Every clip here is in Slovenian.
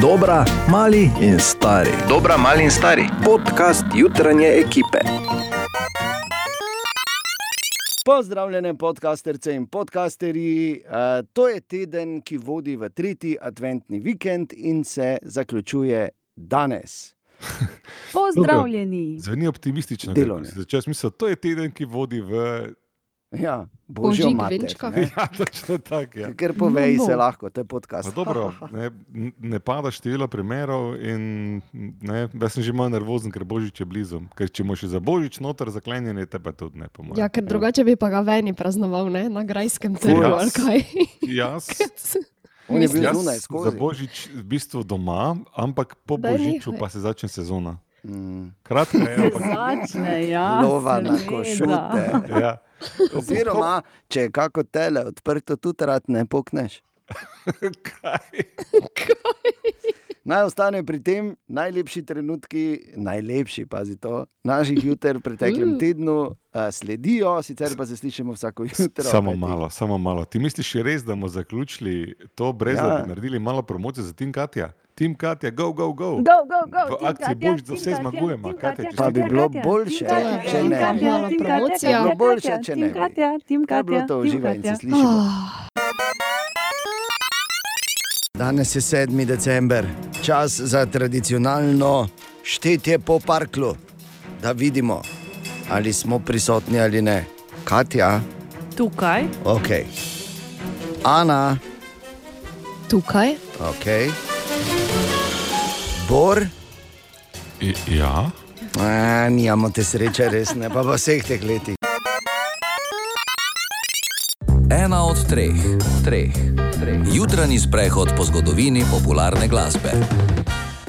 Dobra, mali in stari. Dobra, mali in stari. Podcast jutranje ekipe. Pozdravljene, podcasterce in podcasterji. Uh, to je teden, ki vodi v tretji adventni vikend in se zaključuje danes. Pozdravljeni. Zveni optimistično. Delovne. Začel sem misliti, to je teden, ki vodi v. Ja, božjo Požig mater. venčka. ne. Ja, točno tako. Ja. Ker povej No, se no. lahko, to je Pa podcast. Dobro, ne, ne pada število primerov, in ne, jaz sem že malo nervozen, ker božič je blizu. Ker če imaš za božič noter zaklenjene, te pa tudi ne pomoče. Ja, ker drugače bi pa ga veni praznoval, ne? na grajskem trgu Jaz? ali kaj. Jaz, On je bil zunaj za skozi. božič v bistvu doma, ampak po Daj božiču pa se začne sezona. Mm. Kratka je, ampak. Začne, ja. Lova na košute. Ja. Oziroma, če je kako tele odprto, tudi rad ne pokneš. Kaj? Naj ostane pri tem najlepši trenutki, najlepši, pazi to, naših juter v preteklem Mm. tednu uh, sledijo, sicer pa se slišimo vsako jutro. Samo kajti- malo, samo malo. Ti misliš res, da bomo zaključili to, brez ja. Da bi naredili malo promocije za Tim Katja? Tim Katja, go, go, go! Go, go, go. V Tim akciji Katja, za Tim vse Katja, zmagujemo. Tim Katja, Katja, če Pa bi Tim bilo Katja, boljše, Tim Katja, če Tim ne bi. Katja, Malo Tim Katja, promocija. Tim Bilo boljše, Katja, če Tim ne bi. Katja, Tim Kaj je bilo Katja, to Tim in se Katja. slišimo? Danes je 7. december, čas za tradicionalno štetje po parklu, da vidimo, ali smo prisotni ali ne. Katja, Tukaj. ok. Ana, tukaj. ok. Bor, I, ja, A, nijamo te sreče, res ne, pa v vseh teh letih. Ena od treh, treh, treh. Jutranji sprehod po zgodovini popularne glasbe.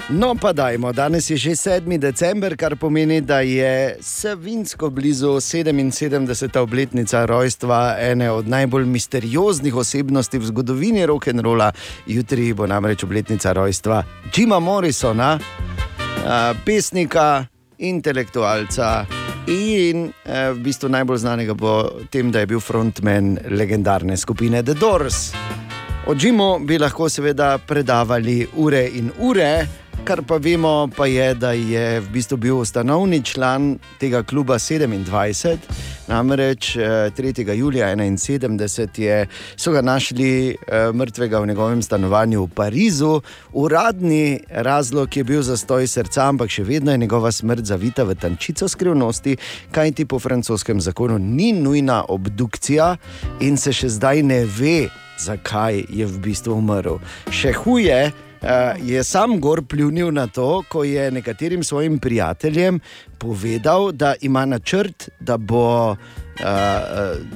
No, pa dajmo, danes je že 7. december, kar pomeni, da je Savinsko blizu 77. obletnica rojstva ene od najbolj misterioznih osebnosti v zgodovini rock'n'rolla. Jutri bo namreč obletnica rojstva Jima Morrisona, pesnika, intelektualca. In eh, v bistvu najbolj znanega po tem, da je bil frontman legendarne skupine The Doors. O Jimu bi lahko seveda predavali ure in ure, kar pa vemo, pa je, da je v bistvu bil ustanovni član tega kluba 27. Namreč eh, 3. julija 71 je, so ga našli eh, mrtvega v njegovem stanovanju v Parizu. Uradni razlog je bil zastoj srca, ampak še vedno je njegova smrt zavita v tančico skrivnosti, kajti po francoskem zakonu ni nujna obdukcija in se še zdaj ne ve, zakaj je v bistvu umrl. Še huje. Uh, je sam gor pljunil na to, ko je nekaterim svojim prijateljem povedal, da ima načrt, da bo uh,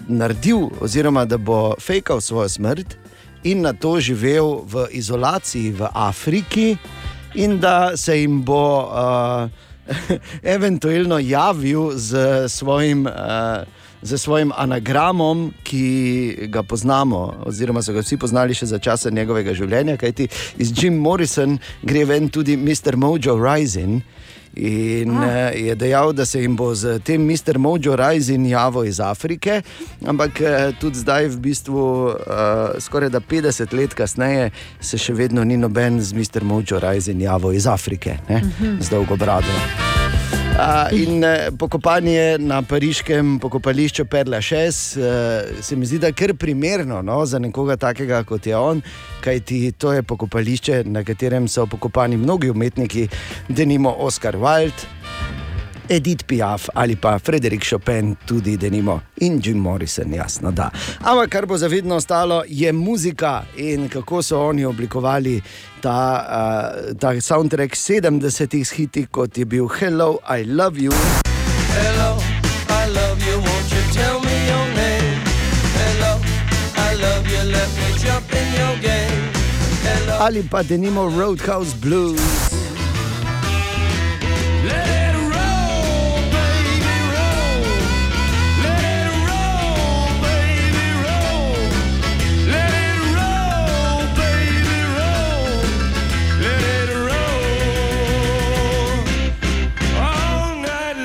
naredil, oziroma da bo fejkal svojo smrt in na to živel v izolaciji v Afriki, in da se jim bo uh, eventualno javil z svojim. Uh, Z svojim anagramom, ki ga poznamo, oziroma so ga vsi poznali še za časa njegovega življenja, kajti iz Jim Morrison gre ven tudi Mr. Mojo Rising. In ah. je dejal, da se jim bo z tem Mr. Mojo Rising javil iz Afrike, ampak eh, tudi zdaj, v bistvu, uh, skoraj da 50 let kasneje, se še vedno ni noben z Mr. Mojo Rising javil iz Afrike, ne? z dolgo brado. Uh, in uh, pokopanje na pariškem pokopališču Perla 6 uh, se mi zdi, da je kar primerno no, za nekoga takega kot je on, kajti to je pokopališče, na katerem so pokopani mnogi umetniki, denimo Oscar Wilde. Edith Piaf ali pa Frederik Chopin, tudi denimo in Jim Morrison, jasno da. Ampak kar bo zavedno ostalo, je muzika in kako so oni oblikovali ta, uh, ta soundtrack 70-ih hiti, kot je bil Hello, I Love You. Hello, I love you, won't you tell me your name? Hello, I love you, let me jump in your game. Hello, Ali pa denimo Roadhouse Blues.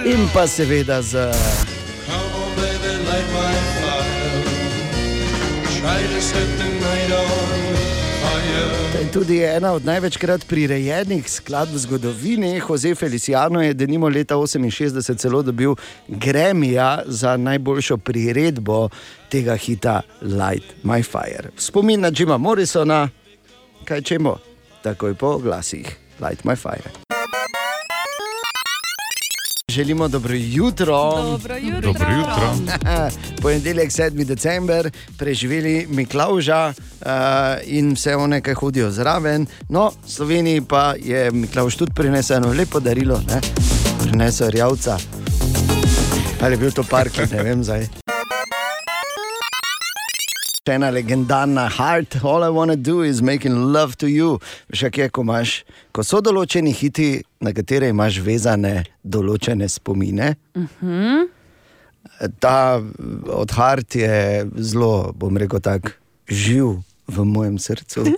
In pa seveda z tudi ena od največkrat prirejenih skladb v zgodovini. Jose Feliciano je denimo leta 68 celo dobil Gremija za najboljšo priredbo tega hita Light My Fire. Spomin na Jima Morrisona, kaj čemo, takoj po glasih Light My Fire. Želimo dobro jutro. Dobro jutro. Dobro jutro. Ponedeljek, 7. december, preživeli Miklauža uh, in vse one, ki hodijo zraven. No, v Sloveniji pa je Miklauž tudi prinesel eno lepo darilo, ne? prinesel rjavca. Ali je bil to park, ne vem zdaj. Še ena legendarna Heart, all I wanna do is making love to you. Veš, kaj je, ko, imaš, ko so določeni hiti, na katere imaš vezane določene spomine. Uh -huh. Ta od Heart je zelo, bom rekel, tako živ v mojem srcu.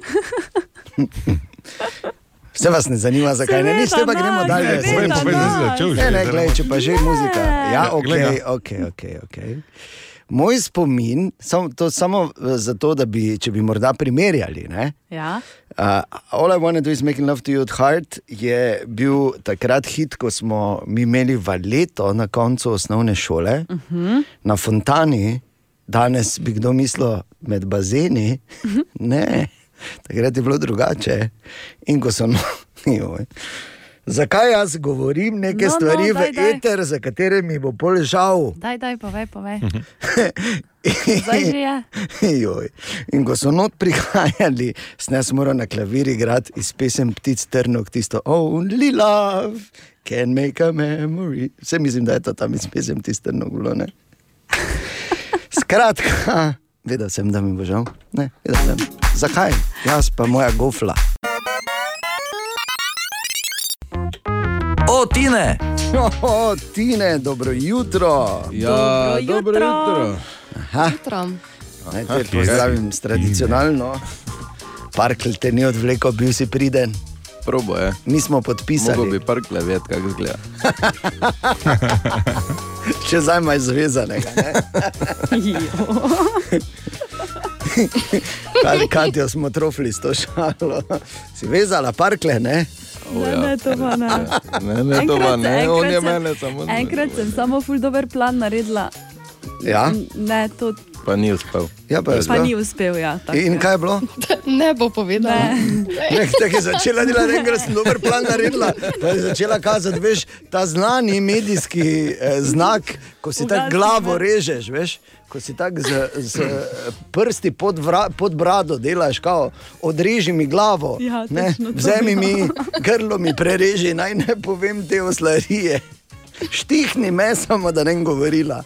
Vse vas ne zanima, zakaj ne, Seveda niste pa gremo dalje. seveda Povej, povej, da si nas. začel že. Ne, ne, da- gledaj, če pa že muzika. Ja, Ja, ok, glej ok, ok. okay. Moj spomin, sam, to samo eh, zato, da bi, če bi morda primerjali. Ne? Ja. Uh, All I want to do is making love to you at heart je bil takrat hit, ko smo imeli valeto na koncu osnovne šole uh -huh. na Fontani, danes bi kdo mislil med bazeni. ne, takrat je bilo drugače. In ko so. No, joj. Zakaj jaz govorim neke No, no, no, stvari daj, v daj. eter, za katere mi bo pol žal? Daj, daj, povej, povej. Joj. In ko so not prihajali, snes moral na klavir igrati iz pesem Ptic Trnok, tisto Only Love can make a memory. Vse mislim, da je to tam iz pesem Ptic Trnok bilo. Ne? Skratka, vedel sem, da mi bo žal. Ne, vedel sem. Zakaj? Jaz pa moja gofla. O, Tine! O, Tine, dobro jutro. Ja, dobro jutro. Jutro. Naj te pozdravim s tradicionalno. Parkel te ni odvlekel, bil si priden. Probo je. Mi smo podpisali. Mogoče bi park levet, kako izgleda. Če zdaj imaš zvezanega. ne? Ali Katijo smo trofili s to šalo. Si vezala parkle, ne? Ne, ne, to pa ne. Ne, ne, to pa ne, on je mene samo. Enkrat sem samo ful dober plan naredila. Ja, Ne, to Pa ni uspel. ja pa pa ni uspel. Ja, tako In kaj je bilo? Ne bo povedal. Ne. Ne, tako je začela delati, enkrat sem dober plan naredila. Pa je začela kazati, veš, ta znani medijski eh, znak, ko si tako glavo režeš, veš. Ko si tako z, z eh, prsti pod, vra, pod brado delaš, kao, odreži mi glavo, Ja, ne, to vzemi je mi grlo, mi prereži, naj ne povem te oslarije. Štihni me samo, da ne govorila.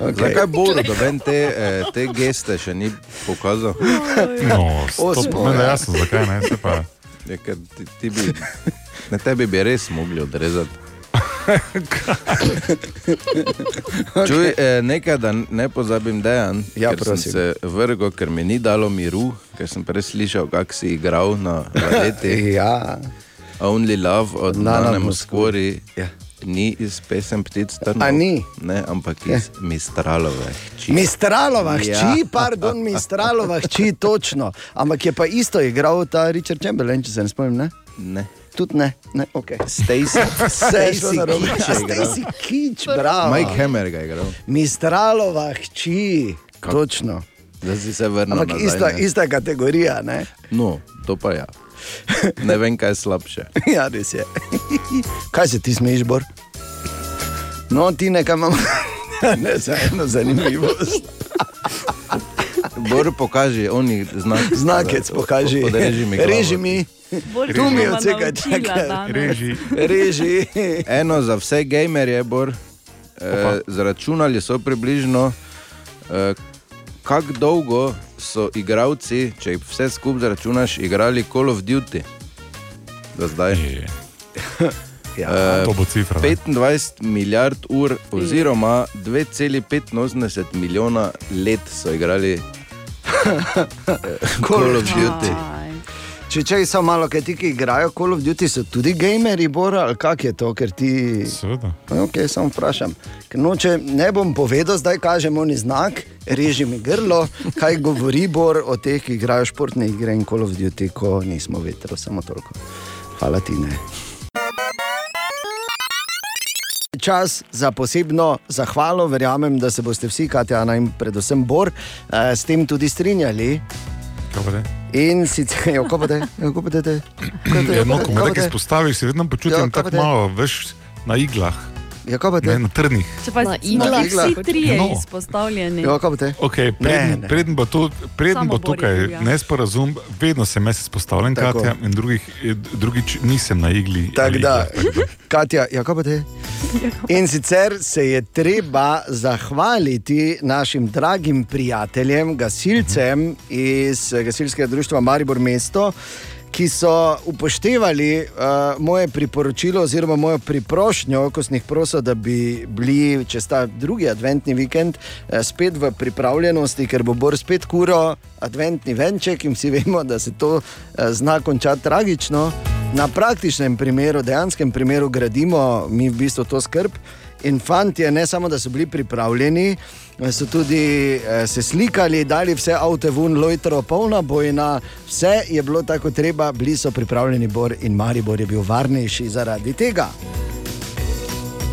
Okay. Zakaj Boru, da ven te, eh, te geste še ni pokazal? No, Osmo, je ja. jasno, zakaj ne. Se pa, Je, ker ti, ti bi, na tebi bi res mogli odrezati. Čuj, eh, nekaj, da ne pozabim dejan. Ja, sem prosim. se vrgel, ker mi ni dalo miru, ker sem prej slišal, kako si igral na valeti. Ja, Only Love od Nana. Moskori. Ja. Ni iz pesem Ptic Trnov. A ni? Ne, ampak iz Mistralove. hči. Mistralova hči, Ja. ja. pardon, Mistralova hči, točno. Ampak je pa isto igral ta Richard Chamberlain, če se ne spomnim. Ne? Ne. Tudi ne, ne, ok. Stacy, Stacy. Stacy Kič, bravo. Mike Hammer ga je igral. Mistralova hči, točno. Da si se vrnil Ampak nazaj. ista, ne. ista kategorija, ne? No, to pa ja. Ne vem, kaj je slabše. Ja, res je. Kaj se ti smeješ, Bor? No, ti nekaj imamo. Ne, za eno zanimivost. Bor pokaži, oni znak. Znakec pokaži. Podreži mi. glavo. Reži mi. Bolj Tu mi odseka, naučila čakaj. danes. reži. Reži. Eno za vse gamerje, Bor. E, zračunali so približno, e, kako dolgo so igravci, če jih vse skupaj zračunaš, igrali Call of Duty. Do zdaj. Je, Ja. E, To bo cifra. ne. 25 milijard ur, oziroma 2,85 milijona let so igrali eh, Call of Duty. Če če so malo, kaj ti, ki igrajo Call of Duty, so tudi gameri, Bora, ali kak je to, ker ti. Seveda. Ok, samo vprašam. Ker noče, ne bom povedal, zdaj kažemo ni znak, reži mi grlo, kaj govori Bor o teh, ki igrajo športne igre in Call of Duty, ko nismo vetro, samo toliko. Hvala ti ne. Čas za posebno zahvalo, verjamem, da se boste vsi, Katja Ana in predvsem Bor, eh, s tem tudi strinjali. Te? In sicer, ja, kako pa te, ja, kako pa te, te, kako te, Ja, no, kako ko te, me kako nekaj te? izpostaviš, se vedno Ja, počutim kaj pa tako te? malo, veš, na iglah, Ja, kako pa te? ne na trnih. Če pa Na smo iglah. vsi trije No. izpostavljeni. Ja, kako pa te? Okay, preden, ne. preden bo, to, preden bo tukaj ja. nesporazum, vedno sem jaz izpostavljen, Tako. Katja, in drugih, drugič nisem na igli. Ali da, iglah, tako da. Katja, ja, kako pa te? In sicer se je treba zahvaliti našim dragim prijateljem, gasilcem iz eh, gasilskega društva Maribor Mesto. Ki so upoštevali uh, moje priporočilo, oziroma mojo priprošnjo, ko sem jih prosil, da bi bili čez ta drugi adventni vikend uh, spet v pripravljenosti, ker bo Bor spet kuro adventni venček in vsi vemo, da se to uh, zna končati tragično. Na praktičnem primeru, dejanskem primeru, gradimo mi v bistvu to skrb. In fanti, ne samo da so bili pripravljeni, so tudi eh, se slikali, dali vse avto ven, lojtro, polna bojna, vse je bilo tako treba, bili so pripravljeni, Bor in Maribor je bil varnejši zaradi tega.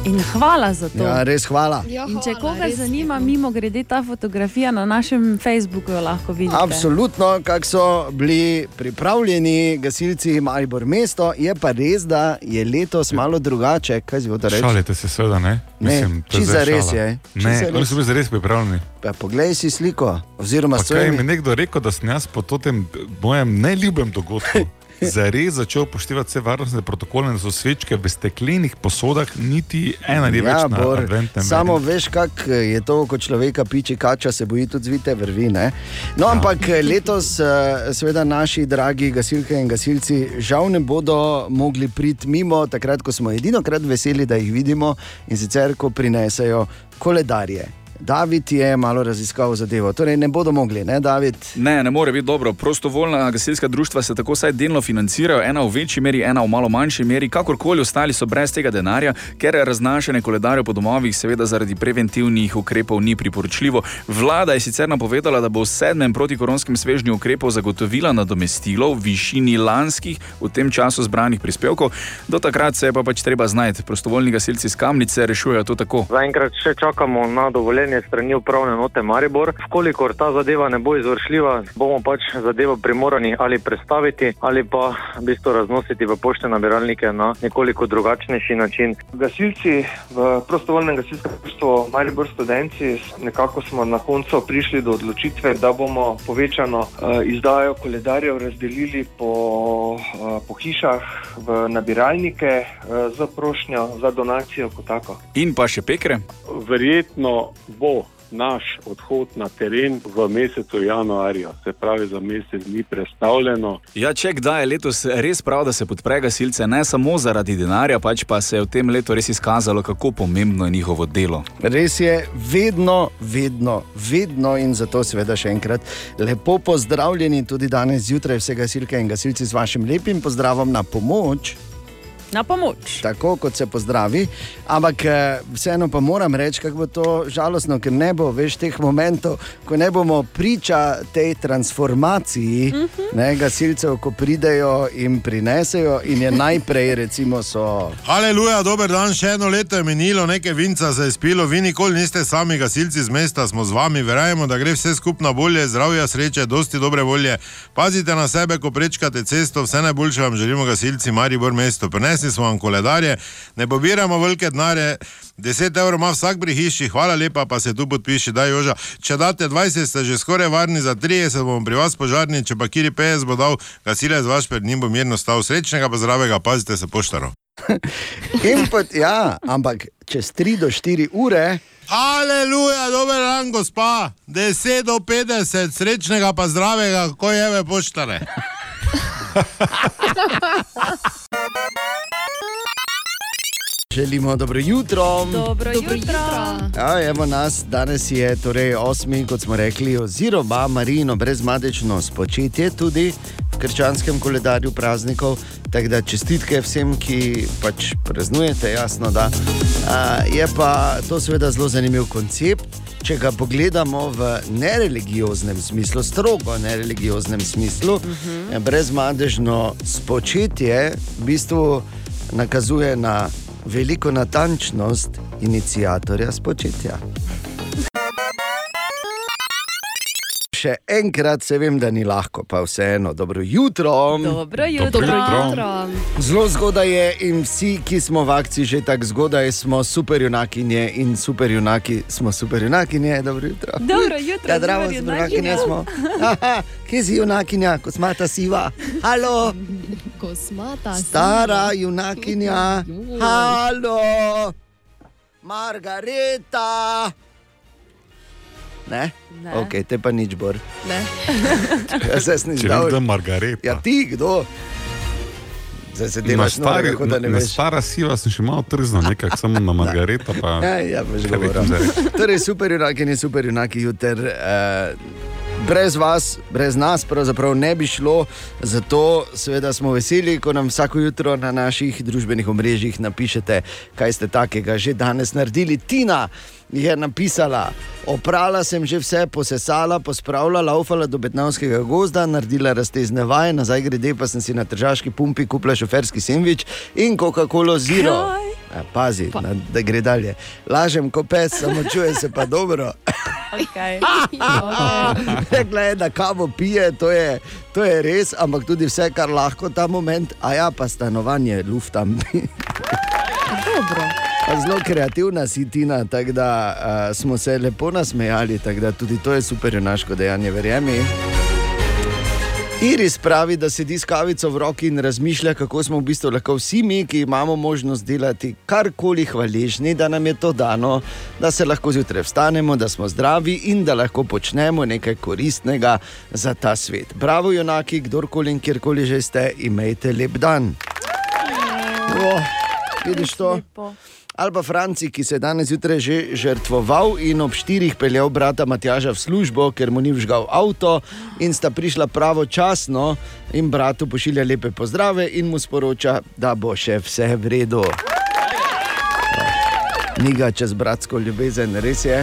In hvala za to. Ja, res hvala. Ja, In če hvala, koga res zanima, mimo grede ta fotografija na našem Facebooku, jo lahko vidite. Absolutno, kako so bili pripravljeni gasilci Maribor mesto, je pa res, da je letos malo drugače. Kaj si hotel reči? Šalite se, seveda, ne? Ne, to je čisto zdaj zares šala. je, Ne, oni so bili zares pripravljeni. Pa poglej si sliko, oziroma kaj mi je svojimi. nekdo rekel, da sem jaz po tem mojem neljubem dogodku zares začel upoštevati vse varnostne protokole, da so svečke v steklenih posodah, niti ena ni več Ja, na Bor, adventnem samo meniju. veš, kako je to, ko človeka piči kača, se boji tudi zvite vrvi. Ne? No, ampak letos, eh, seveda, naši dragi gasilke in gasilci žal ne bodo mogli priti mimo, takrat, ko smo edino krat veseli, da jih vidimo in sicer, ko prinesejo koledarje. David je malo raziskal zadevo, torej ne bodo mogli, ne David? Ne, ne more biti dobro. Prostovoljna gasilska društva se tako vsaj delno financirajo, ena v večji meri, ena v malo manjši meri, kakorkoli ostali so brez tega denarja, ker raznašanje koledarjev po domovih, seveda zaradi preventivnih ukrepov, ni priporočljivo. Vlada je sicer napovedala, da bo v sedmem protikoronskem svežnju ukrepov zagotovila nadomestilo v višini lanskih v tem času zbranih prispevkov. Do takrat se je pa pač treba znajti. Prostovoljni gasilci iz Kamnice rešujejo to tako. Zaenkrat še čakamo na dovoljenje strani upravne note Maribor. Vkolikor ta zadeva ne bo izvršljiva, bomo pač zadevo primorani ali prestaviti ali pa v bistvu raznositi v pošte nabiralnike na nekoliko drugačnejši način. Gasilci v prostovoljnem gasilskem društvu Maribor Studenci nekako smo na koncu prišli do odločitve, da bomo povečano uh, izdajo koledarjev razdelili po, uh, po hišah v nabiralnike uh, za prošnjo za donacijo kot tako. In pa še pekre. Verjetno bo naš odhod na teren v mesecu januarju, se pravi za mesec dni predstavljeno. Ja, če kdaj je letos res prav, da se podpre gasilce, ne samo zaradi denarja, pač pa se je v tem letu res izkazalo, kako pomembno je njihovo delo. Res je vedno, vedno, vedno in zato seveda še enkrat lepo pozdravljeni tudi danes zjutraj vse gasilke in gasilci z vašim lepim pozdravom na pomoč. Na pomoč. Tako kot se pozdravi, ampak eh, vseeno pa moram reči, kako bo to žalostno, ker ne bo več teh momentov, ko ne bomo priča tej transformaciji uh -huh. ne, gasilcev, ko pridejo in prinesejo, in je najprej, recimo, so. Aleluja, dober dan, še eno leto je minilo, nekaj vinca se je spilo, vi nikoli niste sami gasilci z mesta, smo z vami, verjamemo, da gre vse skupno bolje, zdravja, sreče, dosti dobre volje. Pazite na sebe, ko prečkate cesto, vse najboljše vam želimo, gasilci Maribor mesto. Prinesli smo vam koledarje, ne pobiramo velike denarje. 10 evrov ima vsak pri hiši, hvala lepa, pa se tu podpiši, da je joža. Če date 20, ste že skoraj varni, za 30 bomo pri vas požarni, če pa kiri 50 bo dal, gasilec vaš pred njim bo mirno stal. Srečnega pa zdravega, pazite se poštaro. In pot, ja, ampak čez 3 do 4 ure. Aleluja, dober dan, gospa. 10 do 50, srečnega pa zdravega, ko je ve poštare. Želimo dobro jutro. Dobro jutro. Ja, evo nas, danes je torej osmi, kot smo rekli, oziroma Marino brezmadečno spočetje tudi, v krščanskem koledarju praznikov. Tako da čestitke vsem, ki pač praznujete, jasno da. A, je pa to seveda zelo zanimiv koncept. Če ga pogledamo v nereligioznem smislu, strogo nereligioznem smislu, uh -huh. brezmadežno spočetje v bistvu nakazuje na veliko natančnost inicijatorja spočetja. Še enkrat se vem, da ni lahko, pa vseeno, dobro jutro. Dobro jutro. Dobro jutro. Zelo zgodaj je in vsi, ki smo v akciji že tako zgodaj, smo superjunakinje in superjunaki smo superjunakinje. Dobro jutro. Dobro jutro, Ja, zdravo, superjunakinje smo. Aha, Kje si junakinja, ko smata siva? Halo, Kosmata. stara junakinja. Halo, Margareta. Ne? Ne. Ok, te pa nič bor. Ne. Jaz se nisem Če dal. vidim Margareta. Ja, ti kdo? Zdaj se delaš stari, stari, kot da ne na veš. stara siva sem še malo trzno, nekako samo na Margareta. Pa, Ja, ja, veš, Kaj bi govorim. rekel? Torej, super junaki in super junaki jutr. Eh, brez vas, brez nas, pravzaprav ne bi šlo. Zato seveda smo veseli, ko nam vsako jutro na naših družbenih omrežjih napišete, kaj ste takega že danes naredili. Tina je napisala: Oprala sem že vse, posesala, pospravila, laufala do Betnavskega gozda, naredila raztezne vaje, nazaj grede pa sem si na tržaški pumpi kupila šoferski sendvič in Coca-Cola Zero. Ja, pazi, na, da gre dalje. Lažem kot pes, samo čuje se pa dobro. Okay. Rekla je, da kavo pije, to je, to je res, ampak tudi vse, kar lahko ta moment, a ja, pa stanovanje, luftam. Dobro. Zelo kreativna si Tina, tako da uh, smo se lepo nasmejali, tako da tudi to je super junaško dejanje, verjemi. Iris pravi, da sedi s kavico v roki in razmišlja, kako smo v bistvu lahko vsi mi, ki imamo možnost delati karkoli hvaležni, da nam je to dano, da se lahko zjutraj vstanemo, da smo zdravi in da lahko počnemo nekaj koristnega za ta svet. Bravo, junaki, kdorkoli in kjerkoli že ste, imejte lep dan. Oh, vidiš to? Ali pa Franci, ki se je danes zjutraj že žrtvoval in ob štirih peljal brata Matjaža v službo, ker mu ni vžgal avto, in sta prišla pravočasno in bratu pošilja lepe pozdrave in mu sporoča, da bo še vse v redu. Ni ga čez bratsko ljubezen, res je.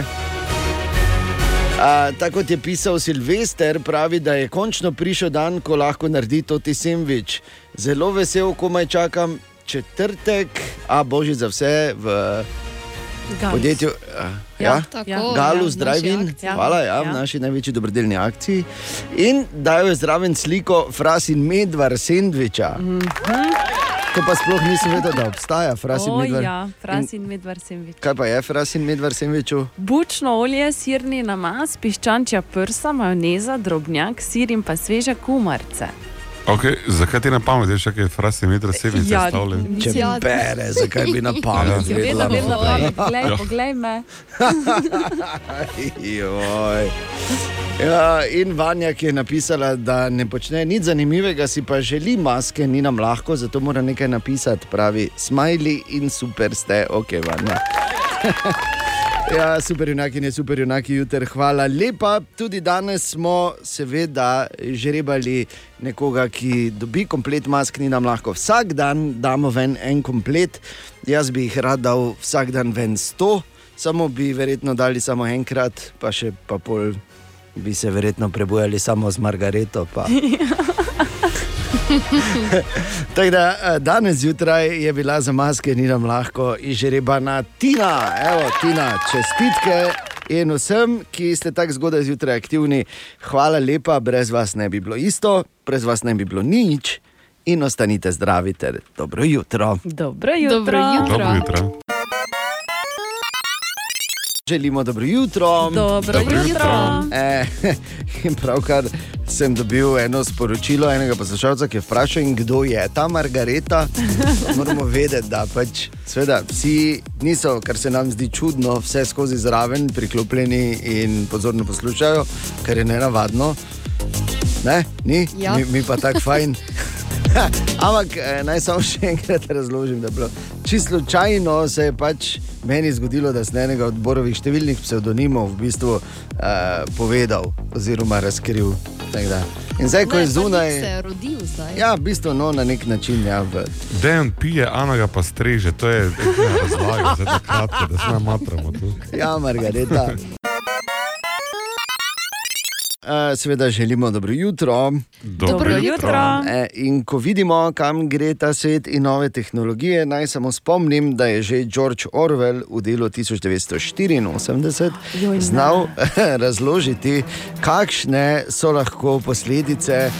A, tako kot je pisal Silvester, pravi, da je končno prišel dan, ko lahko naredi to ti sendvič. Zelo vesel, komaj čakam četrtek, a božji za vse v Galus. podjetju. a, Ja, Ja, ja, Galus v naši Drive-in, akciji. hvala, ja, v Ja. naši največji dobrodelni akciji. In dajo je zraven sliko Fras in Medvar sendviča. To pa sploh nisem vedel, da obstaja Fras in Medvar. ja, fras in medvar sendvič. Kaj pa je Fras in Medvar sendviču? Bučno olje, sirni namaz, piščančja prsa, majoneza, drobnjak, sir in pa sveže kumarce. Okay, zakaj ti na pamet, kaj je frasi metra sevice Ja, stavljen? Če bere, zakaj bi na pamet Ja, vedno, vedela? vedno, pamet, glej, Ja. poglej me. Ja, in Vanja, ki je napisala, da ne počne nič zanimivega, si pa želi maske, ni nam lahko, zato mora nekaj napisati. Pravi, smajli in super ste, ok, Vanja. Ja, super, junaki in super, junaki jutr, hvala lepa. Tudi danes smo, seveda, žrebali nekoga, ki dobi komplet mask, ni nam lahko. Vsak dan damo ven en komplet, jaz bi jih rad dal vsak dan ven sto, samo bi verjetno dali samo enkrat, pa še pa pol bi se verjetno prebujali samo z Margareto. Pa. Tako da eh, danes zjutraj je bila za maske, ni nam lahko izžrebana Tina. Evo, Tina, čestitke. In vsem, ki ste tako zgodaj zjutraj aktivni, hvala lepa, brez vas ne bi bilo isto, brez vas ne bi bilo nič in ostanite zdravi ter dobro jutro. Dobro jutro. Dobro jutro. Dobro jutro. Želimo dobro jutro. Dobro Dobro jutro. jutro. E, pravkar sem dobil eno sporočilo enega poslušalca, ki je vprašal, in kdo je ta Margareta. Moramo vedeti, da pač, sveda, vsi niso, kar se nam zdi čudno, vse skozi zraven, priklopljeni in pozorno poslušajo, kar je nenavadno. Ne, ni, Ja. mi, mi pa tako fajn. Ampak eh, naj samo še enkrat razložim, da je bilo čisto slučajno se je pač meni zgodilo, da sem enega od Borovih številnih psevdonimov v bistvu uh, povedal oziroma razkril. In zdaj, ko je zunaj. se je rodil zdaj. Ja, v bistvu no, na nek način. Ja, v... Dejan pije, Ana ga pa streže, to je razlaga za to kratko, da se nam matramo tu. ja Margareta. Uh, seveda želimo dobro jutro. Dobro Dobro jutro. jutro. E, in ko vidimo, kam gre ta svet in nove tehnologije, naj samo spomnim, da je že George Orwell v delu 1984 Joj, znal razložiti, kakšne so lahko posledice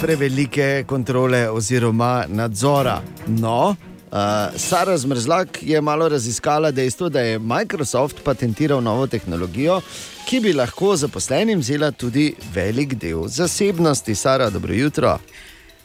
prevelike kontrole oziroma nadzora. No, Uh, Sara Zmrzlak je malo raziskala dejstvo, da je Microsoft patentiral novo tehnologijo, ki bi lahko zaposlenim vzela tudi velik del zasebnosti. Sara, dobro jutro.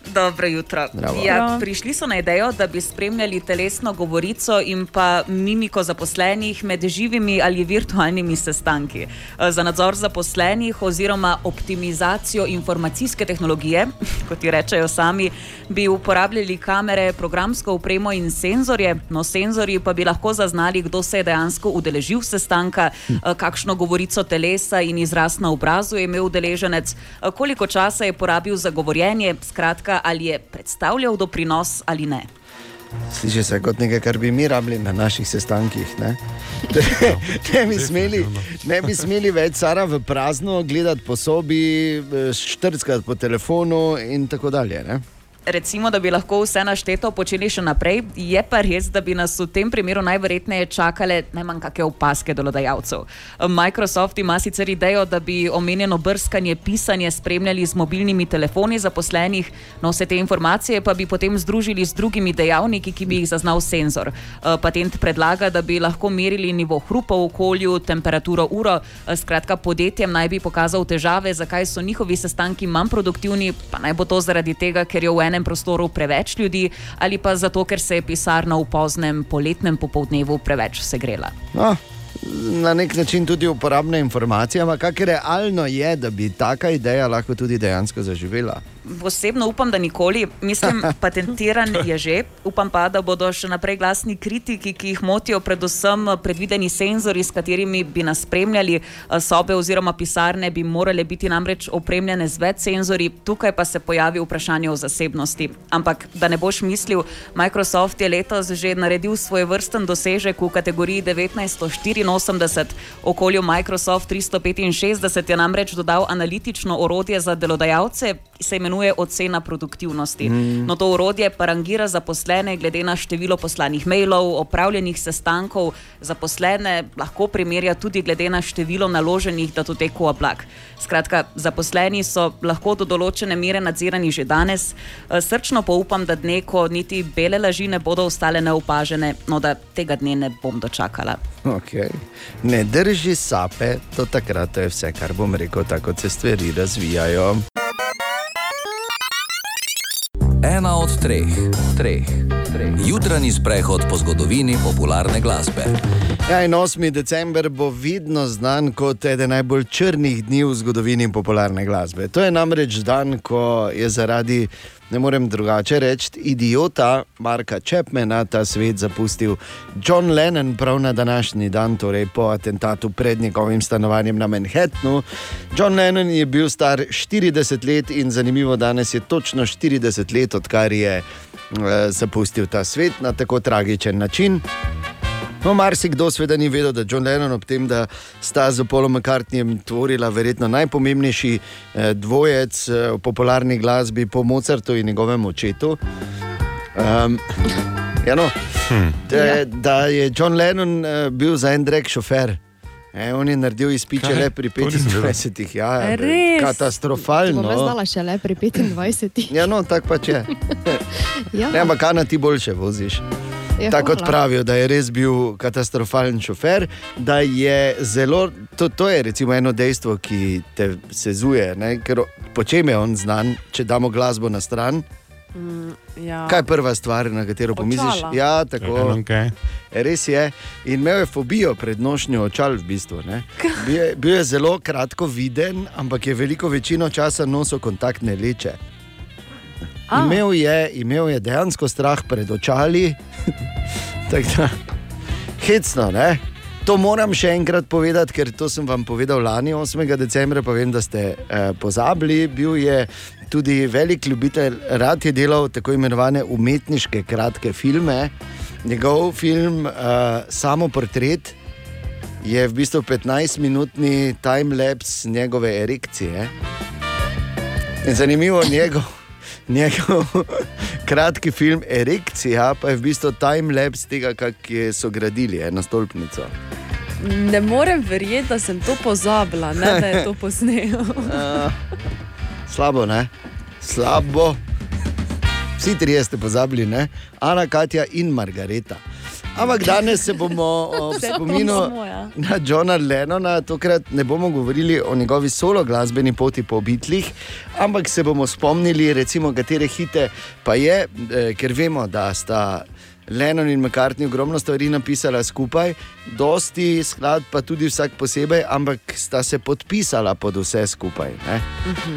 Dobro jutro. Zdravo. Ja, prišli so na idejo, da bi spremljali telesno govorico in pa mimiko zaposlenih med živimi ali virtualnimi sestanki. Eh, Za nadzor zaposlenih oziroma optimizacijo informacijske tehnologije, kot ti rečejo sami, bi uporabljali kamere, programsko opremo in senzorje. No, senzorji pa bi lahko zaznali, kdo se je dejansko udeležil sestanka, eh, kakšno govorico telesa in izraz na obrazu je imel udeleženec, eh, koliko časa je porabil za govorjenje, skratka, ali je predstavljal doprinos ali ne. Sliši se kot nekaj, kar bi mi rabili na naših sestankih. Ne, ne, bi, smeli, ne bi smeli več Sara v prazno gledati po sobi, eh, štrckati po telefonu in tako dalje. Ne? Recimo, da bi lahko vse našteto počeli še naprej, je pa res, da bi nas v tem primeru najverjetneje čakale najmanj kakšne opaske delodajalcev. Microsoft ima sicer idejo, da bi omenjeno brskanje, pisanje spremljali z mobilnimi telefoni zaposlenih, no vse te informacije pa bi potem združili z drugimi dejavniki, ki bi jih zaznal senzor. Eh, Patent predlaga, da bi lahko merili nivo hrupa v okolju, temperaturo uro, eh, skratka podjetjem naj bi pokazal težave, zakaj so njihovi sestanki manj produktivni, pa naj bo to zaradi tega, ker je v enem prostoru preveč ljudi ali pa zato, ker se je pisarna v poznem poletnem popoldnevu preveč segrela. No, na nek način tudi uporabna informacija, ampak kako realno je, da bi taka ideja lahko tudi dejansko zaživela. Osebno upam, da nikoli, mislim, patentiran je že. Upam pa, da bodo še naprej glasni kritiki, ki jih motijo predvsem predvideni senzori, s katerimi bi nas spremljali. Sobe oziroma pisarne bi morale biti namreč opremljene z več senzori, tukaj pa se pojavi vprašanje o zasebnosti. Ampak da ne boš mislil, Microsoft je letos že naredil svoj vrsten dosežek v kategoriji 1984. Okolju Microsoft 365 je namreč dodal analitično orodje za delodajalce, se imenuje ocena produktivnosti. Mm. No, to orodje pa rangira zaposlene glede na število poslanih mailov, opravljenih sestankov. Zaposlene lahko primerja tudi glede na število naloženih datotekov oblak. Skratka, zaposleni so lahko do določene mere nadzirani že danes. Eh, Srčno pa upam, da dne, ko niti bele laži ne bodo ostale neopažene, no da tega dne ne bom dočakala. Okay. Ne drži sape, do takrat je vse, kar bom rekel, tako se stvari razvijajo. Ena od treh, treh. Jutranji sprehod po zgodovini popularne glasbe. Ja, in 8. december bo vedno znan kot eden najbolj črnih dni v zgodovini popularne glasbe. To je namreč dan, ko je zaradi, ne morem drugače reči, idiota Marka Chapmana ta svet zapustil John Lennon prav na današnji dan, torej po atentatu pred njegovim stanovanjem na Manhattnu. John Lennon je bil star 40 let in zanimivo, danes je točno 40 let, odkar je eh, zapustil ta svet na tako tragičen način. No, marsikdo seveda ni vedel, da je John Lennon ob tem, da sta z Polom McCartneyjem tvorila verjetno najpomembnejši eh, dvojec eh, v popularni glasbi po Mozartu in njegovem očetu. Um, ja, no, da, je- da je John Lennon eh, bil za en drek šofer. E, on je naredil izpiče Kaj? le pri To nisem vedel. 25, ja, Res? katastrofalno. Bom znala šele pri 25. Ja, no, tako pač je. ja. Ne, ampak kaj na ti boljše voziš? Ja, Tako kot pravijo, da je res bil katastrofalen šofer, da je zelo. To, to je recimo eno dejstvo, ki te sezuje. Ne? Ker po čem je on znan, če damo glasbo na stran? Mm, ja. Kaj je prva stvar, na katero pomisliš? Očala. Ja, tako. Okay. Res je. In imel je fobijo pred nošnjo očal, v bistvu. ne. Bil je, bil je zelo kratko viden, ampak je veliko večino časa nosil kontaktne leče. A. Imel je, imel je dejansko strah pred očali, da hecno, ne? To moram še enkrat povedati, ker to sem vam povedal lani, 8. decembra, pa vem, da ste eh, pozabili. Bil je tudi velik ljubitelj, rad je delal tako imenovane umetniške kratke filme. Njegov film uh, Samo portret je v bistvu 15-minutni time-lapse njegove erekcije. In zanimivo, njegov, njegov kratki film Erekcija pa je v bistvu time-lapse tega, kako so gradili eno stolpnico. Ne morem verjeti, da sem to pozabila, ne, da je to posnel. Slabo, ne? Slabo. Vsi trije ste pozabili, ne? Ana, Katja in Margareta. Ampak danes se bomo ob spominu na Johna Lennona, tokrat ne bomo govorili o njegovi solo glasbeni poti po Beatlih, ampak se bomo spomnili, recimo, katere hite pa je, eh, ker vemo, da sta. Lennon in McCartney ogromno stvari napisala skupaj, dosti skladb pa tudi vsak posebej, ampak sta se podpisala pod vse skupaj. Ne?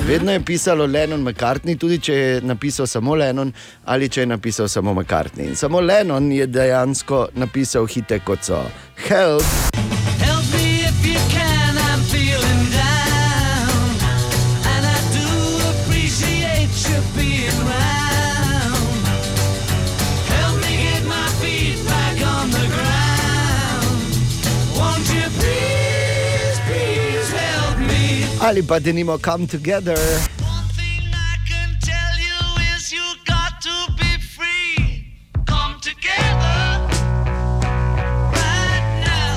Vedno je pisalo Lennon McCartney, tudi če je napisal samo Lennon ali če je napisal samo McCartney. In samo Lennon je dejansko napisal hite kot so. Help Ali pa denimo Come Together. Tell you is you got to be free. Come together right now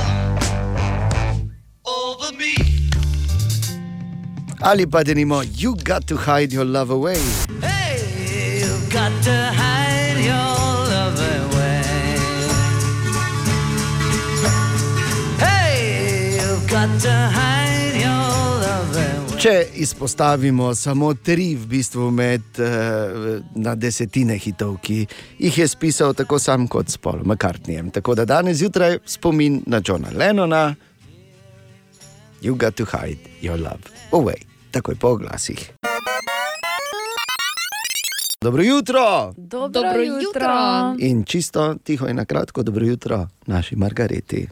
over me. Ali pa denimo You Got to Hide Your Love Away. Hey, you've got to hide Če izpostavimo samo tri, v bistvu med uh, na desetine hitov, ki jih je spisal tako sam kot s Paul McCartneyjem. Tako da danes zjutraj spomin na Johna Lennona, You got to hide your love away, takoj po oglasih. Dobro jutro! Dobro, Dobro jutro. jutro. In čisto tiho in na kratko, dobro jutro, naši Margareti.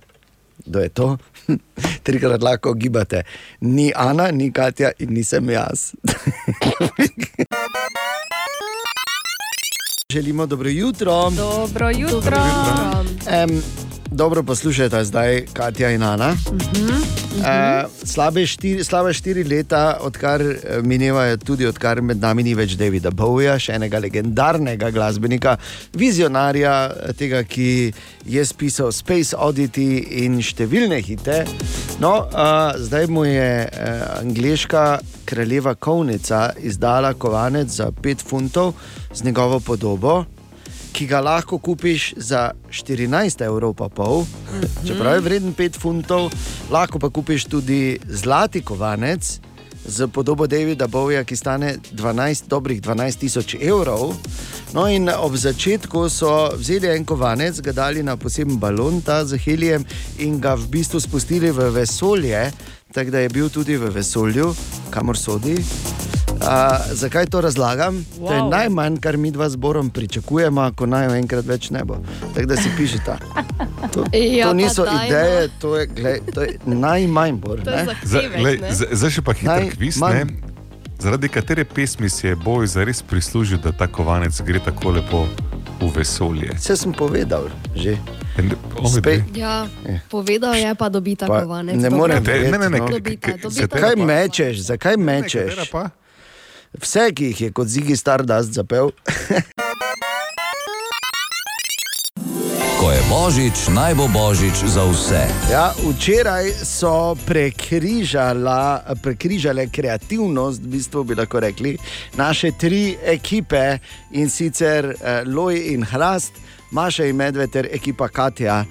Kdo je to? Trikrat lahko gibate. Ni Ana, ni Katja in nisem jaz. Želimo dobro jutro. Dobro jutro. Um, dobro poslušajte zdaj, Katja in Ana. Uh, slabe, štiri, slabe štiri leta, odkar eh, minevajo, tudi odkar med nami ni več Davida Bowija, še enega legendarnega glasbenika, vizionarja, eh, tega, ki je spisal Space Oddity in številne hite. No, uh, zdaj mu je uh, angliška kraljeva kovnica izdala kovanec za 5 funtov z njegovo podobo ki ga lahko kupiš za 14 evrov, pa pol, čeprav je vreden 5 funtov, lahko pa kupiš tudi zlati kovanec z podobo Davida Bowija, ki stane 12, dobrih 12 tisoč evrov. No, in ob začetku so vzeli en kovanec, ga dali na poseben balon, ta z helijem, in ga v bistvu spustili v vesolje, tako da je bil tudi v vesolju, kamor sodi. A, zakaj to razlagam? Wow. To je najmanj, kar mi dva zborom pričakujemo, ko naj jo enkrat več ne bo. Tako da si pišete. To, Ja, to pa niso ideje, to je, glej, to je najmanj bor. To je ne? Zdaj, še pa hiter Naj- kviz. manj. ne. Zaradi katere pesmi si je boj zares prislužil, da ta kovanec gre tako lepo v vesolje? Vse sem povedal, že. Spet. Ja, povedal je, pa dobita Pa kovanec. ne morem Kateri- verjeti, ne, ne, ne, no. k- Dobita, k- dobita. Zakaj mečeš, zakaj mečeš? katera pa? Vse, ki jih je kot Zigi Stardust zapel. Ko je božič, naj bo božič za vse. Ja, včeraj so prekrižale kreativnost, v bistvu bi lahko rekli, naše tri ekipe in sicer eh, Loj in Hrast, Maša in Medved ter ekipa Katja.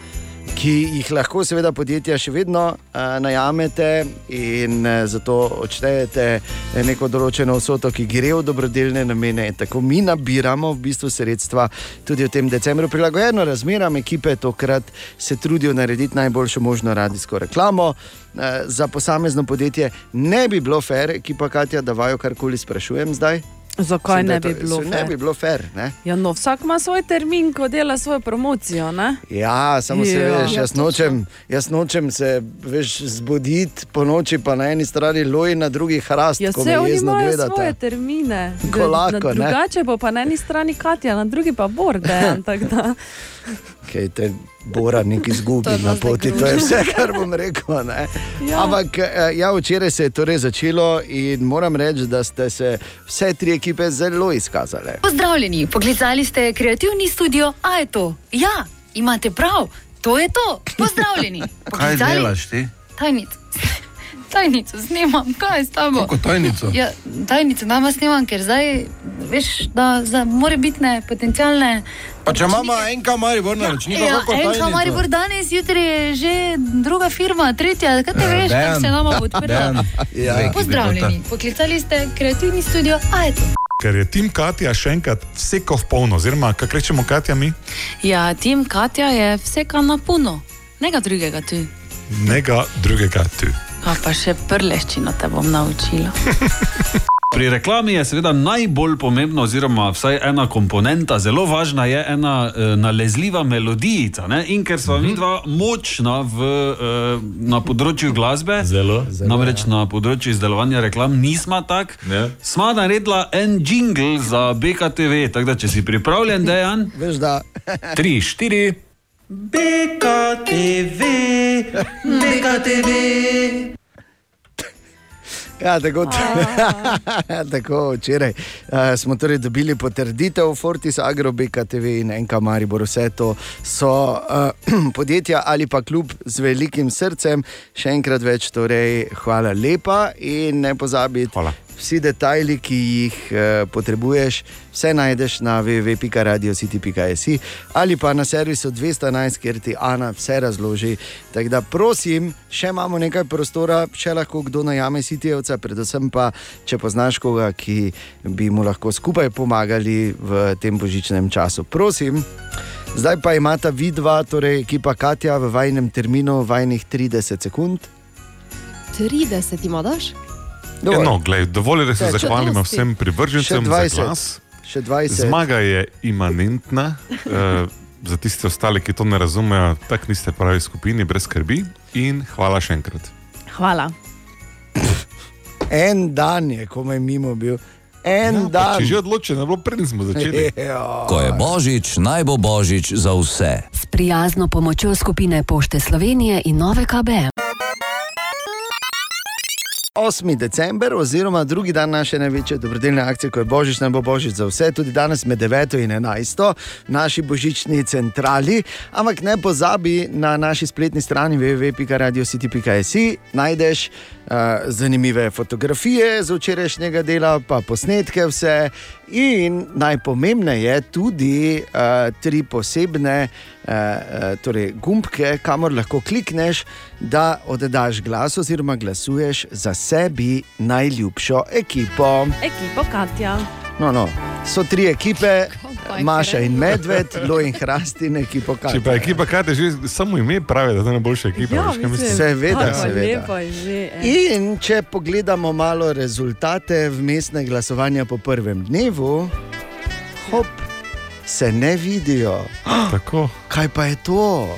Ki jih lahko, seveda, podjetja še vedno uh, najamete in uh, zato odštejete eh, neko določeno vsoto, ki gre v dobrodelne namene. Tako mi nabiramo v bistvu sredstva tudi v tem decembru, prilagojeno razmeram ekipe, tokrat se trudijo narediti najboljšo možno radijsko reklamo. Uh, za posamezno podjetje ne bi bilo fair, ekipa Katja, da vajo karkoli sprašujem zdaj. Zakaj Mislim, ne to- bi bilo Ne bi bilo fair. Ne? Ja, no, vsak ima svoj termin, ko dela svojo promocijo. Ne? Ja, samo se Ja. veš, Ja, jaz nočem, jaz nočem se veš, zbuditi po noči, pa na eni strani loj, na drugi hrast, Ja, me oni imajo gledate. svoje termine. Ko Na- lahko, na ne. drugače bo pa na eni strani Katja, na drugi pa Borden. Kaj te Bora nekaj izgubi na poti, to je vse, kar bom rekel. ne. Ja. Ampak eh, ja, včeraj se je torej začelo in moram reči, da ste se vse tri ekipe zelo izkazale. Pozdravljeni, poklicali ste kreativni studio, a je to? Ja, imate prav, to je to. Pozdravljeni. Kaj Poklicali- delaš ti? Tajnico. Tajnico snemam, kaj je s tabo? Kako tajnico? Ja, tajnico nama snemam, ker zdaj veš, da za morebitne potencialne. Pa če imamo enka Maribor na računiku, Ja, kako enka tajnico? Maribor danes, jutri je že druga firma, tretja, kaj te veš, kako se nama podpira. Ja. Pozdravljeni, poklicali ste kreativni studio, a je to? Ker je tim Katja še enkrat vseko v polno, oziroma kako rečemo Katja mi, Ja, tim Katja je vse kar na puno, nekaj drugega tu. nega drugega tu. A pa še prleščino te bom naučila. Pri reklami je seveda najbolj pomembno, oziroma vsaj ena komponenta, zelo važna je ena e, nalezljiva melodijica. Ne? In ker smo mi dva močna v, e, na področju glasbe, zelo, zelo, namreč ja. na področju izdelovanja reklam nismo tak, smo naredila en jingle za BKTV. Tako da, če si pripravljen, dejan. Veš, da. Tri, štiri. BKTV, BKTV. Ja, tako, tako včeraj uh, smo torej dobili potrditev Fortis Agro, BKTV in NK Maribor. Vse to so uh, podjetja ali pa klub z velikim srcem. Še enkrat več, torej hvala lepa in ne pozabi. Vsi detajli, ki jih uh, potrebuješ, vse najdeš na www.radiocity.js ali pa na servisu 211, kjer ti Ana vse razloži. Tako da prosim, še imamo nekaj prostora, še lahko kdo najame Sitijevca, predvsem pa, če poznaš koga, ki bi mu lahko skupaj pomagali v tem božičnem času. Prosim. Zdaj pa imata vidva, torej ekipa Katja v vajnem terminu, vajnih 30 sekund. 30 ima daš? Ja, no, glej, dovolj je, da se Še zahvalimo vsem privržencem za 20. glas. Še 20. Zmaga je imanentna. Uh, za tiste ostale, ki to ne razumejo, tako niste pravi skupini, brez skrbi. In hvala še enkrat. Hvala. En dan je, komaj mimo bil. En Ja, dan. če že odločeno, bilo preden smo začeli. Ja. Ko je božič, naj bo božič za vse. S prijazno pomočjo skupine Pošte Slovenije in Nove KBM. 8. december, oziroma drugi dan naše največje dobrodelne akcije, ko je božič, naj bo božič za vse, tudi danes med 9 in 11 v naši božični centrali. Ampak ne pozabi na naši spletni strani www.radiocity.js najdeš uh, zanimive fotografije z včerajšnjega dela, pa posnetke vse. In najpomembneje tudi uh, tri posebne uh, torej gumbke, kamor lahko klikneš, da oddaš glas oziroma glasuješ za sebi najljubšo ekipo. Ekipo Katja. No, no. So tri ekipe, je Maša in. Medved, Lo in Hrast in ekipa Če pa ekipa Kate že samo ime pravi, da je to najboljša ekipa. Ja, veš, kaj mislim? Seveda, Tako seveda. lepo ime, eh. In če pogledamo malo rezultate vmesne glasovanja po prvem dnevu, hop, se ne vidijo. Tako. Kaj pa je to?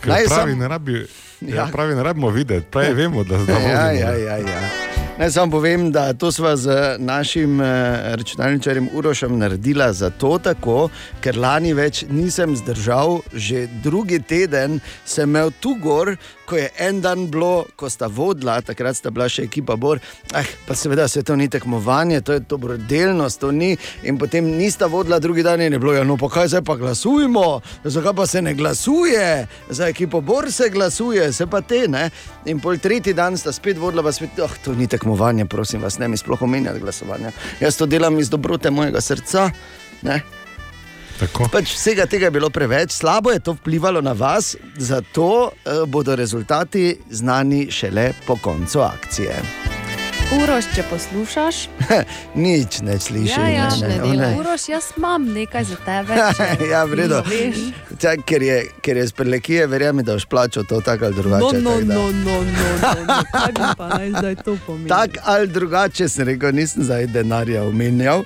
Ker Naj pravi, sam- ne rabi, ja. Ja. pravi, ne rabimo videti, pravi, vemo, da zdaj Ja, ja, ja, ja. Naj samo povem, da to sva z našim eh, računalničarjem Urošem naredila zato, tako, ker lani več nisem zdržal, že drugi teden sem imel tu gor, ko je en dan bilo, ko sta vodila, takrat sta bila še ekipa Bor. Eh, pa seveda se to ni tekmovanje, to je dobrodelnost, to ni. In potem nista vodila drugi dan je bilo, ja, no pa kaj zdaj pa glasujmo, zakaj pa se ne glasuje, za ekipo Bor se glasuje, se pa te ne. In pol tretji dan sta spet vodila, pa spet, oh, to ni tekmovanje, prosim vas, ne mi sploh omenjati glasovanja. Jaz to delam iz dobrote mojega srca. Ne? Pač vsega tega je bilo preveč, slabo je to vplivalo na vas, zato eh, bodo rezultati znani šele po koncu akcije. Uroš, če poslušaš. Nič ne slišim. Ja, ja, ne, ne, ne. Uroš, jaz imam nekaj za tebe. ja, v redu. veš. Čak, ker, je, ker je iz prelekije, verjamem, da boš plačal to tako ali drugače. No, no, tako da- no, no, no, no. Kaj bi pa naj zdaj to pomenilo? Tako ali drugače, sem rekel, nisem zdaj denarja omenjal.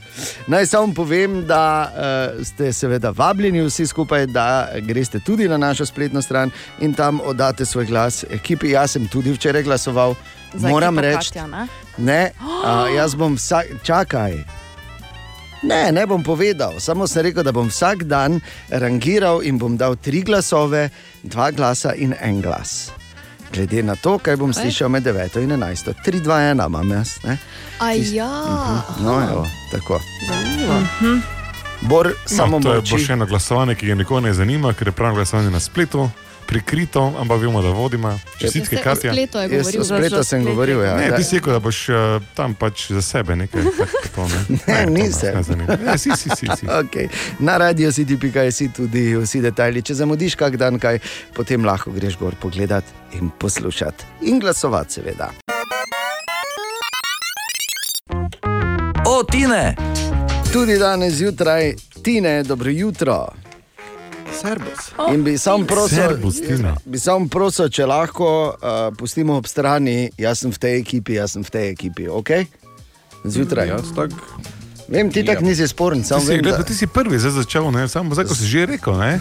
Naj samo povem, da uh, ste seveda vabljeni vsi skupaj, da greste tudi na našo spletno stran in tam oddate svoj glas ekipi. Jaz sem tudi včeraj glasoval, Za moram reči. Katja, ne? Ne, a, jaz bom vsak, čakaj. Ne, ne bom povedal, samo sem rekel, da bom vsak dan rangiral in bom dal tri glasove, dva glasa in en glas. Glede na to, kaj bom slišal med 9 in 11. 3, 2, 1 imam jaz. Ne? A ja. No, evo, tako. Zanimivo. Bor samo no, to je molči. bo še eno glasovanje, ki ga nikoli ne zanima, ker je pravno glasovanje na spletu, prikrito, ampak vemo, da vodimo. Čestitke, Jaz ste o Katja. spletu je Jaz govoril. o spletu sem govoril, ja. Ne, ti si rekel, da boš uh, tam pač za sebe nekaj. To, ne, Ne, nisem. ne zanima. Ne, si, si, si. si. Okay. Na radio si tudi vsi detajli. Če zamudiš kak dan, kaj, potem lahko greš gor pogledat in poslušati. In glasovati, seveda. O, Tine! Tudi danes zjutraj, Tine, dobro jutro. Servus. In bi sam prosil, bi sam prosil, če lahko uh, pustimo ob strani, jaz sem v tej ekipi, jaz sem v tej ekipi, ok? Zjutraj. Jaz tak. Vem, ti tako nisi sporen, Ti samo si, vem, gled, da ti si prvi zdaj začel, ne? samo zdaj, ko si že rekel. Ne?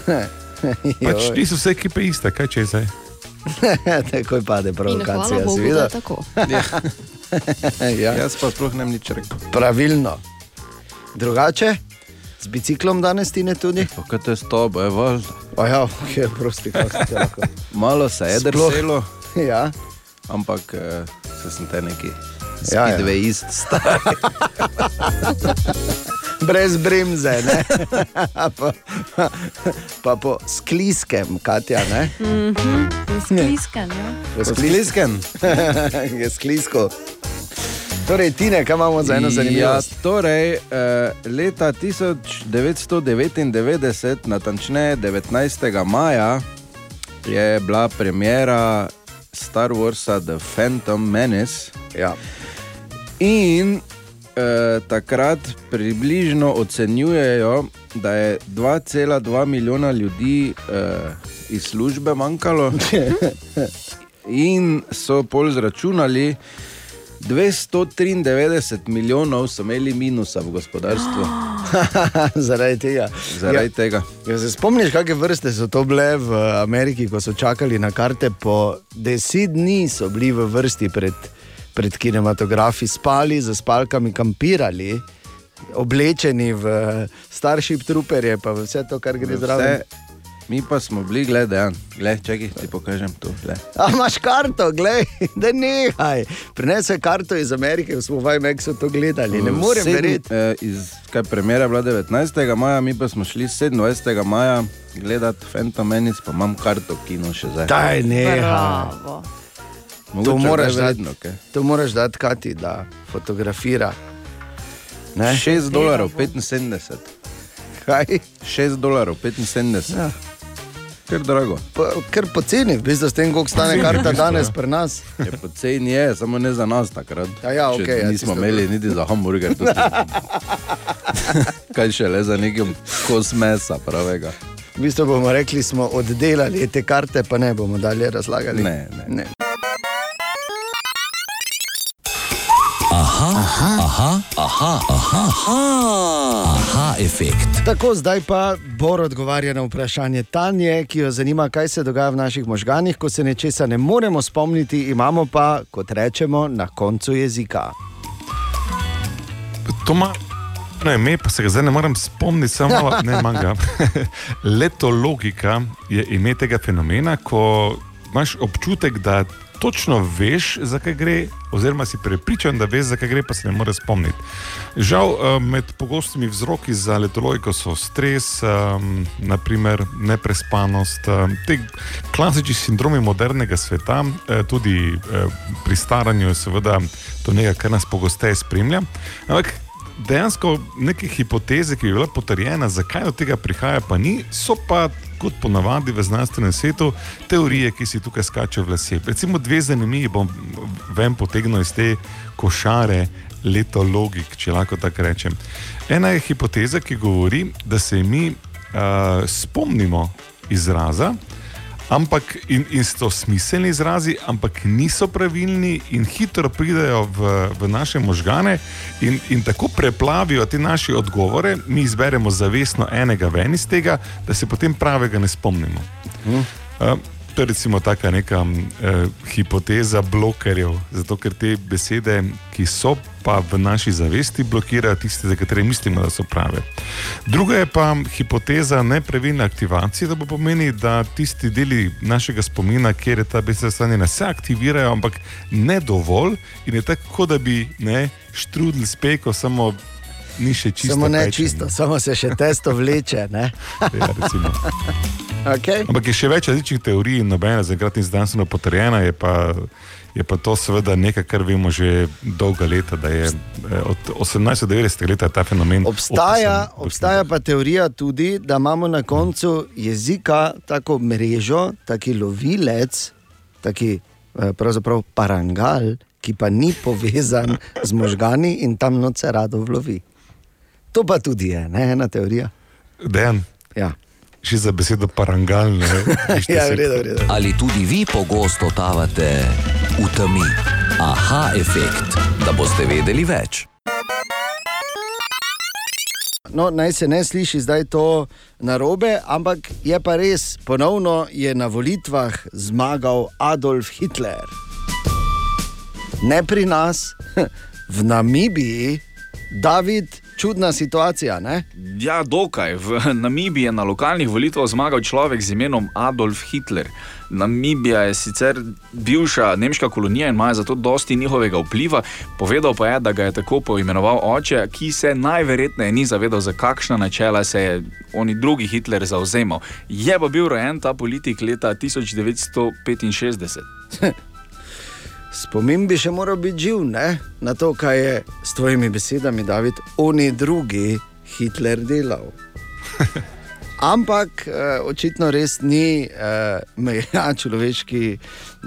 Pač niso vse ekipe iste, kaj če je zdaj. Takoj pade provokacija, da seveda. je tako. ja. Jaz pa sploh ne bi nič rekel. Pravilno. Drugače, z biciklom danes ti ne tudi? Pa kaj to je s tobo, je važno. O ja, ok, prosti, kako se ti lahko. Malo se je drselo, Ja. ampak eh, se sem te neki Ja, ja. speedwayist star. Brez bremze, ne? pa, pa po skliskem, Katja, ne? Mhm, Skliskan, ja. Po skliskem? je sklisko. Torej, Tine, kaj imamo za eno Ja, zanimivost? torej, eh, leta 1999, natančneje 19. maja, je bila premjera Star Warsa The Phantom Menace. Ja. In eh, takrat približno ocenjujejo, da je 2,2 milijona ljudi eh, iz službe manjkalo. In so pol zračunali, 293 milijonov so imeli minusa v gospodarstvu. Zaradi tega. Zaradi ja. tega. Ja, se spomniš, kakšne vrste so to bile v Ameriki, ko so čakali na karte? Po deset dni so bili v vrsti pred, pred kinematografi, spali za spalkami, kampirali, oblečeni v staršip trooperje, pa vse to, kar gre zraven. Vse, mi pa smo bili, gledaj, gled, čakaj, ti pokažem tu. glej. A imaš karto, gledaj, da nehaj. Prinesel karto iz Amerike, smo v IMAX-u to gledali, ne morem verjeti. Eh, iz, kaj premjera je bila 19. maja, mi pa smo šli 27. maja gledati Phantom Menace, pa imam karto kino še zdaj. Daj, nehaj. Bravo. Mogoče To moraš, kdaj dati, to moraš dati Kati, da fotografira. Ne? 6 dolarjev 75. Kaj? 6 dolarjev 75. Ja. Ker drago. Pa, ker poceni, v bistvu s tem, koliko stane karta danes ja. pri nas. Je poceni je, samo ne za nas takrat. Ja, ja, okej, ja, nismo imeli niti za hamburger. Kaj še le za nekim kos mesa pravega. V bistvu bomo rekli, smo oddelali te karte, pa ne bomo dalje razlagali. Ne, ne. ne. Aha, aha, aha, aha, aha, aha, aha efekt. Tako, zdaj pa Bor odgovarja na vprašanje Tanje, ki jo zanima, kaj se dogaja v naših možganih, ko se nečesa ne moremo spomniti, imamo pa, kot rečemo, na koncu jezika. To ima eno ime, pa se ga zdaj ne morem spomniti, samo malo, ne manga. Letologika je ime tega fenomena, ko imaš občutek, da točno veš, zakaj gre, oziroma si prepričan, da veš, zakaj gre, pa se ne moreš spomniti. Žal, eh, med pogostimi vzroki za letologiko so stres, um, naprimer neprespanost, um, te klasični sindromi modernega sveta, eh, tudi eh, pri staranju je seveda to nekaj, kar nas pogosteje spremlja. Ampak dejansko neke hipoteze, ki bi bila potrjena, zakaj do tega prihaja, pa ni, so pa kot ponavadi v znanstvenem svetu, teorije, ki si tukaj skačejo v lase. Recimo dve zanimivi bom ven potegnil iz te košare letologik, če lahko tako rečem. Ena je hipoteza, ki govori, da se mi uh, spomnimo izraza, ampak in, in so smiselni izrazi, ampak niso pravilni in hitro pridejo v, v naše možgane in, in tako preplavijo te naše odgovore, mi izberemo zavestno enega ven iz tega, da se potem pravega ne spomnimo. Uh, To je recimo taka neka eh, hipoteza blokerjev, zato ker te besede, ki so pa v naši zavesti, blokirajo tiste, za katere mislimo, da so prave. Druga je pa hipoteza nepravilne aktivacije, da bo pomeni, da tisti deli našega spomina, kjer je ta beseda stanjena, se aktivirajo, ampak ne dovolj in je tako, da bi ne štrudili speko, samo ni še čisto. Samo ne pečen. čisto, samo se še testo vleče. Ja, recimo. okay. Ampak je še več različnih teorij, nobena zaenkrat ni znanstveno potrjena. Je pa, je pa to seveda nekaj, kar vemo že dolga leta. da Je, eh, od 1890 let je ta fenomen. Obstaja, obstaja pa teorija tudi, da imamo na koncu jezika tako mrežo, taki lovilec, taki eh, pravzaprav parangal, ki pa ni povezan z možgani in tam noč rado vlovi. To pa tudi je ne, ena teorija. Dejan. Ja. Še za besedo parangalne. Ja, v redu, v redu. Ali tudi vi pogosto totavate v temi? Aha, efekt, da boste vedeli več. No, naj se ne sliši zdaj to narobe, ampak je pa res, ponovno je na volitvah zmagal Adolf Hitler. Ne pri nas, v Namibiji, David, čudna situacija. Ne? Ja, dokaj. V Namibiji je na lokalnih volitvah zmagal človek z imenom Adolf Hitler. Namibija je sicer bivša nemška kolonija in ima zato dosti njihovega vpliva. Povedal pa je, da ga je tako poimenoval oče, ki se najverjetneje ni zavedal, za kakšna načela se je oni drugi Hitler zauzemal. Je pa bil rojen ta politik leta 1965. Spomin bi še moral biti živ ne? na to, kaj je s tvojimi besedami, David, oni drugi Hitler delal. Ampak eh, očitno res ni eh, meja človeški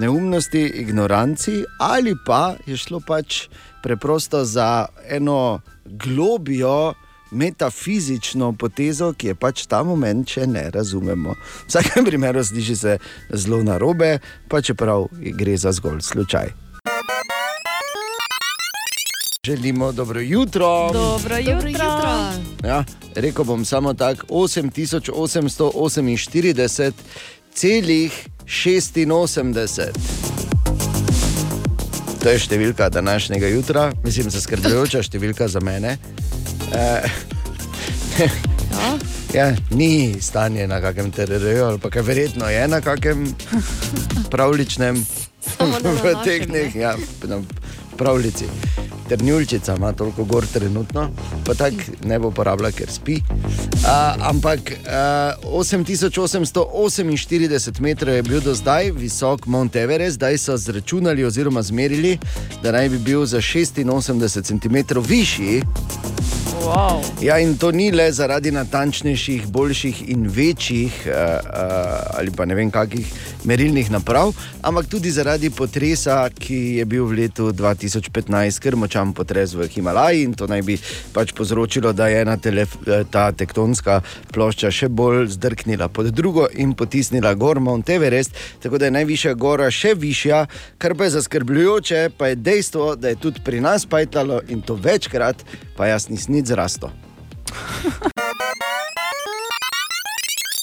neumnosti, ignoranci, ali pa je šlo pač preprosto za eno globijo metafizično potezo, ki je pač ta moment, če ne razumemo. V vsakem primeru sliši se zelo narobe, pa čeprav gre za zgolj slučaj. Želimo dobro jutro. Dobro jutro. jutro. Ja, rekel bom samo tako 8848, celih 86. To je številka današnjega jutra, mislim, zaskrbljujoča številka za mene. Eh, ja, ni stanje na kakem pa kaj verjetno je na kakem pravličnem v teh dneh, ja, na pravljici. Trnjulčica ima toliko gor trenutno, pa tako ne bo porabila, ker spi. A, ampak a, 8848 metrov je bil do zdaj visok Mount Everest, zdaj so zračunali oziroma zmerili, da naj bi bil za 86 cm višji. Wow. Ja, in to ni le zaradi natančnejših, boljših in večjih, uh, uh, ali pa ne vem, kakih merilnih naprav, ampak tudi zaradi potresa, ki je bil v letu 2015, ker močan potres v Himalaji in to naj bi pač povzročilo, da je ena eh, ta tektonska plošča še bolj zdrknila pod drugo in potisnila gor Mount Everest, tako da je najvišja gora še višja, kar pa je zaskrbljujoče, pa je dejstvo, da je tudi pri nas pajtalo in to večkrat, pa jaz nisem nič zrasto.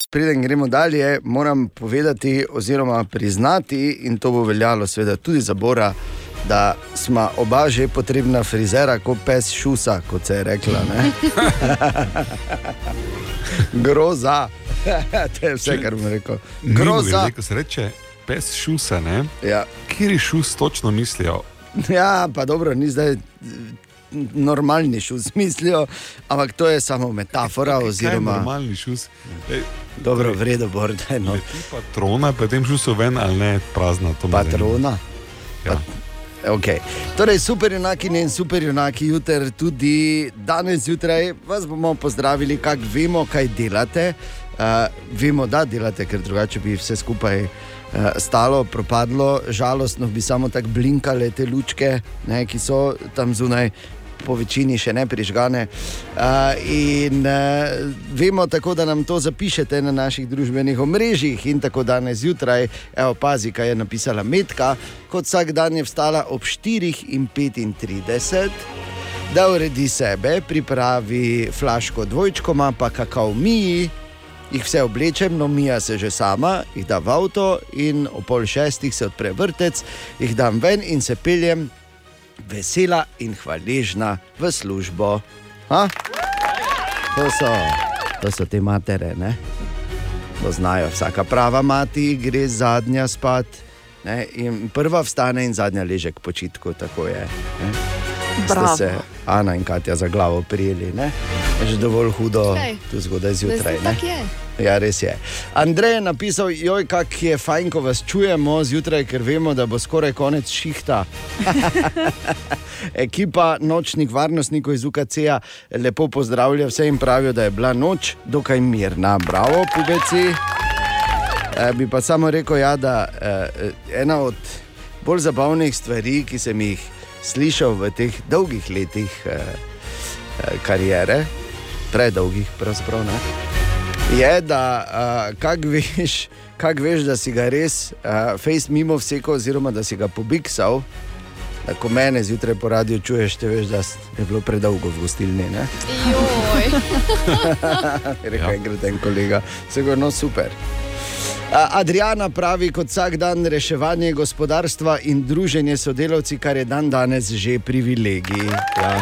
Preden gremo dalje, moram povedati, oziroma priznati, in to bo veljalo seveda tudi za Bora, da smo oba že potrebna frizera, kot pes šusa, kot se je rekla. Groza. to je vse, kar bom rekel. Groza. Ko se reče pes šusa, ne? Ja. Kjer šus točno mislijo? Ja, pa dobro, ni zdaj. Normalni šus mislijo, ampak to je samo metafora. Kaj je Oziroma, normalni šus? Ej, dobro, vredo, bordaj. No. patrona, pa tem šusu ven ali ne, prazna to. Patrona. Ja. Okay. Torej, superjunaki in superjunaki, jutri tudi danes zjutraj vas bomo pozdravili, kako vemo, kaj delate. Uh, vemo, da delate, ker drugače bi vse skupaj uh, stalo, propadlo, žalostno bi samo tako blinkale te lučke, ne, ki so tam zunaj. Po večini še ne prižgane. Uh, in uh, vemo tako, da nam to zapišete na naših družbenih omrežjih. In tako danes zjutraj, evo, pazi, kaj je napisala Metka, kot vsak dan je vstala ob 4:35, da uredi sebe, pripravi flaško dvojčkoma, pa kakav miji, jih vse oblečem, no mija se že sama, jih da v avto in ob pol šestih se odpre vrtec, jih dam ven in se peljem vesela in hvaležna v službo. Ha? To so, to so te matere, ne? To znajo, vsaka prava mati gre zadnja spat. Ne? In prva vstane in zadnja leže k počitku, tako je. Ne? Ste Bravo. se Ana in Katja za glavo prijeli, ne? Že dovolj hudo, Glej, tu zgodaj zjutraj. Ne? Ja, res je. Andrej je napisal, joj, kako je fajn, ko vas čujemo zjutraj, ker vemo, da bo skoraj konec šihta. Ekipa nočnih varnostnikov iz UKC-ja lepo pozdravlja vse in pravijo, da je bila noč dokaj mirna. Bravo, pubeci. E, bi pa samo rekel, ja, da e, ena od bolj zabavnih stvari, ki sem jih slišal v teh dolgih letih e, e, kariere, predolgih, pravzaprav ne je, da uh, kako veš, kak veš, da si ga res uh, face mimo vseko, oziroma da si ga pobiksal. Da, ko mene zjutraj po radiju čuješ, te veš, da je bilo predolgo v gostilni. ne? Rekel je, gre ten kolega, sigurno super. A, Adriana pravi, kot vsak dan reševanje gospodarstva in druženje s sodelavci, kar je dan danes že privilegij. Ja,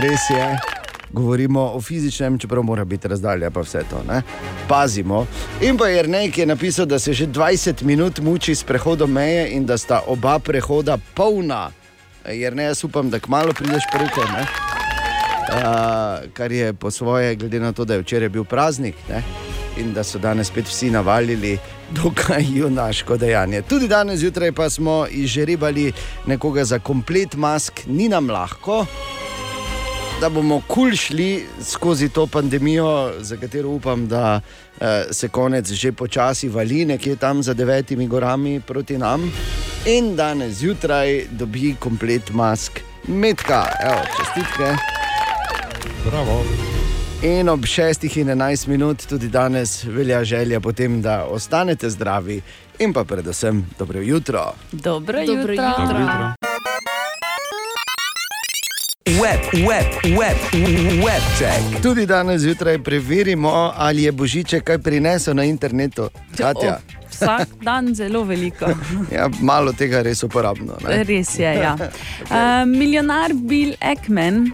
res je. Govorimo o fizičnem, čeprav mora biti razdalja, pa vse to. Ne? Pazimo. In pa je Rnej, ki je napisal, da se že 20 minut muči s prehodom meje in da sta oba prehoda polna. Jer ne, jaz upam, da kmalo prideš. Ne? Uh, kar je po svoje, glede na to, da je včeraj bil praznik ne? in da so danes spet vsi navalili, dokaj junaško dejanje. Tudi danes zjutraj pa smo izžrebali nekoga za komplet mask, ni nam lahko. Da bomo kul šli skozi to pandemijo, za katero upam, da eh, se konec že počasi vali, nekje tam za devetimi gorami proti nam. In danes zjutraj dobi komplet mask, metka, evo, čestitke. Bravo. In ob 6 in 11 minut tudi danes velja želja potem, da ostanete zdravi in pa predvsem dobro jutro. Dobro, Dobro jutro. jutro. Dobro jutro. Web, web, web, web check. Tudi danes zjutraj preverimo, ali je Božiček kaj prinesel na internetu. Katja. O, vsak dan zelo veliko. Ja, malo tega je res uporabno. Ne? Res je. Ja. Uh, milijonar Bill Ekman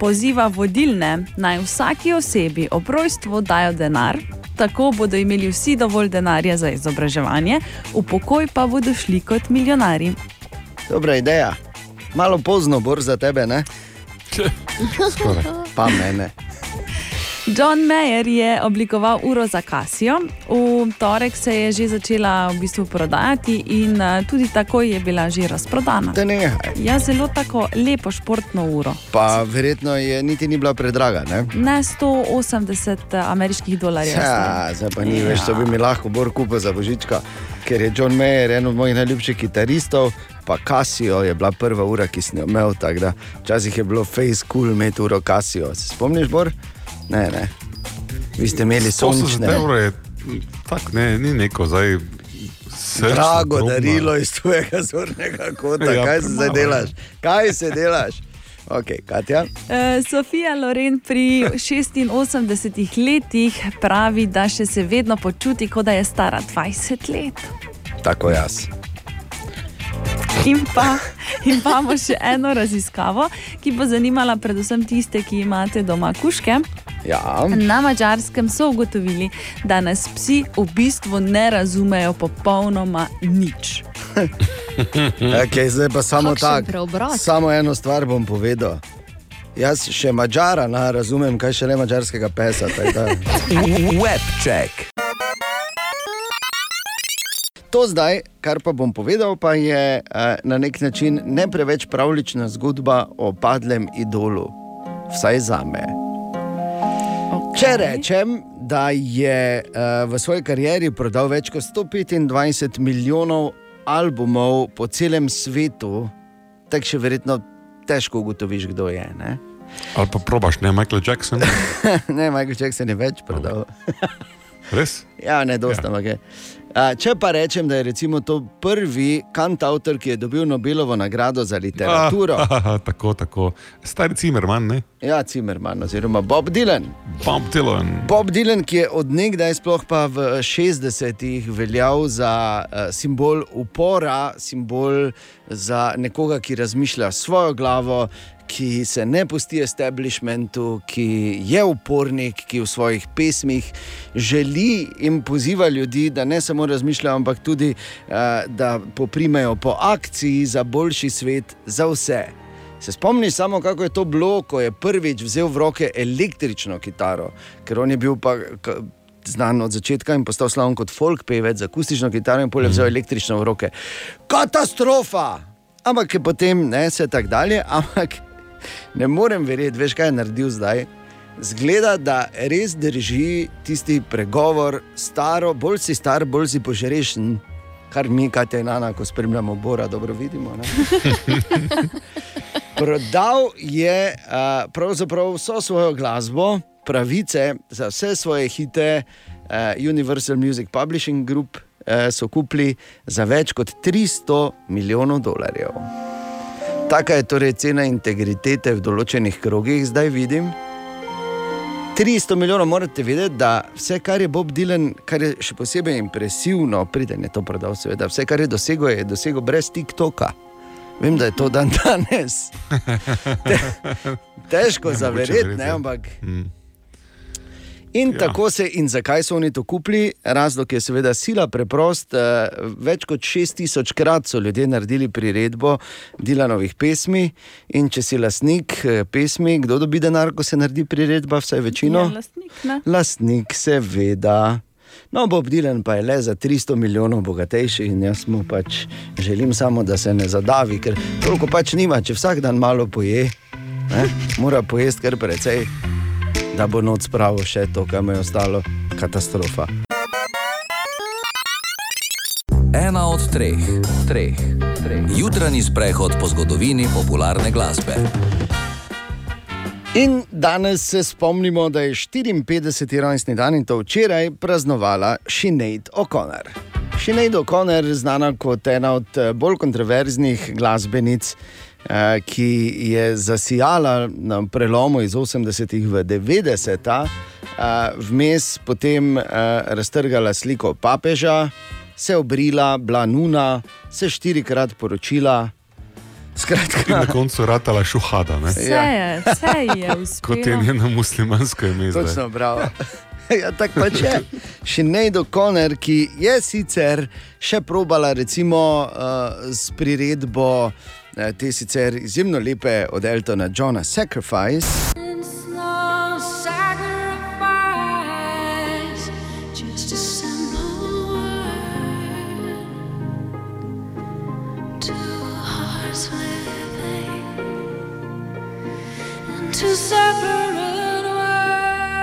poziva vodilne naj vsaki osebi ob rojstvu dajo denar. Tako bodo imeli vsi dovolj denarja za izobraževanje, v pokoj pa bodo šli kot milijonari. Dobra ideja. Malo pozno bor za tebe, ne? Pa mene. John Mayer je oblikoval uro za Kasijo. V torek se je že začela v bistvu prodajati in eh, tudi takoj je bila že razprodana. Ja, zelo tako lepo športno uro. Pa verjetno je niti ni bila predraga. Ne? Ne 180 ameriških dolarjev. Ja, zdaj pa ni več, to bi mi lahko bor kupil za božička, ker je John Mayer eden od mojih najljubših kitaristov, pa Casio je bila prva ura, ki sem jo imel. Včasih je bilo face cool imeti uro Casio. Se spomniš, Bor? Ne, ne. Vi ste imeli 80 sončne. je tako, ne, ni neko zdaj. Drago drobno. darilo iz tvojega zornega kota. Ja, Kaj se zdaj delaš? Kaj se delaš? Ok, Katja. Uh, Sofija Loren pri 86 letih pravi, da še se vedno počuti, kot da je stara 20 let. Tako jaz. In pa in pa imamo še eno raziskavo, ki bo zanimala predvsem tiste, ki imate doma kuške. Ja. Na mačarskem so ugotovili, da nas psi v bistvu ne razumejo popolnoma nič. Okay, zdaj pa samo tako. Samo eno stvar bom povedal. Jaz še mačara ne razumem, kaj še le mačarskega pesa. tako da- Web check. To zdaj, kar pa bom povedal, pa je uh, na nek način ne preveč pravlična zgodba o padlem idolu, vsaj za me. Okay. Če rečem, da je uh, v svoji karieri prodal več kot 125 milijonov albumov po celem svetu, tako še verjetno težko ugotoviš, kdo je. Ne, Ali pa probaš, ne Michael Jackson. ne Michael Jackson je več prodal. Res? Ja, ne, dosta, ampak je. A, Če pa rečem, da je recimo to prvi kantautor, ki je dobil Nobelovo nagrado za literaturo. Ah, tako, tako. Stari Cimerman, ne? Ja, Cimerman oziroma Bob Dylan. Bob Dylan. Bob Dylan, ki je odnegdaj, sploh pa v 60-ih, veljal za uh, simbol upora, simbol za nekoga, ki razmišlja s svojo glavo, ki se ne pusti establishmentu, ki je upornik, ki v svojih pesmih želi in poziva ljudi, da ne samo razmišljajo, ampak tudi, uh, da poprimejo po akciji za boljši svet za vse. Se spomniš samo, kako je to bilo, ko je prvič vzel v roke električno kitaro, ker on je bil pa. k- Znan od začetka in postal slaven kot folk pevec, z akustično kitaro in polje vzel električno v roke. Katastrofa! Ampak je potem ne se tako dalje, ampak ne morem verjeti, veš kaj je naredil zdaj. Zgleda, da res drži tisti pregovor, staro, bolj si star, bolj si požrešen, kar mi, kaj te enana, ko spremljamo Bora, dobro vidimo. Prodal je uh, pravzaprav vso svojo glasbo, pravice za vse svoje hite, uh, Universal Music Publishing Group uh, so kupili za več kot 300 milijonov dolarjev. Taka je torej cena integritete v določenih krogih, zdaj vidim. 300 milijonov morate vedeti, da vse, kar je Bob Dylan, kar je še posebej impresivno, priden je to prodal, seveda, vse, kar je dosegel, je dosegel brez TikToka. Vem, da je to dan danes. Te, težko Ne, mogoče zavereti, verjeti, ne, ja. ampak. Mm. In Ja. tako se in zakaj so oni to kupili? Razlog je seveda sila preprost. eh, Več kot 6000 krat so ljudje naredili priredbo Dilanovih pesmi. In če si lastnik eh, pesmi, kdo dobi denar, ko se naredi priredba, vsaj večino? Ja, lastnik, ne? Lastnik, seveda. No, Bob Dylan pa je le za 300 milijonov bogatejši in jaz mu pač želim samo, da se ne zadavi, ker toliko pač nima, če vsak dan malo poje, ne, mora pojesti kar precej, da bo noč spravil še to, kar mu je ostalo, katastrofa. Ena od treh, treh, treh. Jutranji sprehod po zgodovini popularne glasbe. In danes se spomnimo, da je 54. rojstni dan in to včeraj praznovala Sinead O'Connor. Sinead O'Connor, znana kot ena od eh, bolj kontroverznih glasbenic, ki je zasijala na prelomu iz 80-ih v 90-ta, eh, vmes potem eh, raztrgala sliko papeža, se obrila, bila nuna, se štirikrat poročila. Skratka, na koncu ratala šuhada, ne? Vse je, vse je Kot je njeno muslimansko ime. zdaj. Točno, bravo. Ja, tako pač je. Sinead O'Connor, ki je sicer še probala, recimo, uh, s priredbo te sicer izjemno lepe od Eltona Johna Sacrifice. No sacrifice.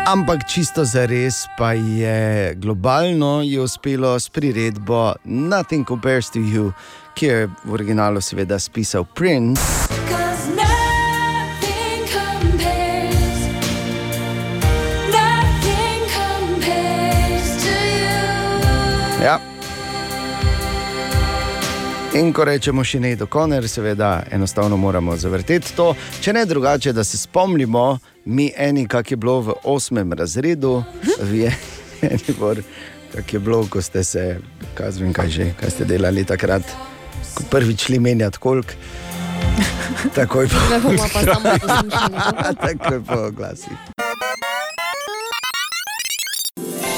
Ampak čisto za res pa je globalno je uspelo s priredbo Nothing Compares to You, ki je v originalu seveda spisal Prince. nothing compares, nothing compares. Ja. In ko rečemo še ne do konca, seveda enostavno moramo zavrteti to. Če ne drugače, da se spomnimo, mi eni, kak je bilo v osmem razredu, vi eni, kak je bilo, ko ste se, kaj zvem, kaj že, kaj ste delali takrat, prvič šli menjati kolk. Takoj po, takoj po glasih.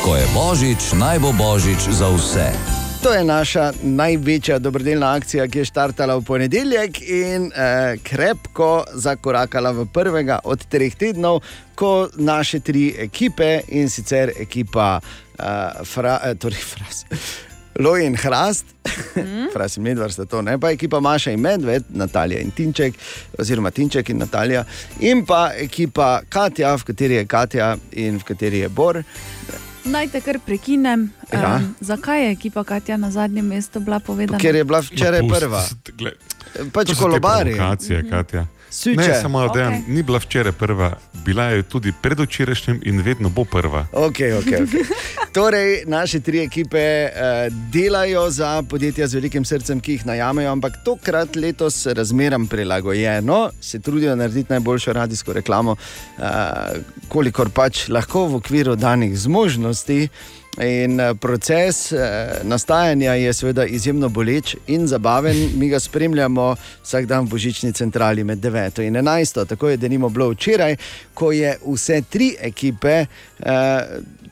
Ko je božič, naj bo božič za vse. To je naša največja dobrodelna akcija, ki je štartala v ponedeljek in eh, krepko zakorakala v prvega od treh tednov, ko naše tri ekipe in sicer ekipa eh, fra, eh, torej fras, Loj in Hrast, Fras in Medvard sta to, ne pa ekipa Maša in Medved, Natalija in Tinček, oziroma Tinček in Natalija, in pa ekipa Katja, v kateri je Katja in v kateri je Bor. Naj te kar prekinem. Ja. Um, zakaj je ekipa Katja na zadnjem mestu bila povedana? Ker je bila včeraj prva. glej, Pač kolobari. provokacije, Katja. Suče. Ne, samo da Okej. ni bila včeraj prva, bila je tudi predvčerajšnjim in vedno bo prva. Okay, okay, okay. Torej, naše tri ekipe uh, delajo za podjetja z velikim srcem, ki jih najamejo, ampak tokrat letos razmeram prilagojeno, se trudijo narediti najboljšo radijsko reklamo, uh, kolikor pač lahko v okviru danih zmožnosti. In eh, proces eh, nastajanja je seveda izjemno boleč in zabaven. Mi ga spremljamo vsak dan v božični centrali med 9 in 11. Tako je denimo bilo včeraj, ko je vse tri ekipe. Eh,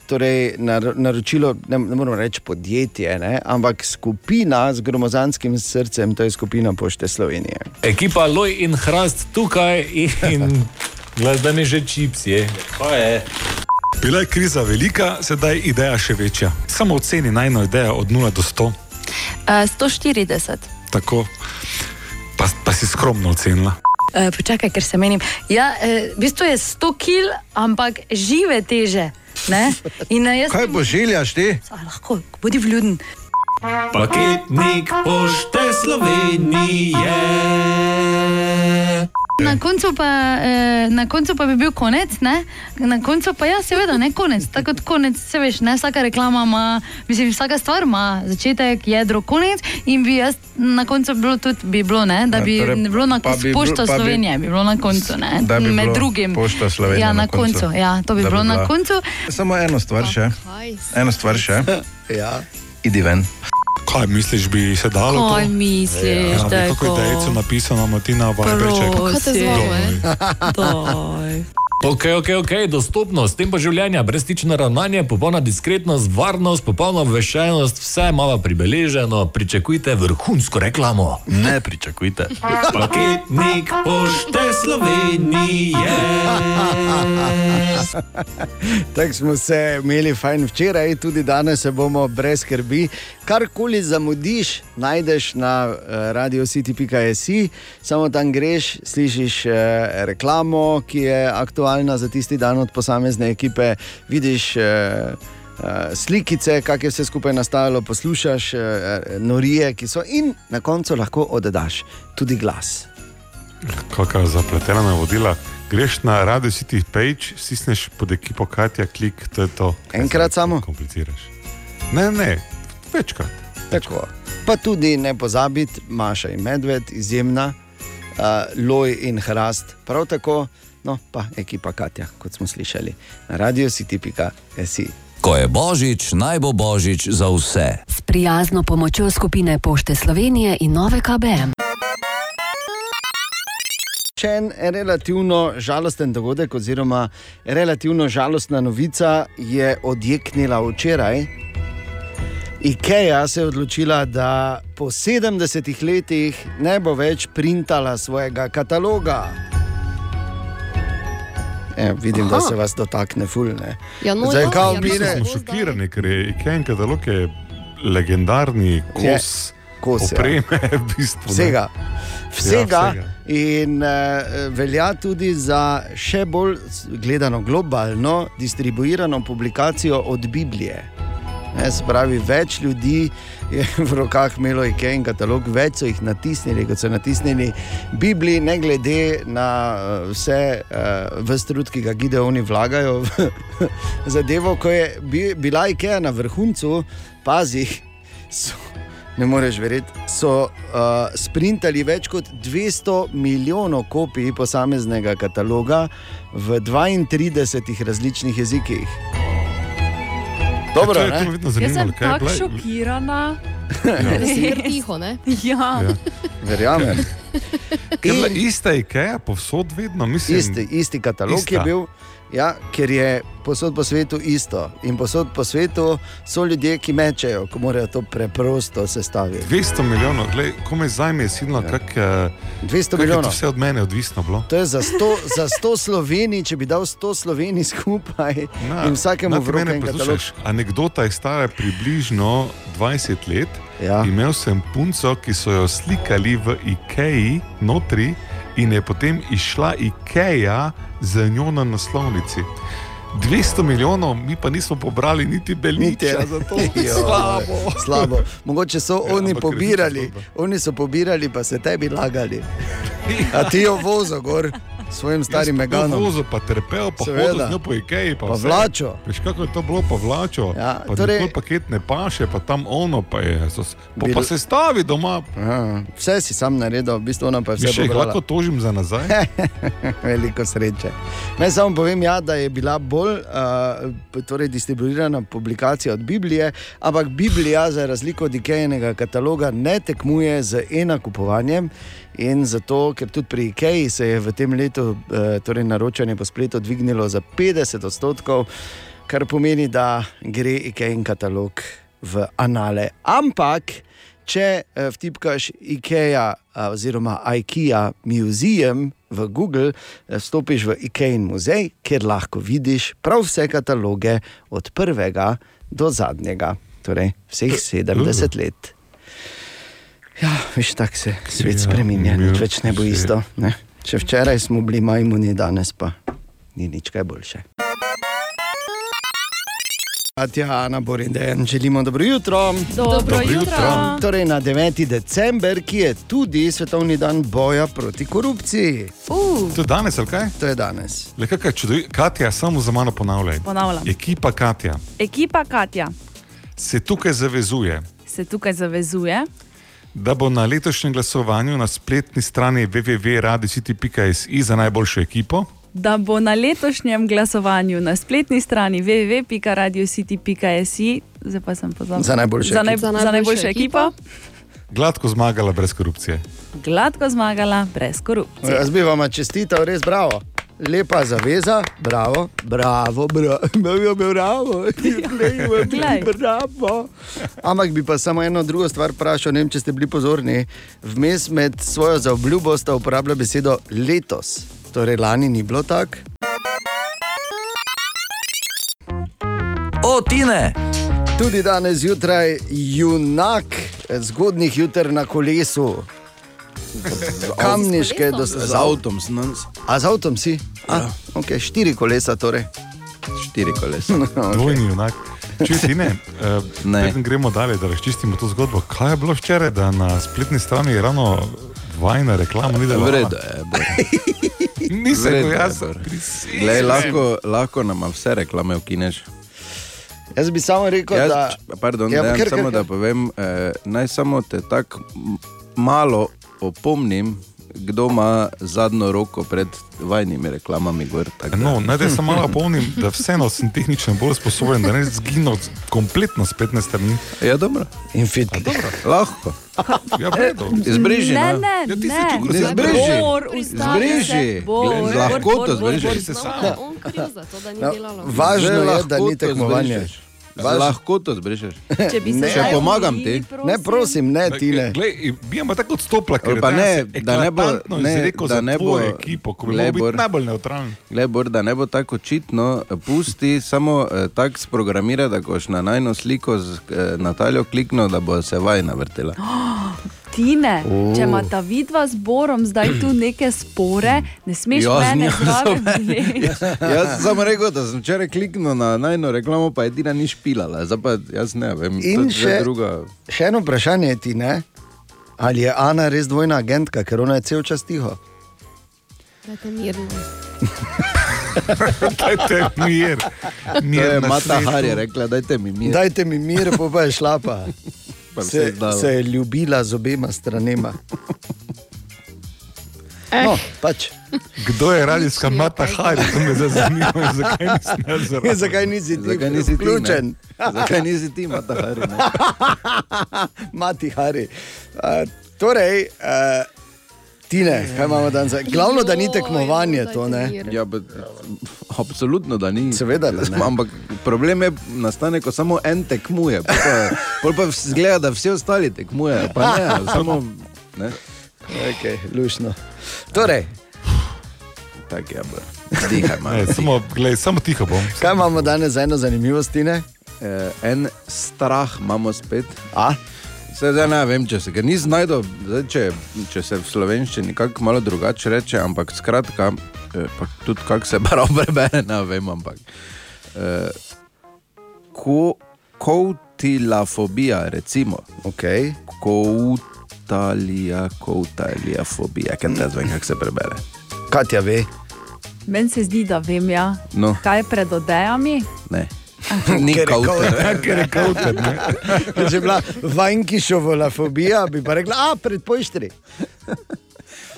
Torej, nar- naročilo, ne, ne moramo reči podjetje, ne, ampak skupina z gromozanskim srcem, to je skupina Pošte Slovenije. Ekipa Loj in Hrast tukaj in gledaj mi že čipsje. Kaj je? Bila je kriza velika, sedaj je ideja še večja. Samo oceni najno idejo od 0 do 100, Uh, 140. tako pa, pa si skromno ocenila. Uh, počakaj, ker se menim. Ja, uh, v bistvu je 100 kil, ampak žive teže. Ne? In, uh, jaz Kaj pošiljaš ti? A, lahko, bodi vljuden. Paketnik pošte Slovenije. Na koncu, pa, eh, na koncu pa bi bil konec, ne? na koncu pa ja, seveda, ne konec. Tako kot konec, se veš, ne vsaka reklama ima, mislim, vsaka stvar ima začetek, jedro, konec. In bi jaz na koncu bilo tudi, bi bilo, ne, da Ja, bi torej, ne bilo na koncu, bi pošta Slovenije bi bilo na koncu, ne, bi med drugim. Pošta Slovenije Ja, na, na koncu. koncu. Ja, to bi bi bilo na koncu. Samo eno stvar še. Eno stvar še. Ja. Idi ven. Kaj misliš, bi se dalo? Kaj to? misliš, ja, da je Kako je to? dejstvo napisano, Martina Vajberček? Kaj te zvalo, eh? Daj. Ok, ok, ok, dostopnost, tempo življenja, brezstično ravnanje, popolna diskretnost, varnost, popolna obveščenost, vse malo pribeleženo, pričakujte vrhunsko reklamo. Ne pričakujte. Paketnik pošte Slovenije. Tako smo se imeli fajn včeraj, tudi danes se bomo brez skrbi. Karkoli zamudiš, najdeš na uh, radiocity.js, samo tam greš, slišiš uh, reklamo, ki je aktualna za tisti dan od posamezne ekipe, vidiš. Uh, Uh, slikice, kako je vse skupaj nastajalo, poslušaš uh, norije, ki so, in na koncu lahko oddaš tudi glas. Kakšna zapletena navodila. Greš na Radio City page, stisneš pod ekipo Katja, klik, to je to. Enkrat samo? Kompliciraš. Ne, ne, večkrat. Tako. Pa tudi ne pozabiti, Maša in Medved, izjemna, uh, Loj in Hrast, prav tako, no pa ekipa Katja, kot smo slišali, na radio city.js. Ko je božič, naj bo božič za vse. S prijazno pomočjo skupine Pošte Slovenije in nove KBM. Še en relativno žalosten dogodek, oziroma relativno žalostna novica je odjeknila včeraj. IKEA se je odločila, da po 70 letih ne bo več printala svojega kataloga. E, vidim, Aha. da se vas dotakne fulne. Ja, no, Zdaj, ja, kao ja, mine- Smo šokirani, ker je IKEA katalog je legendarni kos, kos, ja. opreme, v bistvu. Vsega. Vsega. Ja, vsega. In uh, velja tudi za še bolj gledano globalno distribuirano publikacijo od Biblije. Ne, se pravi, več ljudi je v rokah imelo IKEA katalog, več so jih natisnili, kot so natisnili Bibliji, ne glede na uh, vse, uh, vse trud, ki ga Gideoni vlagajo v zadevo, ko je bi, bila IKEA na vrhuncu, pazi, so, ne moreš verjeti, so uh, sprintali več kot 200 milijonov kopij posameznega kataloga v 32 različnih jezikih. Dobro, Ja, to je- to vedno Jaz sem zanimalo, kaj je tako bila- šokirana. Da si kar tiho, ne? Ja. Ja. Verjamem. Je bila ista IKEA, povsod vedno, mislim. Isti, isti katalog ista. je bil, ja, ker je posod po svetu isto. In posod po svetu so ljudje, ki mečejo, ko morajo to preprosto sestaviti. 200 milijonov, glej, komaj zdaj mi je silno, ja. kak, eh, 200 kak je vse od mene odvisno bilo. To je za 100, za 100 Slovenij, če bi dal 100 Slovenij skupaj Na, in vsakemu v roke en katalog. Anekdota je stara približno 20 let, Ja. imel sem punco, ki so jo slikali v Ikeji, notri, in je potem išla Ikeja za njo na naslovnici. 200 milijonov, mi pa nismo pobrali niti belniča za to. Jo, Slabo. slabo. Mogoče so Ja, oni pobirali, oni so pobirali, pa se tebi lagali. A ti jo vozo gor svojim starim meganom. Vozo pa trpel, pa hodil z njo po Ikeji. Pa, Pa vse. vlačo. Veš, kako je to bilo, pa vlačo. Ja, pa torej- torej... paket ne paše, pa tam ono, pa je. So, pa, Bil- pa se stavi doma. Aha, vse si sam naredil, v bistvu ona pa je vse še jih lahko tožim za nazaj. Veliko sreče. Naj samo povem, ja, da je bila bolj uh, torej distribuirana publikacija od Biblije, ampak Biblija, za razliko od Ikejnega kataloga, ne tekmuje z enakupovanjem. In zato, ker tudi pri Ikeji se je v tem letu uh, torej naročanje po spletu dvignilo za 50 odstotkov, kar pomeni, da gre Ikejn katalog v anale. Ampak, če eh, vtipkaš IKEA eh, oziroma IKEA Museum v Google, eh, vstopiš v IKEA muzej, kjer lahko vidiš prav vse kataloge od prvega do zadnjega, torej vseh 70 let. Ja, veš, tako se svet Ja, spremenja, mir nič več ne bo se. isto. Ne? Če včeraj smo bili majmuni, danes pa ni nič kaj boljše. Katja, Ana, Borin, Dejan, želimo dobro jutro. Dobro Dobro jutro. jutro. Torej, na 9. december, ki je tudi svetovni dan boja proti korupciji. Uh. To je danes, ali kaj? To je danes. Le kaj čudovito, Katja, samo za mano ponavljaj. Ponavljam. Ekipa Katja Ekipa Katja se tukaj zavezuje, se tukaj zavezuje, da bo na letošnjem glasovanju na spletni strani www.radiocity.si za najboljšo ekipo da bo na letošnjem glasovanju na spletni strani www.radiocity.si, zdaj pa sem pozabil, Za najboljšo za, naj, ekipo. za najboljšo ekipo, gladko zmagala brez korupcije. gladko zmagala, brez korupcije. Jaz bi vam čestital, res bravo. Lepa zaveza, bravo, bravo, bravo, bravo, bravo, Glej. bravo. Ampak bi pa samo eno drugo stvar vprašal, ne vem, če ste bili pozorni. Vmes med svojo zaobljubo sta uporabljala besedo letos, torej lani ni bilo tako. O, Tine! Tudi danes zjutraj junak zgodnih jutr na kolesu. Kamniške do Z avtom danes. A z avtom si? A, ja. okay, štiri kolesa torej. Štiri kolesa. Dvojni junak. Če ti ne, uh, preden gremo dalje, da razčistimo to zgodbo. Kaj je bilo včeraj, da na spletni strani je ravno vajna reklama ni delovala? V redu je. Nisem jaz. Glej, lahko, lahko nam vse reklame ukineš. Jaz bi samo rekel, Jaz, da. Pardon, Ja, ja, kar- samo kar- da povem, eh, naj samo te tako malo opomnim, kdo ima zadnjo roko pred vajnimi reklamami. Gor, da- No, naj samo malo opomnim, da vseeno sem tehnično bolj sposoben, da ne zginil kompletno spletne strani. Ja, dobro. In fit. Lahko. Ja, vredo. Izbriži, Ne, no. ne, Ja, ti ne. Ne si izbriži. Bor, ustavi se, Izbriži. Bor, Bor, Bor, Bor, izbriži. No, za to, da ni delalo. važno je, da lahko ni to tekmovanje. izbrišeš. Z Važno- lahkoto zbrišeš. Če bi se Ne. Zdaj pomagam ti. prosim. Ne, prosim, ne, ti ne. Glej, bi ima tako odstopla, ker pa ne, da ne bo- ne, izrekel da ne bo- ekipo, ko bi Glej, moral Bor. biti najbolj neutralen. Glej, Bor, da ne bo tako očitno, pusti samo eh, tako sprogramirati, da koš na najno sliko z eh, Nataljo klikno, da bo se vajna vrtela. Tine, Oh. če ima ta vidva z Borom zdaj tu neke spore, ne smeš Ja, z mene zraven so meni. vleči. Jaz sem rekel, da sem včeraj kliknil na najno reklamo, pa edina ni špilala. Zdaj pa jaz ne vem, In je še, druga. še eno vprašanje ti ne. Ali je Ana res dvojna agentka, ker ona je cel čas tiho? Dajte mirno. Dajte mir. To mir je na Mata. Har je rekla, dajte mi mir. Dajte mi mir, pa, pa je šla pa. Se, se je ljubila z obema stranema. No, pač. Kdo je radijska Mata Hari? To me zdaj zanima, zakaj nisem jaz zraven. Zakaj nisi ti Zakaj nisi ti, vključen? Zakaj nisi ti, Mata Hari? Mati Hari. Uh, torej, uh, Tine, kaj imamo danes? Glavno, da ni tekmovanje to, ne? Ja, bet, absolutno, da ni. Seveda, da ne. Ampak problem je, nastane, ko samo en tekmuje. Pol pa, pol pa zgleda, da vsi ostali tekmujejo. Pa ne, samo. Ne? Okay, lušno. Torej, Tako je, bo. Dihaj malo. Ne, samo, glej, samo tiho bom. kaj imamo danes za eno zanimivost, Tine? eh, en strah imamo spet. A? Zdaj ne vem, če se ga ni znašel, če, če se v slovenščini kako malo drugače reče, ampak skratka, eh, tudi kako se prav prebere, ne vem, ampak. Eh, ko, Koutilafobija, recimo. Okay. Koutalija, koutalija-fobija, ker ne vem, kako se prebere. Katja ve. Meni se zdi, da vem, ja. No. kaj je pred odejami. Ne. Ni Ker je kauter. je ne. Če bi bila vankišova fobija, bi pa rekla, a pred poštri.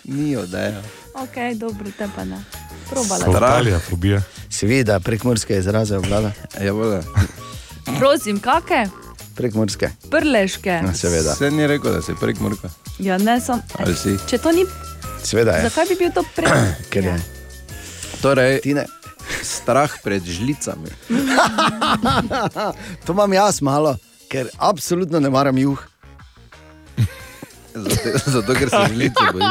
Ni odeja. Ok, dobro, te pa ne. Probala. Avstralija, fobija. Seveda, prekmorske izraze obvlada. Ja, voda. Prosim, kakšne? Prekmorske. Prleške. Ja, seveda. Se ni rekel, da si prek mrka. Ja, ne, sem. Ali si? Če to ni, Seveda je. zakaj bi bil to prej? Ker je. Torej, Tine. Strah pred žlicami. to imam jaz malo, ker absolutno ne maram juh. Zato, zato ker se žlice boji.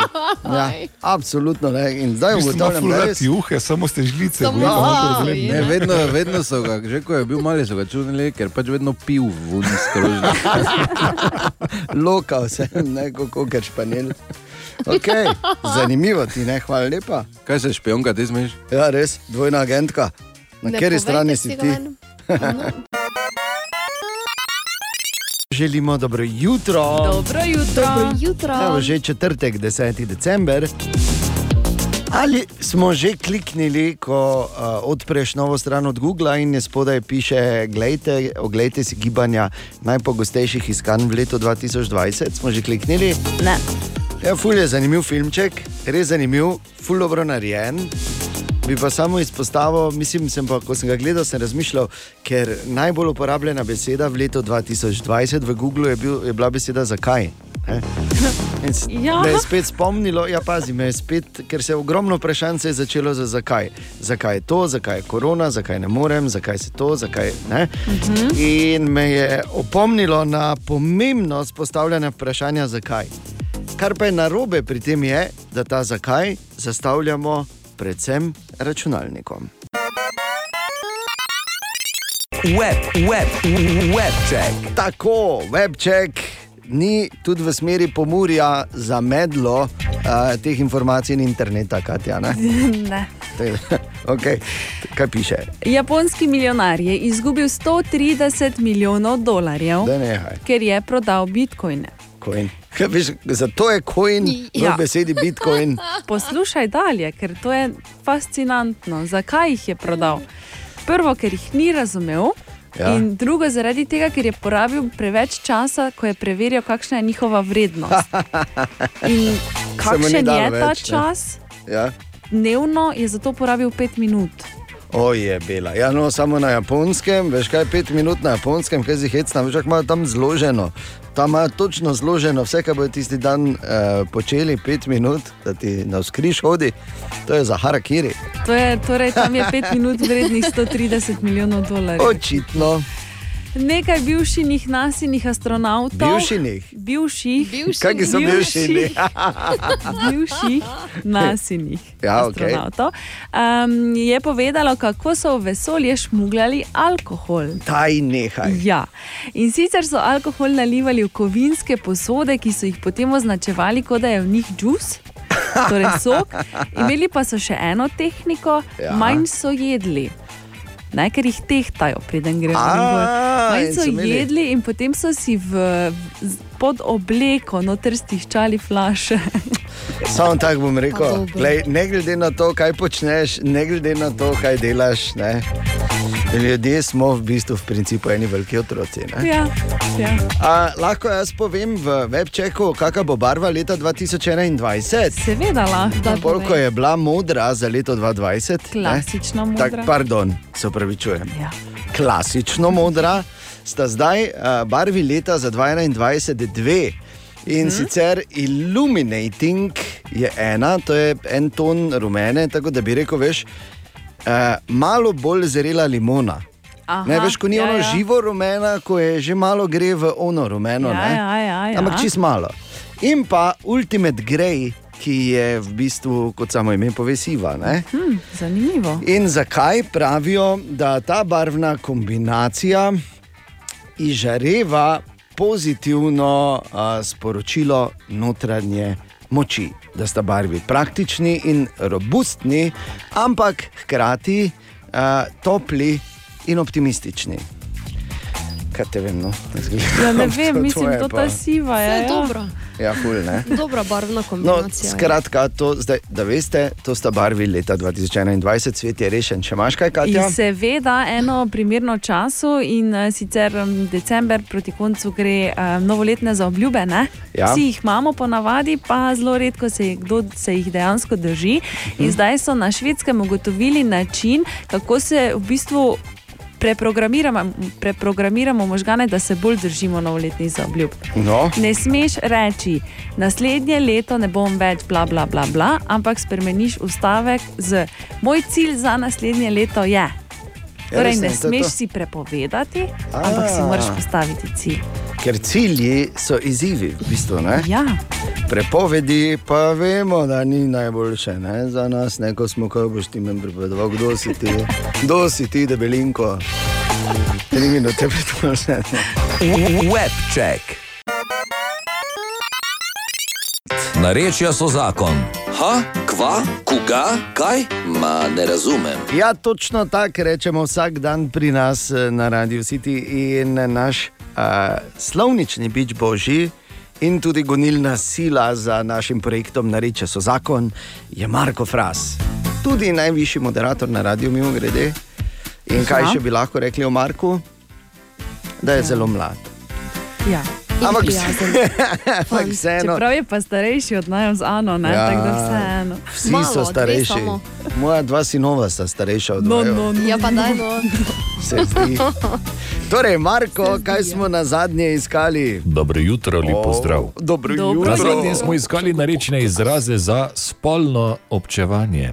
Ja, absolutno ne. In zdaj ugotavljam, da je res. juhe, samo ste žlice. Samo- bojite, Ja, imate problem. Ne, vedno, vedno so ga, že ko je bil mali, so ga čudili, ker pač vedno pil ven skrožni. Lokal sem, ne kako ker španel. Okay. Zanimivo ti, ne, hvala lepa. Kaj se špionka, ti smeš? Ja, res, dvojna agentka. Na kateri strani si ti? Želimo dobro jutro. Dobro jutro. Dobro jutro. Evo, že četrtek, 10. december. Ali smo že kliknili, ko uh, odpreš novo stran od Google in je spodaj piše: Glejte, oglejte si gibanja najpogostejših iskanj v letu 2020? Smo že kliknili? Ne. Ja, ful je zanimiv filmček, res zanimiv, ful dobro narejen. Bi pa samo izpostavil, mislim, sem pa, ko sem ga gledal, sem razmišljal, ker najbolj uporabljena beseda v letu 2020 v Googlu je, bil, je bila beseda zakaj. Ja. Me je spet spomnilo, ja, pazi, me je spet, ker se je ogromno vprašanj je začelo za zakaj. Zakaj je to, zakaj je korona, zakaj ne morem, zakaj se to, zakaj ne. In me je opomnilo na pomembnost postavljanja vprašanja zakaj. Kar pa je narobe pri tem je, da ta zakaj zastavljamo predvsem računalnikom. Web, web, webček. Tako, webček ni tudi v smeri pomurja za medlo uh, teh informacij in interneta, Katja. Ne? ne. okay. Kaj piše? Japonski milijonar je izgubil 130 milijonov dolarjev, Da nehaj. ker je prodal bitcoine. Coin. Kaj Veš, zato je coin Ja. v besedi bitcoin. Poslušaj dalje, ker to je fascinantno. Zakaj jih je prodal? Prvo, ker jih ni razumel. Ja. Ja. In drugo, zaradi tega, ker je porabil preveč časa, ko je preverjal, kakšna je njihova vrednost. In kakšen je ta več, čas? Ja. Dnevno je zato porabil pet minut. Oje, bela. Ja, no, samo na japonskem, veš kaj, pet minut na japonskem, kaj si hecna, veš, kako imajo tam zloženo. Tam imajo točno zloženo vse, kar bodo tisti dan uh, počeli, pet minut, da ti na skriž hodi. To je za harakiri. To je, torej, tam je pet minut vrednih 130 milijonov dolarjev. Očitno. Nekaj bivših nasinih astronautov. Bivšinih? Bivših. Kakšni so bivšini? bivših nasinih Ja, astronautov. Um, je povedalo, kako so v vesolje šmugljali alkohol. Daj nehaj. Ja. In sicer so alkohol nalivali v kovinske posode, ki so jih potem označevali, kot da je v njih džus. Torej sok. Imeli pa so še eno tehniko, ja. manj so jedli. Ne, ker jih tehtajo, preden grejo na gor. In so jedli in potem so si v, v, pod obleko noter stiščali flaše. Samo tako bom rekel. Glej, ne glede na to, kaj počneš, ne glede na to, kaj delaš. Ne. Ljudje smo v bistvu v principu eni veliki otroci. Ne. Ja, ja. A, lahko jaz povem v webčeku, kakšna bo barva leta 2021? Seveda lahko. Koliko je bila modra za leto 2020? Klasično ne? modra. Tak, pardon, se upravičujem. Ja. Klasično modra sta zdaj uh, barvi leta za 2021 dve. In hmm. sicer illuminating je ena, to je en ton rumene, tako da bi rekel, veš, uh, malo bolj zrela limona. Aha, ne veš, ko ni ja, ono ja. živo rumena, ko je že malo gre v ono rumeno. Ja, ne? ja, ja, ja. Ampak čist malo. In pa Ultimate Grey, ki je v bistvu, kot samo ime pove, siva. Ne? Hm, zanimivo. In zakaj pravijo, da ta barvna kombinacija izžareva pozitivno a, sporočilo notranje moči, da sta barvi praktični in robustni, ampak hkrati a, topli in optimistični. Kaj te vem, no? Ja, ne vem, mislim, to ta siva je. Je ja. dobro. Ja, ful, ne. Dobra barvna No, kombinacija. skratka, to, zdaj, da veste, to sta barvi leta 2021, svet je rešen. Če imaš kaj, Katja? In seveda eno primerno času in uh, sicer um, december proti koncu gre um, novoletne za obljube. Ne? Ja. Vsi jih imamo ponavadi, pa zelo redko se jih, kdo se jih dejansko drži. In zdaj so na švedskem ugotovili način, kako se v bistvu. Preprogramiramo, preprogramiramo možgane, da se bolj držimo novoletnih zaobljub. No. Ne smeš reči, naslednje leto ne bom več bla bla bla, bla ampak spremeniš ustavek z moj cilj za naslednje leto je. Torej, res, ne smeš to. si prepovedati, ampak si A. moraš postaviti cilj. Ker cilji so izzivi, v bistvu. Ne? Ja. Prepovedi pa vemo, da ni najboljše ne? za nas, ne ko smo, ko boš ti meni pripovedoval, kdo si ti, kdo si ti, debelinko. Tri minute pred Webček. Narečja so zakon. Ha, kva, koga, kaj? Ma ne razumem. Ja, točno tako rečemo vsak dan pri nas eh, na Radio City in naš uh, slovnični bič božji. In tudi gonilna sila za našim projektom Nareče so zakon je Marko Fras, tudi najvišji moderator na radiju, mimo grede. In kaj še bi lahko rekli o Marku? Da je zelo mlad. Ja. Ampak ampak vseeno. Čeprav je pa starejši od nas z Ano, ne? Ja. tako da vseeno. Vsi so starejši. Moja dva sinova sta starejša od No, vaju. no, no. Ja, pa daj no. Se zdi. Torej, Marko, kaj smo na zadnje iskali? Dobro jutro, lepo zdrav. Dobro Dobro. Na jutro. zadnje smo iskali narečne izraze za spolno občevanje.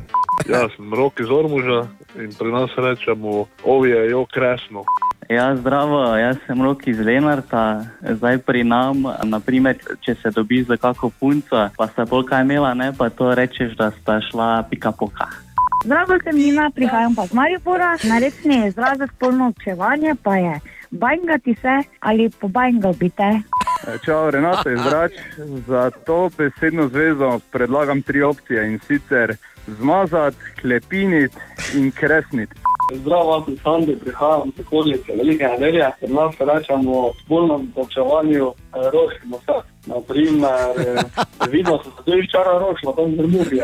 Ja, sem rok iz Ormuža in pri nas rečemo, ovje jo kresno. Ja, zdravo, jaz sem Rok iz Lenarta. Zdaj pri nam, naprimer, če se dobiš za kako punco, pa sta polka imela, ne, pa to rečeš, da sta šla pika poka. Zdravo, sem Nina, prihajam pa z Maribora. Narečni izraz za spolno občevanje pa je bajngati se ali pobajngal bi te. Čau, Renato iz Drač. Za to besedno zvezo predlagam tri opcije in sicer zmazati, klepiniti in kresniti. Zdravo, sem Sandi, prihajam iz okolice Velike nedelje. Pri nas rečemo spolno občevanju rošimo se. Naprimer, eh, vidno se tudi čara rošlo, tam zrmubi.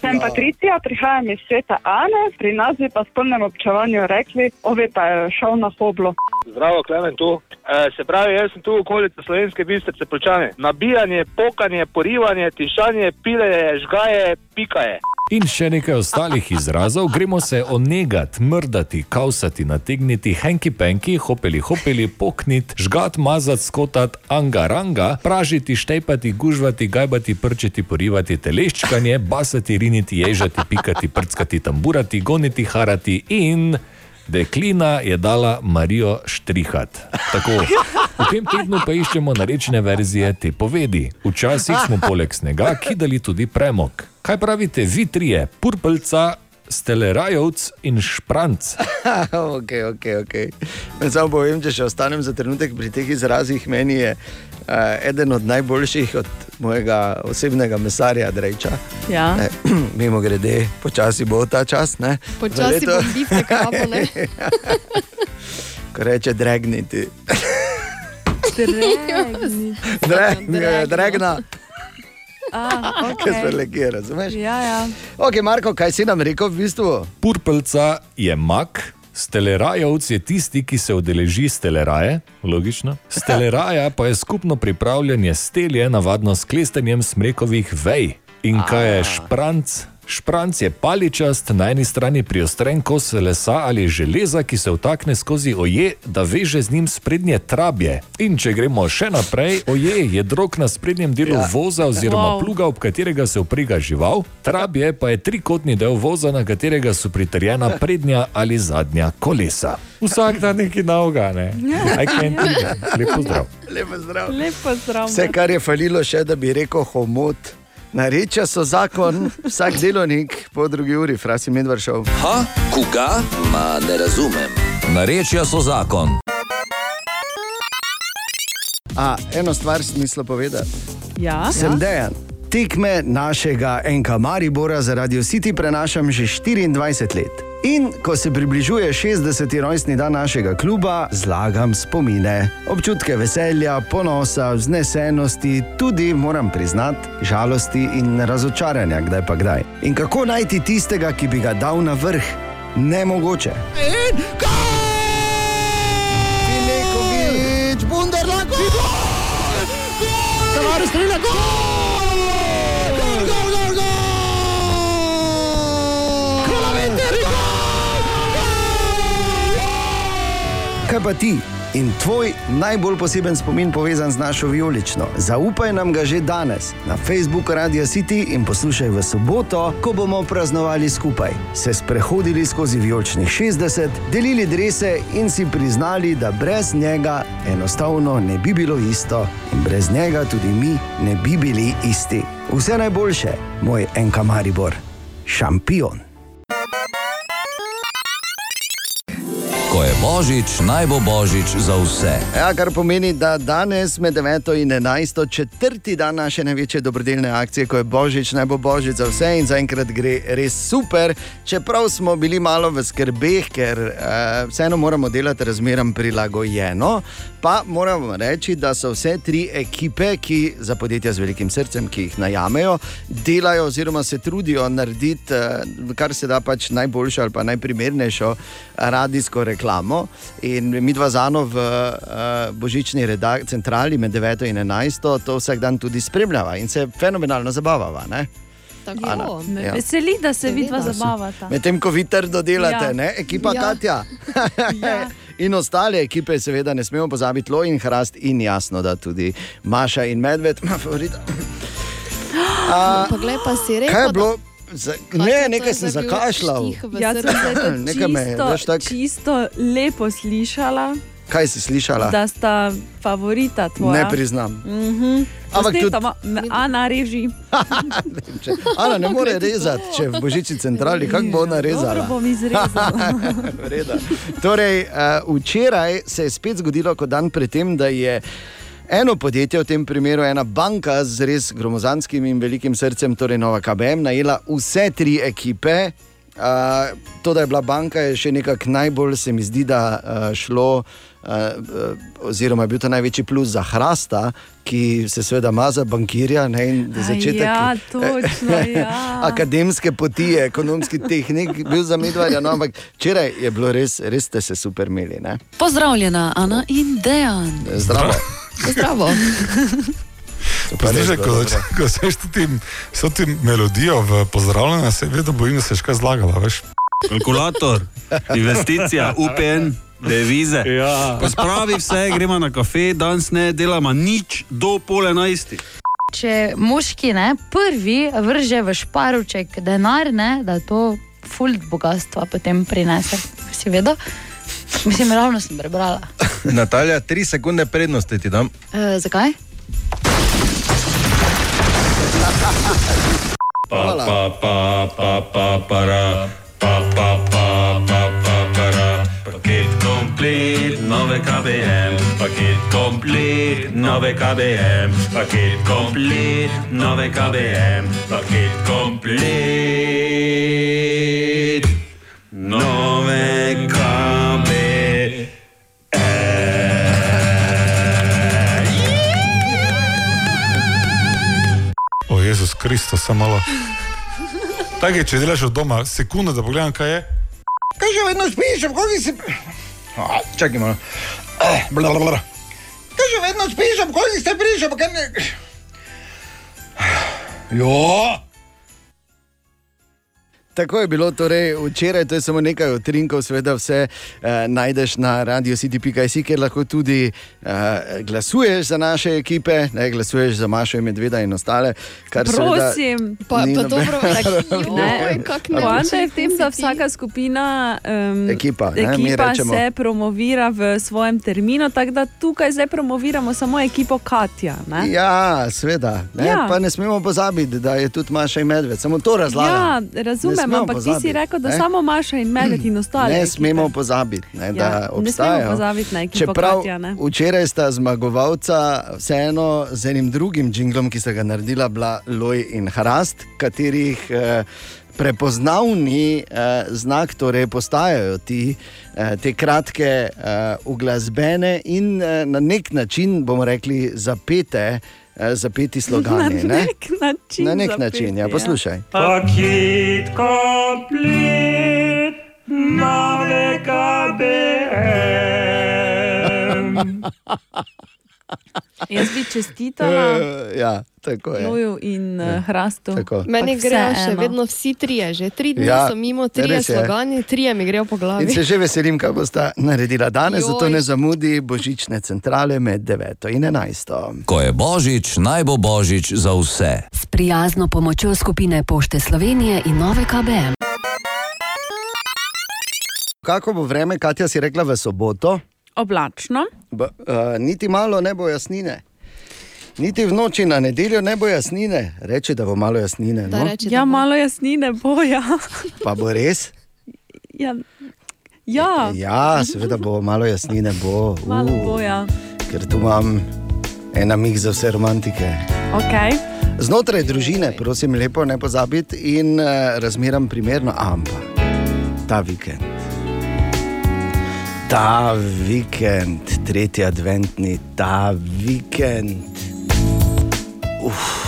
Sem Patricija, prihajam iz sveta Ane, pri nas bi pa spolnem občevanju rekli, ove pa je šel na hoblo. Zdravo, Klemen tu. E, se pravi, jaz sem tu okolica slovenske bistrice počane. Nabijanje, pokanje, porivanje, tišanje, pileje, žgaje, pikaje. In še nekaj ostalih izrazov, gremo se onegat, mrdati, kausati, nategniti, henki penki, hopeli hopeli, pokniti, žgat, mazati, skotati, angaranga, pražiti, štejpati, gužvati, gajbati, prčiti, porivati, teleščkanje, basati, riniti, ježati, pikati, prckati, tamburati, goniti, harati in. Deklina je dala Marijo štrihat. Tako, v tem tednu pa iščemo narečne verzije te povedi. Včasih smo poleg snega kidali tudi premog. Kaj pravite vi trije, purpelca, stelerajovc in špranc? ok, ok, ok. Samo povem, če še ostanem za trenutek pri teh izrazih, meni je eden od najboljših od mojega osebnega mesarja, Drejča. Ja. Ne, mimo grede, počasi bo ta čas. Ne, Počasi bifte kravo, ne? Ko reče dregniti. Dregni. Dreg, dregna. Ah, Kaj se okay. lege, razumeš? Ja, ja. Ok, Marko, kaj si nam rekel v bistvu? Purpelca je mak, stelerajovc je tisti, ki se udeleži steleraje, logično. Steleraja pa je skupno pripravljanje stelje, navadno s klestanjem smrekovih vej. In kaj je špranc? Špranc je paličast, na eni strani priostren kos lesa ali železa, ki se vtakne skozi oje, da veže z njim sprednje trabje. In če gremo še naprej, oje je drog na sprednjem delu Ja. ja. voza oziroma Wow. pluga, ob katerega se uprega žival, trabje pa je trikotni del voza, na katerega so pritrjena prednja ali zadnja kolesa. Vsak dan neki nauga, ne? I can't do that. Lepo zdrav. Lepo zdrav. Lepo zdrav. Vse, kar je falilo, še da bi rekel homot. Nareča so zakon, vsak delovnik po drugi uri, frasi medvršov. Ha, koga? Ma ne razumem. Narečja so zakon. A, eno stvar smislo povedati. Ja. Sem dejan. Tekme našega Enka Maribora za Radio City prenašam že 24 let. In ko se približuje 60. rojstni dan našega kluba, zlagam spomine, občutke veselja, ponosa, vznesenosti, tudi moram priznati, žalosti in razočaranja, kdaj pa kdaj. In kako najti tistega, ki bi ga dal na vrh? Nemogoče. In Filekovič, Bunderla, gol! Tavares strela, gol! Gol, Kaj pa ti in tvoj najbolj poseben spomin povezan z našo vijolično? Zaupaj nam ga že danes na Facebooku Radio City in poslušaj v soboto, ko bomo praznovali skupaj, se sprehodili skozi vijoličnih 60, delili drese in si priznali, da brez njega enostavno ne bi bilo isto in brez njega tudi mi ne bi bili isti. Vse najboljše, moj Enka Maribor, šampion. Ko je božič, naj bo božič za vse. Ja, kar pomeni, da danes med 9 in 11, četrti dan naše največje dobrodelne akcije, ko je božič, naj bo božič za vse in zaenkrat gre res super. Čeprav smo bili malo v skrbeh, ker uh, vseeno moramo delati razmeram prilagojeno, pa moramo reči, da so vse tri ekipe, ki za podjetja z velikim srcem, ki jih najamejo, delajo oziroma se trudijo narediti, uh, kar se da pač najboljšo ali pa najprimernejšo radijsko reklamo. In mi dva zano v uh, božični redak- centrali med 9 in 11 to vsak dan tudi spremljava in se fenomenalno zabavava. Ne? Ana, Me ja. veseli, da se vidva zabavata. Medtem ko vi trdo delate, Ja. ja. ekipa Ja. ja. In ostale ekipe, seveda, ne smemo pozabiti Lo in Hrast, in jasno, da tudi Maša in Medved, ima favorita. A, Poglej, pa si rekel. Kaj je bilo? Z, Katja, ne, nekaj sem zakašljal. Jaz sem to Nekaj me je, čisto, tak- čisto lepo slišala, Kaj si slišala? da sta favorita tvoja. Ne priznam. Mhm. Ampak tudi- Ana reži. Če, Ana ne more rezati, če v Božiči centrali, kako bo ona rezala? Dobro bom izrezala. Torej, uh, včeraj se je spet zgodilo, kot dan predtem, da je eno podjetje, v tem primeru ena banka z res gromozanskim in velikim srcem, torej Nova KBM, najela vse tri ekipe. Uh, to, da je bila banka, je še nekako najbolj se mi zdi, da uh, šlo. Uh, uh, oziroma, je bil to največji plus za Hrasta, ki se seveda ima za bankirja. Ne, začetek, ja, točno, ja. akademske poti, ekonomski tehnik, bil za medvedja. No, ampak včeraj je bilo res, res ste se super imeli. Ne? Pozdravljena, Ana in Dejan. Zdravo. Zdravo. Pa Zdaj, ko, ko seš ti, so ti melodijo v pozdravljanju, se vedno bojim, da se je kaj zlagala. Veš. Kalkulator, investicija, UPN, devize. Ja. Spravi vse, gremo na kafe, danes ne delamo nič do pol enajsti. Če moški ne, prvi vrže v šparuček denar, ne, da to fult bogatstva potem prinese. Si vedel? Mislim, ravno sem prebrala. Natalja, tri sekunde prednosti ti dam. E, zakaj? Pa, pa, pa, pa, pa, para, pa, pa, pa, pa, pa, para. Paket komplet, nove KBM, paket komplet, nove KBM, paket komplet, nove KBM, paket komplet, nove KBM. O Jezus Kristus, samo malo. Tako je, če delaš od doma, sekunda, da pogledam, kaj je. Kaj že vedno spiš, kako si. A, Čakaj malo. Eh, bla, bla, bla. Kaj že vedno spiš, kako si se prišel, pa kaj ne. Jo! Tako je bilo torej včeraj, to je samo nekaj utrinkov, seveda vse eh, najdeš na radiocity.js, kjer lahko tudi eh, glasuješ za naše ekipe, ne glasuješ za Mašo in Medveda in ostale. Prosim, Pa- pa dobro, Ne, Joj, kak Poanta je v tem, da ti. vsaka skupina, um, Ekipa, ne, mi ekipa rečemo. se promovira v svojem terminu, tako da tukaj zdaj promoviramo samo ekipo Katja. Ne? Ja, seveda. Ne? Ja. Ja. Pa ne smemo pozabiti, da je tudi Maša in Medved. Samo to razlagam. Ja, razumem, smemo ampak ti si rekel, da ne? samo Maša in Medved in ostale. Ne ekipe. smemo pozabiti, ne, da Ja, ne smemo obstajajo. pozabiti na ekipo Čeprav Katja, ne. včeraj sta zmagovalca vseeno z enim drugim jinglom, ki sta ga naredila, bila Loj in Hrast, katerih eh, prepoznavni eh, znak torej postajajo ti, eh, te kratke eh, uglasbene in eh, na nek način, bomo rekli, zapete. Eh, Zapeti slogani. Na ne? nek način Na nek zapeti, način, ja, ja. poslušaj. Paket komplet, nove KBM. Jaz bi čestitala Eh, ja, tako je. Loju in uh, Hrastu. Tako. Meni grejo še vedno vsi trije, že tri dni Ja, ja, so mimo, trije je. slogani, trije mi grejo po glavi. In se že veselim, kaj boste naredila danes, Joj. zato ne zamudi božične centrale med 9 in 11. Ko je božič, naj bo božič za vse. S prijazno pomočjo skupine Pošte Slovenije in Nove KBM. Kako bo vreme, Katja si rekla v soboto? Oblačno. B, uh, niti malo ne bo jasnine. Niti v noči na nedeljo ne bo jasnine, reče, da bo malo jasnine. No? ja, malo jasnine boja. Pa bo res? ja. ja. Ja, seveda bo malo jasnine. Bo. Malo Uh, boja. ker tu imam en namig za vse romantike. Okay. Znotraj družine, prosim, lepo ne pozabiti in uh, razmeram primerno, ampak ta vikend. Ta vikend, tretji adventni, ta vikend. Uf.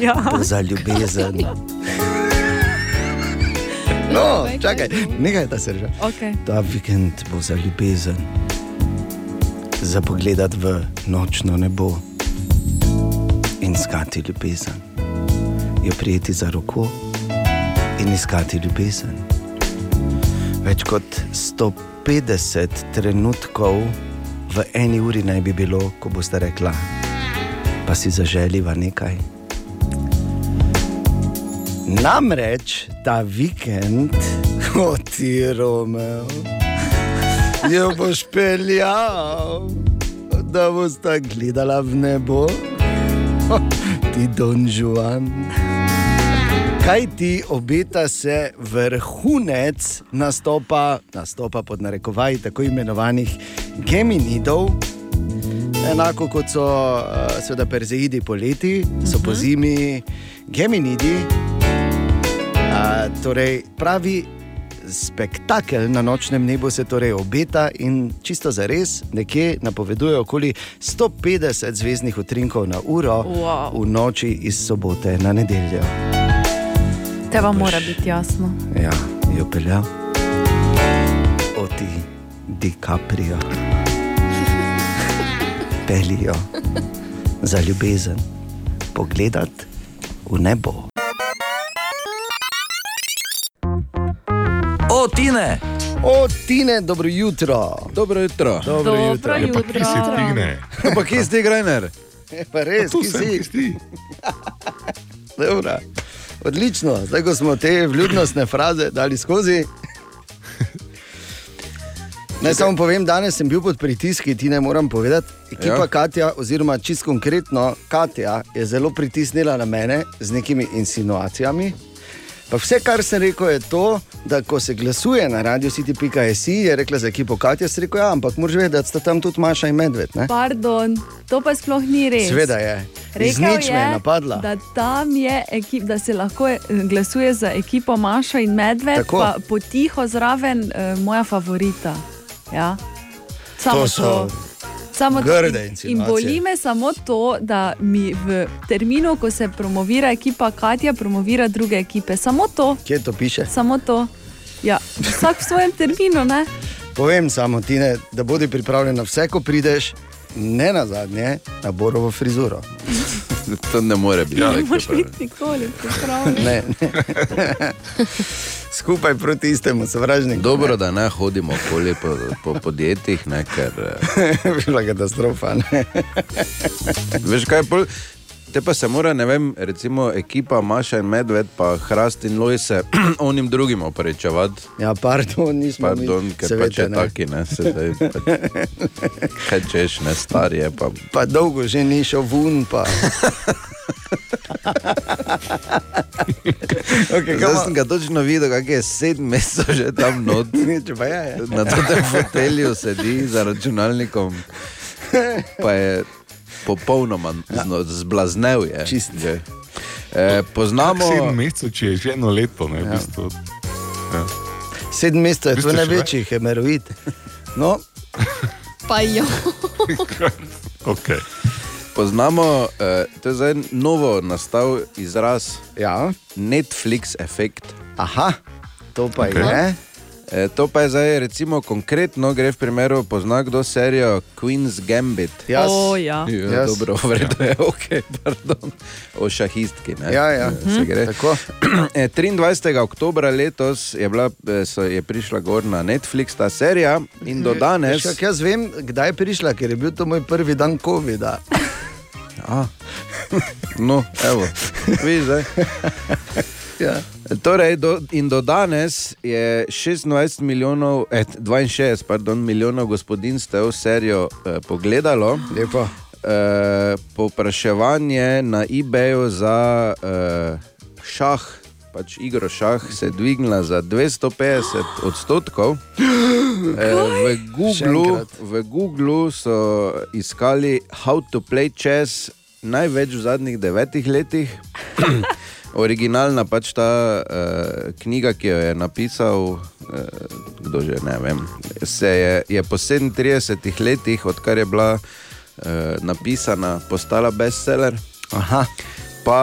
Ja. Bo za ljubezen. No, čakaj, nekaj da se že. Okay. Ta vikend bo za ljubezen, za pogled v nočno nebo in iskati ljubezen, jo prijeti za roko in iskati ljubezen. Več kot 150 trenutkov v eni uri naj bi bilo, ko boste rekla, pa si zaželiva nekaj. Namreč ta vikend, kot ti Romeo, jo boš peljal, da boš ta gledala v nebo, ti Don Juan. Kaj ti obeta se vrhunec nastopa, nastopa pod narekovaji tako imenovanih geminidov, enako kot so uh, seveda perzeidi poleti, so po zimi geminidi. Uh, torej, pravi spektakel na nočnem nebu se torej obeta in čisto za res, nekje napovedujejo okoli 150 zvezdnih utrinkov na uro Wow. v noči iz sobote na nedeljo. Te vam mora biti jasno. Ja, jo peljal. Oti, DiCaprio. Pelijo za ljubezen, pogledat v nebo. O, Tine! O, Tine, dobro jutro. Dobro jutro. Dobro Dobro jutro. jutro. Ja, pa kje si, Tine? Pa kje si ti, Grajner? Pa res, tu ki sem, si. kje si? Dobro. Odlično, zdaj ko smo te vljudnostne fraze dali skozi. Naj samo povem, danes sem bil pod pritiski, ti ne moram povedati. Ekipa ja. Ja. Katja, oziroma čist konkretno Katja, je zelo pritisnila na mene z nekimi insinuacijami. Pa vse, kar sem rekel, je to, da ko se glasuje na radio city.js, je rekla za ekipo Katja, sem rekel, ja, ampak moraš vedeti, da sta tam tudi Maša in Medved. Ne? Pardon, to pa sploh ni res. Seveda je. Rekel nič me je napadla. Da, tam je ekip, da se lahko eh, glasuje za ekipo Maša in Medved, Tako. pa potiho zraven uh, moja favorita. Ja. Samo To so to. Samo grde In- In boli me samo to, da mi v terminu, ko se promovira ekipa Katja, promovira druge ekipe. Samo to. Kje to piše? Samo to. Ja, vsak v svojem terminu, ne? Povem samo, Tine, da bodi pripravljen na vse, ko prideš, ne na zadnje, na borovo frizuro. To ne more biti. Ne tako moreš biti nikoli pripravljen. Ne, ne. Skupaj proti istemu sovražniku. Dobro, da ne hodimo okoli po, po podjetjih, ne, ker eh, Bila katastrofa. Ne? veš kaj. Pol, Te pa se mora, ne vem, recimo ekipa Maša in Medved, pa Hrast in Loj se onim drugim oprečevati. Ja, pardon, nismo Pardon, mi, ker pač veste, je ne. taki, ne, sedaj pač, kaj češ, ne, star je pa. Pa dolgo že ni šel ven, pa Okay, Zdaj sem ga točno videl, kako je sedem mesecev že tam not. Je, je. Na tem fotelju sedi za računalnikom, pa je popolnoma zno- zblaznel. Je, že. E, poznamo. Sedem mesecev, če je že eno leto, ne, v bistvu. Ja. Sedem mesecev je Vi to ste še največji hemeroid. No, Pa jo. Okay. Poznamo, eh, to je zdaj novo nastal izraz. Ja. Netflix efekt. Aha, to pa Okej. je. E, to pa je zdaj, recimo, konkretno gre v primeru, pozna kdo serijo Queen's Gambit. Jaz. Ja. ja Jaz. Dobro, vredno je, ok, pardon. O šahistki. Ne? Ja, ja. Se Mhm. gre. Tako. E, 23. oktober letos je, bila, e, so, je prišla gor na Netflix ta serija in do danes. Veš, kako Jaz vem, kdaj je prišla, ker je bil to moj prvi dan COVID-a. A. No, evo, vidiš zdaj. Ja. Torej, do, in do danes je 26 milijonov, eh, 62 pardon, milijonov gospodinstev serijo eh, pogledalo. Lepo. Eh, povpraševanje na eBayu za eh, šah, pač igro šah, se je dvignila za 250 odstotkov. Eh, v, Googlu, v Googlu so iskali How to play chess največ v zadnjih devetih letih. Originalna pač ta uh, knjiga, ki jo je napisal, uh, kdo že ne vem, se je, je po 37 letih, odkar je bila uh, napisana, postala bestseller. Aha. Pa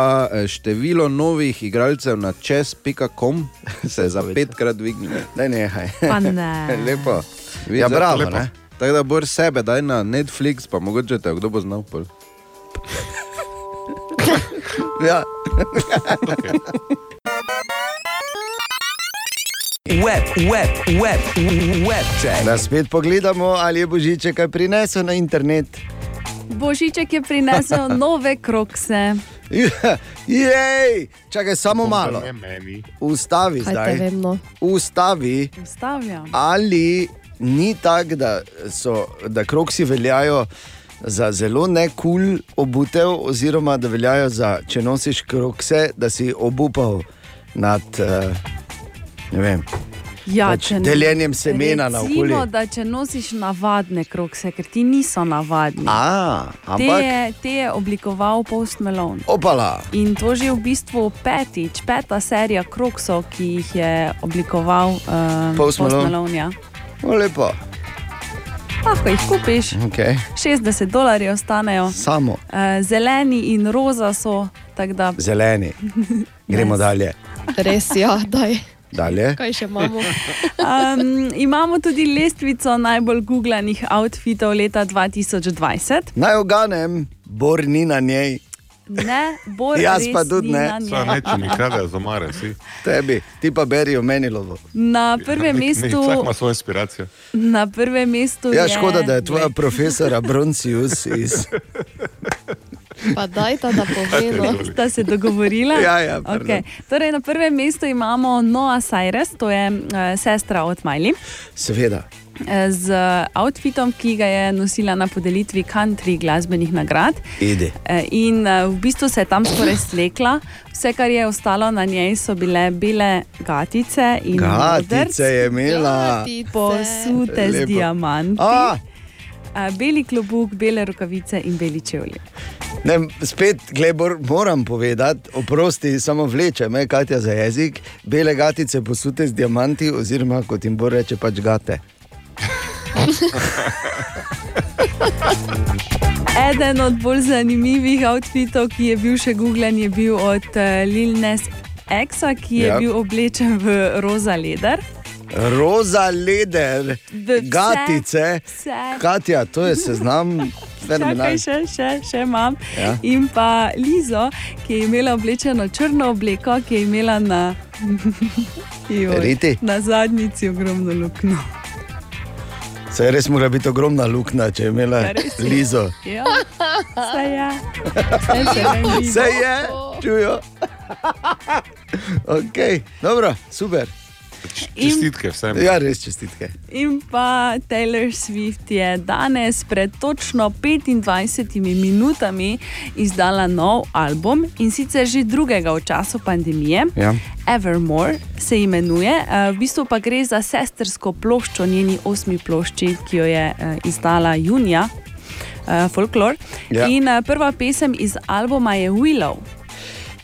število novih igralcev na chess.com se je za petkrat dvignilo. Ne, nehaj. Pa ne. Lepo. Vidiš, Ja, bravo, lepo. ne? Tako da boš sebe, daj na Netflix, pa mogoče te kdo bo znal. Ja. Web, web, web, web check. Da spet pogledamo, ali je Božiček kaj prinesel na internet. Božiček je prinesel nove krokse. Jej, čakaj samo malo. Ustavi Kaj zdaj. Ustavi, Stavljam. ali ni tako, da, so- da kroksi veljajo za zelo nekul cool obutev, oziroma da veljajo za, če nosiš krokse, da si obupal nad uh, vem, Ja, Pač deljenjem semena. Recimo, da če nosiš navadne krokse, ker ti niso navadni. A, Te ampak je, te je oblikoval Post Malone. opala. In to že v bistvu petič, peta serija kroksov, ki jih je oblikoval um, Post Malone. Malone ja. O, lepo. Lahko jih kupiš, Okay. 60 dolarjev stanejo. Samo Uh, zeleni in roza so, da zeleni. Gremo dalje. Res, ja, daj. dalje. Kaj še imamo? Um, imamo tudi lestvico najbolj googlanih outfitov leta 2020. Naj oganem, bor ni na njej. Ne, Bor Jaz res pa tudi ne. Saj neče mi kradejo za mare, si. Tebi, ti pa berijo menilovo. Na prvem Ne, mestu, Vsak ima svojo inspiracijo. na prvem mestu Ja, je. škoda, da je tvoja profesora Broncius iz. Pa daj ta, da pove. No. Sta se dogovorila? Ja, ja, pardon. okay. torej, na prvem mestu imamo Noah Cyrus, to je uh, sestra od Miley. Seveda. Z outfitom, ki ga je nosila na podelitvi country glasbenih nagrad. Idi. Eh, In eh, v bistvu se je tam skoraj slekla, vse, kar je ostalo na njej, so bile bele gatice in Gatice modrc, je imela. posute z Lepo. diamanti. A. Eh, Beli klobuk, bele rokavice in beli čevlji. Ne, spet, Glebor, moram povedati, oprosti, samo vleče me, Katja za jezik, bele gatice posute z diamanti, oziroma kot jim bo reče, pač gate. Eden od bolj zanimivih outfitov, ki je bil še googlen, je bil od uh, Lil Nas Exa, ki je Ja. ja. bil oblečen v roza leder. Roza leder, vse- gatice. vse. Katja, to je seznam Čakaj, še, še, še imam. Ja. In pa Lizo, ki je imela oblečeno črno obleko, ki je imela na, Joj, na zadnjici ogromno luknjo. Se res mora biti ogromna luknja, če je imela Ja, je. Lizo. Ja, se je. Saj se vidi. Se je, čujo. ok, dobro, super. Čestitke vsem. Ja, res čestitke. In pa Taylor Swift je danes pred točno 25 minutami izdala nov album in sicer že drugega v času pandemije. Ja. Evermore se imenuje, eh, v bistvu pa gre za sestrsko ploščo, njeni osmi plošči, ki jo je eh, izdala junija, uh, Folklore. Ja. In eh, prva pesem iz albuma je Willow.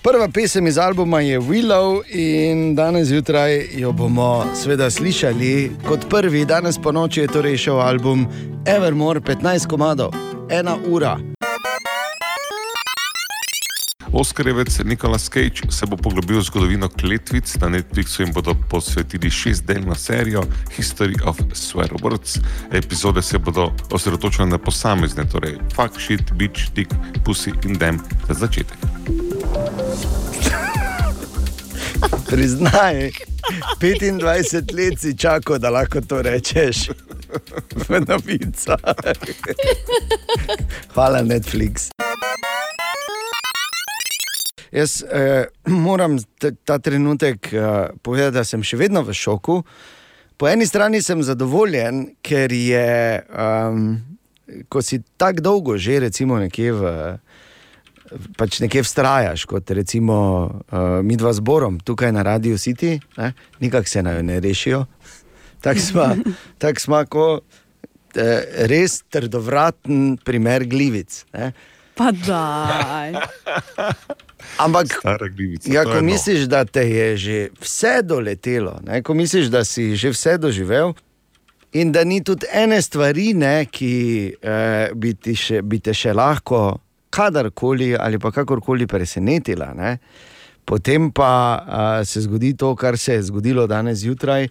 Prva pesem iz albuma je Willow in danes zjutraj jo bomo seveda slišali kot prvi. Danes po noči je torej šel album Evermore 15 komadov, ena ura. Oskarjevec Nikolas Cage se bo poglobil v zgodovino kletvic, na Netflixu jim bodo posvetili šestdelno serijo History of Swear Words. Epizode se bodo osredotočile na posamezne, torej fuck, shit, bitch, dick, pussy in dem za začetek. Priznaj, 25 let si čakal, da lahko to rečeš novicah. Hvala, Netflix. Jaz eh, moram ta trenutek eh, povedati, da sem še vedno v šoku. Po eni strani sem zadovoljen, ker je, um, ko si tako dolgo že, recimo, nekje v. Pač nekje vztrajaš, kot recimo uh, mi dva zborom tukaj na Radio City, ne? nikak se naj ne rešijo. Tako smo, tak smo kot eh, res trdovraten primer glivic. Ne? Pa daj. Ampak, glivica. ja, ko no. misliš, da te je že vse doletelo, ne? ko misliš, da si že vse doživel, in da ni tudi ene stvari, ne, ki eh, bi, še, bi te še lahko kadarkoli ali pa kakorkoli presenetila. Ne? Potem pa uh, se zgodi to, kar se je zgodilo danes zjutraj.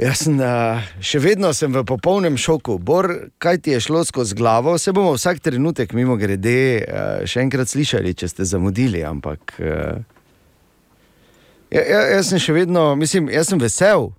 Jaz sem uh, še vedno sem v popolnem šoku. Bor, kaj ti je šlo skozi glavo? Se bomo vsak trenutek, mimo grede, uh, še enkrat slišali, če ste zamudili. Ampak uh, ja, ja, jaz sem še vedno, mislim, jaz sem vesel.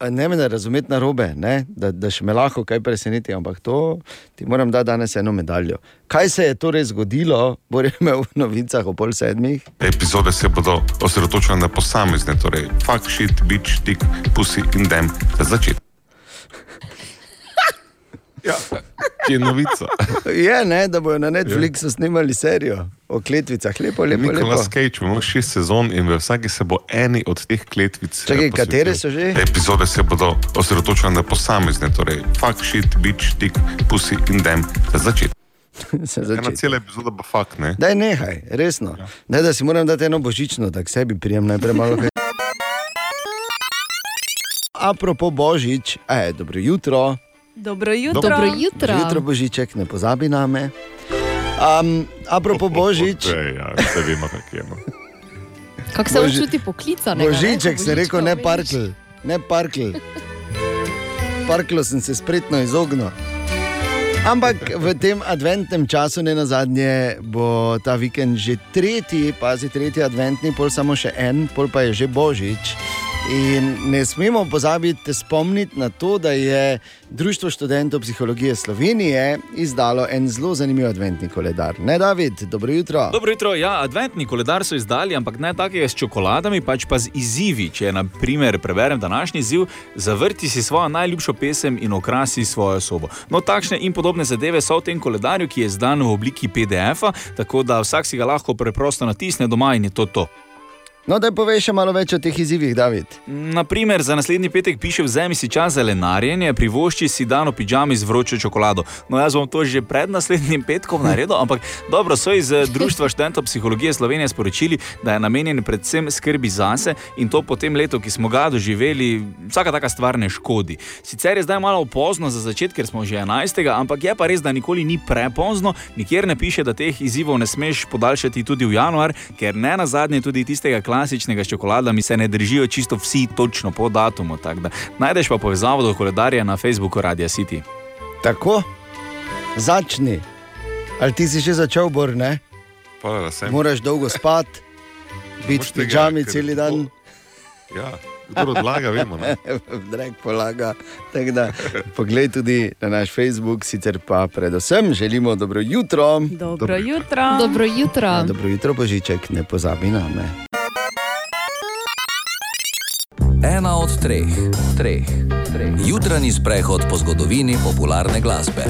Ne me razumeti na robe, da, da še me lahko kaj preseneti, ampak to ti moram dati danes eno medaljo. Kaj se je torej zgodilo, bo imel v novicah o pol sedmih? Epizode se bodo osredotočile na posamezne, torej fuck, shit, bitch, dick, pussy in dem za začetek. Ja, ki je novica. Je, ne, da bodo na Netflixu snimali serijo o kletvicah, lepo, lepo. lepo. Nikolas Cage ima šest sezon in v vsaki se bo eni od teh kletvic. eh, Čakaj, posvetil. katere so že? Epizode se bodo osredotočile na posamezne, torej fuck, shit, bitch, dick, pussy in dem za začetek. Ena cela epizoda bo fuck, ne? Daj nehaj, resno. Ja. Daj, da si moram dati eno božično, da k sebi prijem najprej malo. Apropo božič, aj, dobro jutro. Dobro jutro. Dobro jutro. Dobro jutro, Božiček, ne pozabi na me. Um, apropo božič, Ej, ja, vse vemo, kak je. No. Kako se Boži- počuti poklicano? božiček se rekel, ne parkl, ne parkl. Parklo sem se spretno izognil. Ampak v tem adventnem času, ne na zadnje, bo ta vikend že tretji, pazi, tretji adventni, pol samo še en, pol pa je že božič. In ne smemo pozabiti spomniti na to, da je Društvo študentov psihologije Slovenije izdalo en zelo zanimiv adventni koledar. Ne, David, dobro jutro. Dobro jutro, ja, adventni koledar so izdali, ampak ne takega s čokoladami, pač pa z izzivi. Če, na primer, preberem današnji izziv, zavrti si svojo najljubšo pesem in okrasi svojo sobo. No, takšne in podobne zadeve so v tem koledarju, ki je zdan v obliki PDF-a, tako da vsak si ga lahko preprosto natisne doma in je to to. No, da poveš še malo več o teh izzivih, David. Naprimer, za naslednji petek piše: Vzemi si čas za lenarjenje, privošči si dan v pižami z vročo čokolado. No, jaz bom to že pred naslednjim petkom naredil, ampak dobro so iz eh, Društva študentov psihologije Slovenije sporočili, da je namenjen predvsem skrbi zase in to po tem letu, ki smo ga doživeli, vsaka taka stvar ne škodi. Sicer je zdaj malo pozno za začetek, ker smo že 11. ampak je pa res, da nikoli ni prepozno, nikjer ne piše, da teh izzivov ne smeš podaljšati tudi v januar, ker ne na zadnje tudi tistega klasičnega s čokoladami se ne držijo čisto vsi točno po datumu. Najdeš pa povezavo do koledarja na Facebooku Radia City. Tako, začni. Ali ti si že začel, Bor, ne? Pa. Moraš dolgo spati, biti v pižami cel dan. Ja, kdo odlaga, vemo. Ne? Drag polaga. Da, poglej tudi na naš Facebook, sicer pa predvsem želimo dobro jutro. Dobro jutro. Dobro jutro. Ja, dobro jutro, Božiček, ne pozabi na me. Ena od treh, treh, treh. Jutranji sprehod po zgodovini popularne glasbe.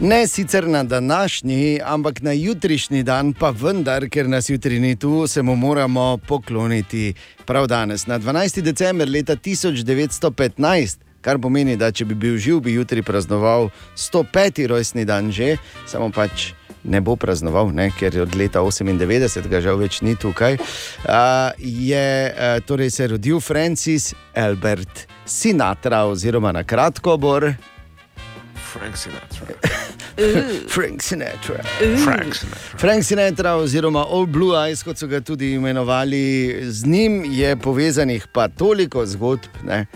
Ne sicer na današnji, ampak na jutrišnji dan, pa vendar, ker nas jutri ni tu, se mu moramo pokloniti prav danes, na 12. december leta 1915. Kar pomeni, da če bi bil živ, bi jutri praznoval 105. rojstni dan že, samo pač ne bo praznoval, ne, ker je od leta 98, ga žal več ni tukaj. Uh, je uh, torej se rodil Francis Albert Sinatra, oziroma na kratko Bor. Frank Sinatra. Frank Sinatra. Frank Sinatra. Frank Sinatra, oziroma All Blue Eyes, kot so ga tudi imenovali, z njim je povezanih pa toliko zgodb. Ne?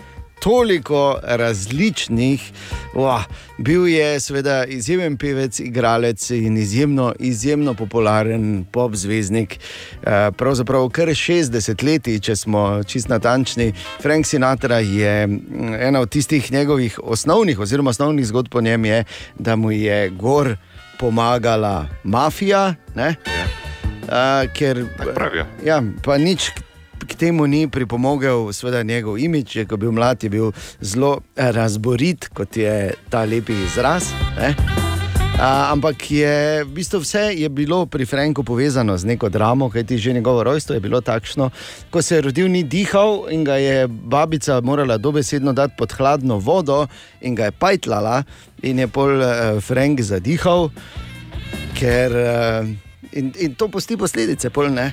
Toliko različnih, Uah, bil je seveda izjemen pevec, igralec in izjemno, izjemno popularen pop zvezdnik. Eh, Pravzaprav kar 60 let, če smo čist natančni. Frank Sinatra je mm, ena od tistih njegovih osnovnih, oziroma osnovnih zgodb po njem, je, da mu je gor pomagala mafija. Ne? Uh, ker, pravijo. ja, pa nič k- temu ni pripomogel, seveda njegov imič, je, ko je bil mlad, je bil zelo razborit, kot je ta lepi izraz. Ne? A, ampak je, v bistvu vse je bilo pri Franku povezano z neko dramo, kajti že njegovo rojstvo je bilo takšno. Ko se je rodil, ni dihal in ga je babica morala dobesedno dati pod hladno vodo in ga je pajtlala, in je pol uh, Frank zadihal, ker uh, in, in to pusti posledice, pol ne.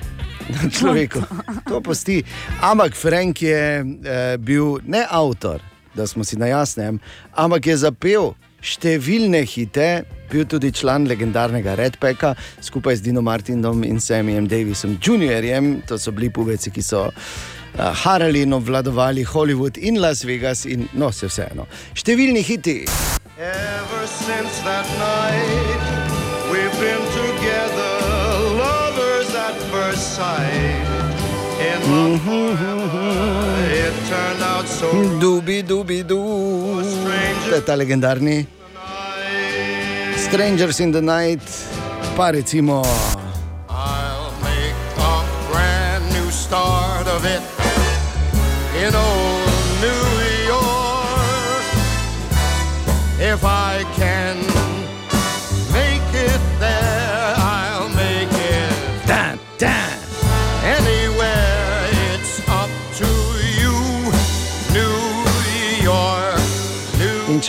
Na človeku. To pusti. Ampak Frank je eh, bil ne avtor, da smo si na jasnem, ampak je zapel številne hite, bil tudi član legendarnega Red Packa skupaj z Dino Martinom in Samuelom Davisom Jr., to so bili pubeci, ki so. Uh, harali in obvladovali Hollywood in Las Vegas, in no, se vseeno. Številni hiti. Ever since that night, Dubi, dubi, du. To je ta legendarni. Strangers in the Night, pa recimo. I'll make a brand new start of it in old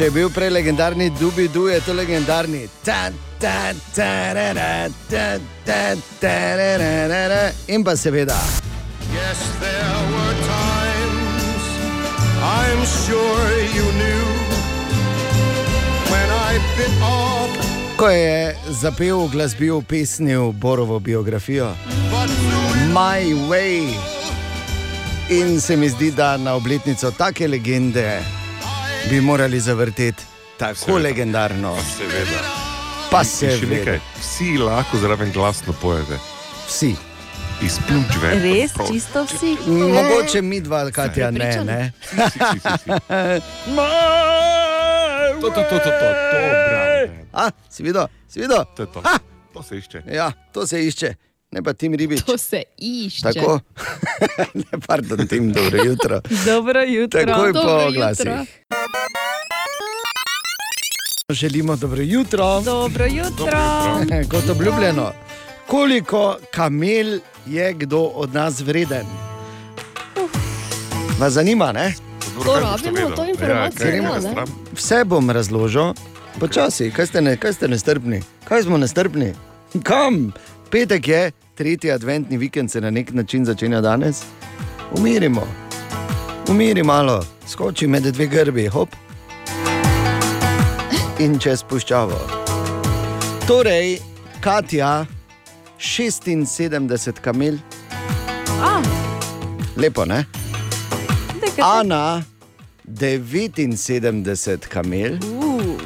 če je bil prej legendarni Dubi, du je to legendarni. Ta, ta, ta, ra, ra, ta, ta, ta, ra, ra, ra, ra. In pa seveda. Yes, there were times I'm sure you knew when I bit off. Ko je zapel glasbil pesnil Borovo biografijo My Way. In se mi zdi, da na obletnico take legende bi morali zavrteti tako Seveda. legendarno. Seveda. Pa In še nekaj, vsi lahko zraven glasno pojete. Vsi. Izpljuč ven. Res, čisto vsi. Mogoče mi dva, Katja, ne. ne. To, to, to, to, to, to, bravo. A, si videl, si videl? To to. Ha! To se išče. Ja, to se išče, ne pa tim ribič. To se išče. Tako, ne, pardon, tim, dobro jutro. Dobro jutro. Takoj po Dobro oglasih. jutro. Želimo dobro jutro. Dobro jutro. Kot obljubljeno, koliko kamel je kdo od nas vreden? Vas zanima, ne? To rabimo, to informacijo, ja, ima- ne? Vse bom razložil, počasi, kaj ste, ne, kaj ste nestrpni, kaj smo nestrpni. Kam? Petek je, tretji adventni vikend se na nek način začenja danes. Umirimo, umiri malo, skoči med dve grbi, hop. In čez puščavo. Torej, Katja, 76 kamel, A, lepo ne? Ana, 79 kamel, Uh, uh.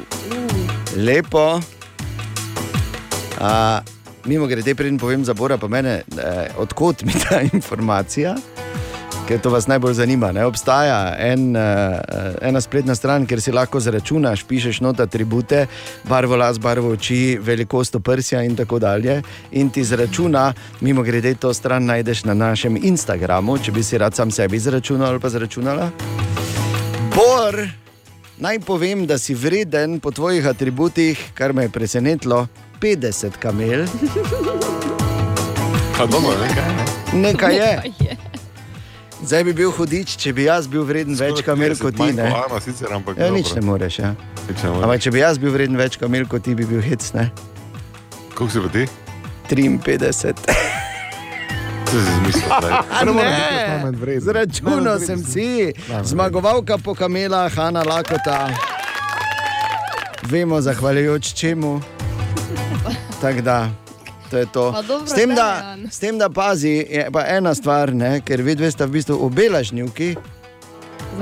lepo. A, mimo grede, preden povem za Bora, pa mene, eh, odkot mi ta informacija. ker to vas najbolj zanima. Ne? Obstaja en, uh, ena spletna stran, kjer si lahko zračunaš, pišeš not atribute, barvo las, barvo oči, velikost prsja in tako dalje. In ti zračuna, mimo grede, to stran najdeš na našem Instagramu, če bi si rad sam sebi izračunal ali pa zračunala. Bor, naj povem, da si vreden po tvojih atributih, kar me je presenetilo, 50 kamel. Pa dobro, nekaj. Ne? Nekaj je. Zdaj bi bil hudič, če bi jaz bil vreden več kamel kot ti. Ne? Ana, sicer, ampak Ja, nič ne moreš. Ja. Nič ne moreš. Ampak če bi jaz bil vreden več kamel kot ti, bi bil hec. Ne? Koliko si pa ti? 53. To si zmislil. Zračunal sem si, zmagovalka po kamelah, Hanna Lakota. Vemo, zahvaljujoč čemu. Tako da, to je to. Pa dobro, S tem, da, s tem, da pazi, je pa ena stvar, ne, ker vi dve sta v bistvu obe lažnivki,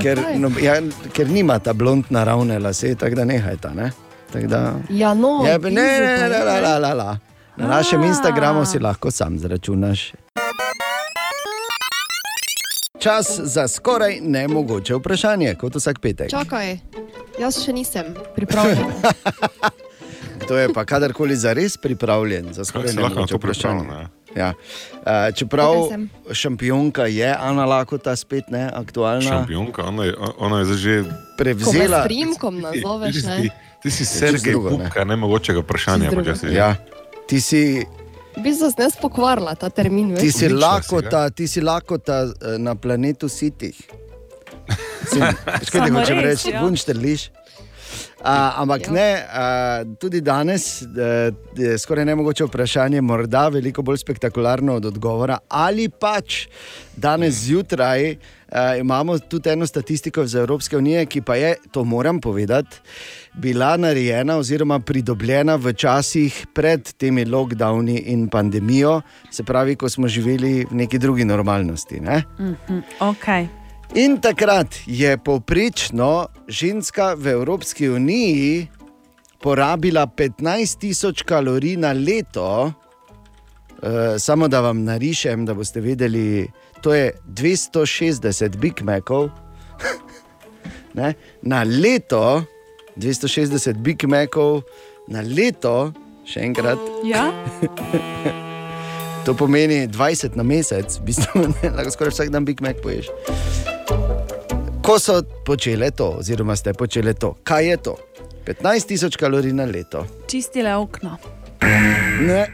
ker, no, ja, ker nimata blond naravne lase, tako da nehajta. Ne? Tako Da, Ja, no, je, ne, ne, ne, je, la, la, la, la. Na našem A. Instagramu si lahko sam zračunaš. Čas za skoraj nemogoče vprašanje, kot vsak petek. Čakaj, jaz še nisem pripravljen. Kdo je pa kadarkoli za res pripravljen za skoraj si lahko to vprašanje? pripravljen, Ja. Uh, čeprav šampionka je Ana Lakota spet ne aktualna. Šampionka, ona je, ona je zdaj že Prevzela. s primkom nazoveš, Ti si- ne? Ti si Sergej drugo, ne. Pupka, nemogočega vprašanja. Jaz si Ja. Ti si, V bistvu sem jaz pokvarila ta termin. ti veš. si lakota, ti si lakota na planetu sitih. Skaj ti hočem reči, ja. bunšterliš. Uh, ampak Ja. ne, uh, tudi danes uh, je skoraj nemogoče vprašanje, morda veliko bolj spektakularno od odgovora. Ali pač danes zjutraj uh, imamo tudi eno statistiko iz Evropske unije, ki pa je, to moram povedati, bila narejena oziroma pridobljena v časih pred temi lockdowni in pandemijo, se pravi, ko smo živeli v neki drugi normalnosti. Ne? Mhm, okay. In takrat je povprečno ženska v Evropski uniji porabila 15.000 kalorij na leto, e, samo da vam narišem, da boste vedeli, to je 260 Big Macov. Na leto, 260 Big Macov, na leto, še enkrat. Ja? To pomeni 20 na mesec, v bistvu lahko skoraj vsak dan Big Mac poješ. Ko so počele to, oziroma ste počele to, kaj je to? 15 tisoč kalorij na leto. Čistile okno. Ne.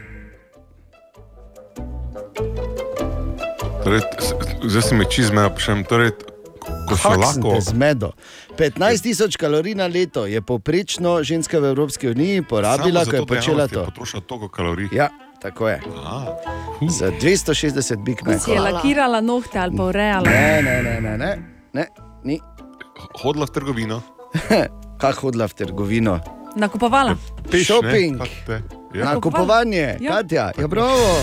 Torej, zdaj si me čizme, vprašam, torej, ko so lahko. zmedo? 15 tisoč kalorij na leto je povprečno ženska v Evropski uniji porabila, ko je počela to. Potrošila toliko kalorij. Ja, tako je. Za 260 Big Si je lakirala nohte ali pa urejala. Ne, ne, ne, ne, ne, ne, ni. Hodila v trgovino. Kaj hodila v trgovino? Nakupovala. Peš, ne? Shopping. Ja. Nakupovanje, Ja. Katja, ja, bravo.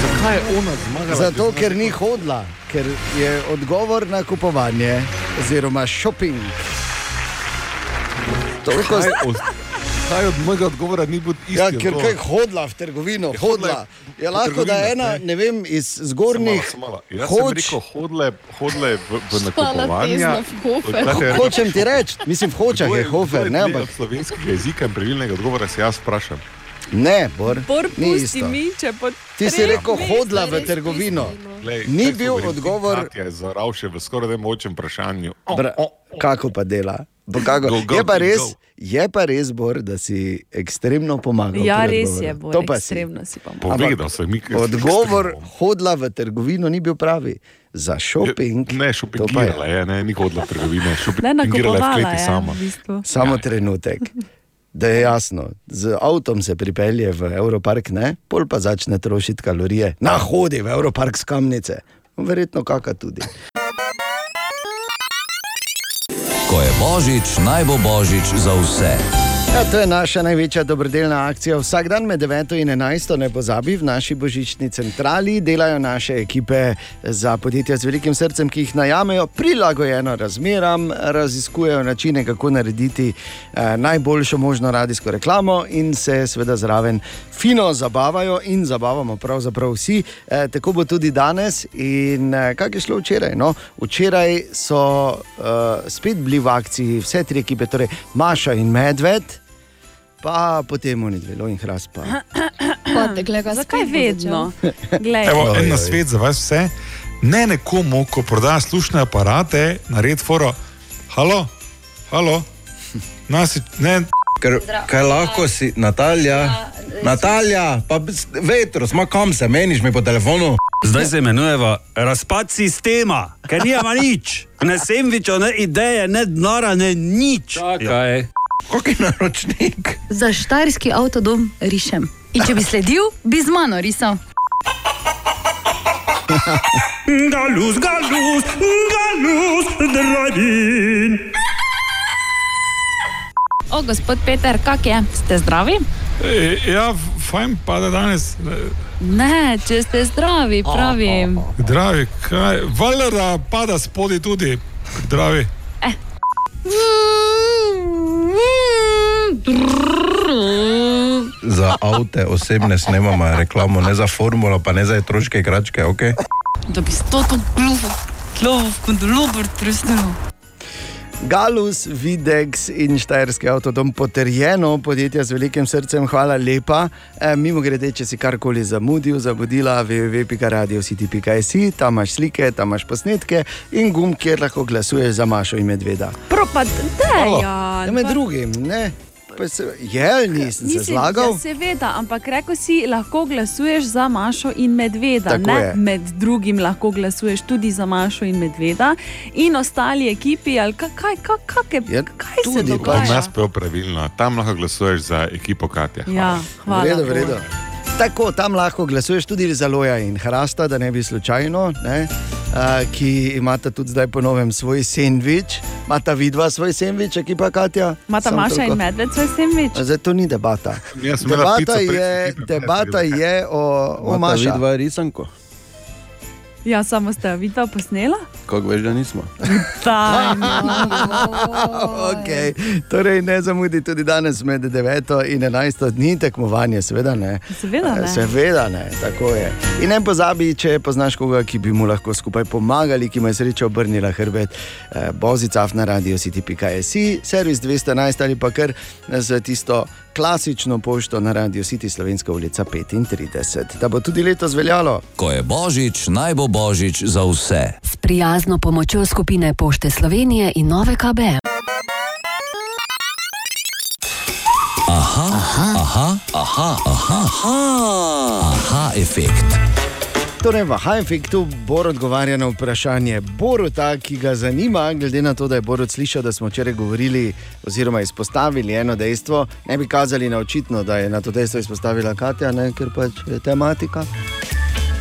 Zakaj je ona zmagala? Zato, ker ni hodila, ker je odgovor na kupovanje, oziroma shopping. Toliko Kaj od, mojega odgovora ni bil isti? Ja, ker kaj hodila v trgovino, Je hodila hodila. v Je lahko, da je ena, ne? vem, iz zgornjih. Jaz sem hoč. rekel, hodile, hodile v, v nakupovanje. je Hočem ti reči, mislim, hočah je hofer, ne, ampak slovenskega jezika in pravilnega odgovora se jaz vprašam. ne, Bor, Bor, ni isto. mi, Ti si rekel, hodila v trgovino. Glej, Ni bil govorim, odgovor, Katja je zaral še v skoraj nemočem vprašanju. O, Bra, kako pa dela. Pa Kako, Go, go, je, pa res, go. je pa res, Bor, da si ekstremno pomagal. Ja, res je, Bor, To pa si. ekstremno si pa. Povedal sem, mi Odgovor, hodila v trgovino, ni bil pravi. Za šoping. Ne, šopingirala je, ne, ni hodila v trgovine, Ne, šopingirala je v nakupovala kleti je. sama. V bistvu. Samo ja. trenutek. Da je jasno, z avtom se pripelje v Evropark, ne, pol pa začne trošiti kalorije. Na hodi v Evropark s kamnice, verjetno kaka tudi. Ko je božič, naj bo božič za vse. Ja, to je naša največja dobrodelna akcija. Vsak dan med 9 in 11, ne pozabi, v naši božični centrali delajo naše ekipe za podjetja z velikim srcem, ki jih najamejo prilagojeno razmeram, raziskujejo načine, kako narediti eh, najboljšo možno radijsko reklamo in se seveda zraven fino zabavajo in zabavamo pravzaprav vsi. Eh, tako bo tudi danes. In eh, kaj je šlo včeraj? No, včeraj so eh, spet bili v akciji vse tri ekipe, torej Maša in Medved. Pa potem oni dve, in hrast pa. Zakaj vedno? Glej. Evo, en na svet za vas vse. Ne nekomu, ko proda slušne aparate, naredi foro. Halo, halo, nasi, ne. Ker, kaj lahko si, Natalja, Natalja, pa s- vetro, smo kam se meniš mi po telefonu. Zdaj se imenujeva razpad sistema, ker nima nič. Ne semviča, ne ideje, ne denara, ne nič. Čakaj. Kaki naročnik? Za štajerski avtodom rišem. In če bi sledil, bi z mano risal. Galus, galus, galus, drabin. O, gospod Peter, kak je? Ste zdravi? E, ja, fajn pa da danes. Ne, če ste zdravi, pravim. Zdravi, kaj, valjda da pada spodaj tudi. Zdravi. Za avte osebne snemamo reklamo, ne za formulo, pa ne za otroške igračke, ok? Da bi to to gluvo, gluvo, kondolobar tresnil. Galus, Videx in Štajerski avtodom potrjeno, podjetja z velikim srcem, hvala lepa. E, mimo grede, če si karkoli zamudil, zamudila www.radiositi.si, tam imaš slike, tam imaš posnetke in gum, kjer lahko glasuješ za Mašo in Medveda. Propad, Halo, dejan. Ja, med drugim, ne. Pa Se, je, nisem se zlagal? Ja, seveda, ampak rekel si, lahko glasuješ za Mašo in Medveda. Tako ne, je. med drugim lahko glasuješ tudi za Mašo in Medveda in ostali ekipi. ali Kaj, kaj, kaj, kaj, Ja, kaj se dogaja? jaz pel pravilno, tam lahko glasuješ za ekipo Katja. Ja, hvala. V redu, v Bogu. redu. Tako, tam lahko glasuješ tudi za Loja in Hrasta, da ne bi slučajno, ne, a, ki imata tudi zdaj po novem svoj sendvič. Mata vidva svoj sendvič, ekipa Katja? Mata Maša toliko. in Medved svoj sendvič? Zdaj to ni debata. Pico Debata je, debata je o, o Maša. vidva risanko. Ja, samo ste jo vidva posnela? Kako veš, da nismo? okay. Torej, ne zamudi tudi danes med 9 in 11 dni tekmovanje, seveda ne. Seveda ne. Eh, Seveda ne, tako je. In ne pozabi, če poznaš koga, ki bi mu lahko skupaj pomagali, ki mu je sreča obrnila hrbet, eh, bozicaf na radio city.si, servis 211 ali pa kar z tisto klasično pošto na radio City Slovenska ulica 35. Da bo tudi letos veljalo. Ko je božič, naj bo božič za vse. S prijazno pomočjo skupine Pošte Slovenije in Nove KBM. Aha, aha, aha, aha, aha, aha, aha efekt. Torej, v Hajfektu Bor odgovarja na vprašanje Boruta, ki ga zanima, glede na to, da je Borut slišal, da smo včeraj govorili oziroma izpostavili eno dejstvo. Ne bi kazali na očitno, da je na to dejstvo izpostavila Katja, ne, ker pač je tematika.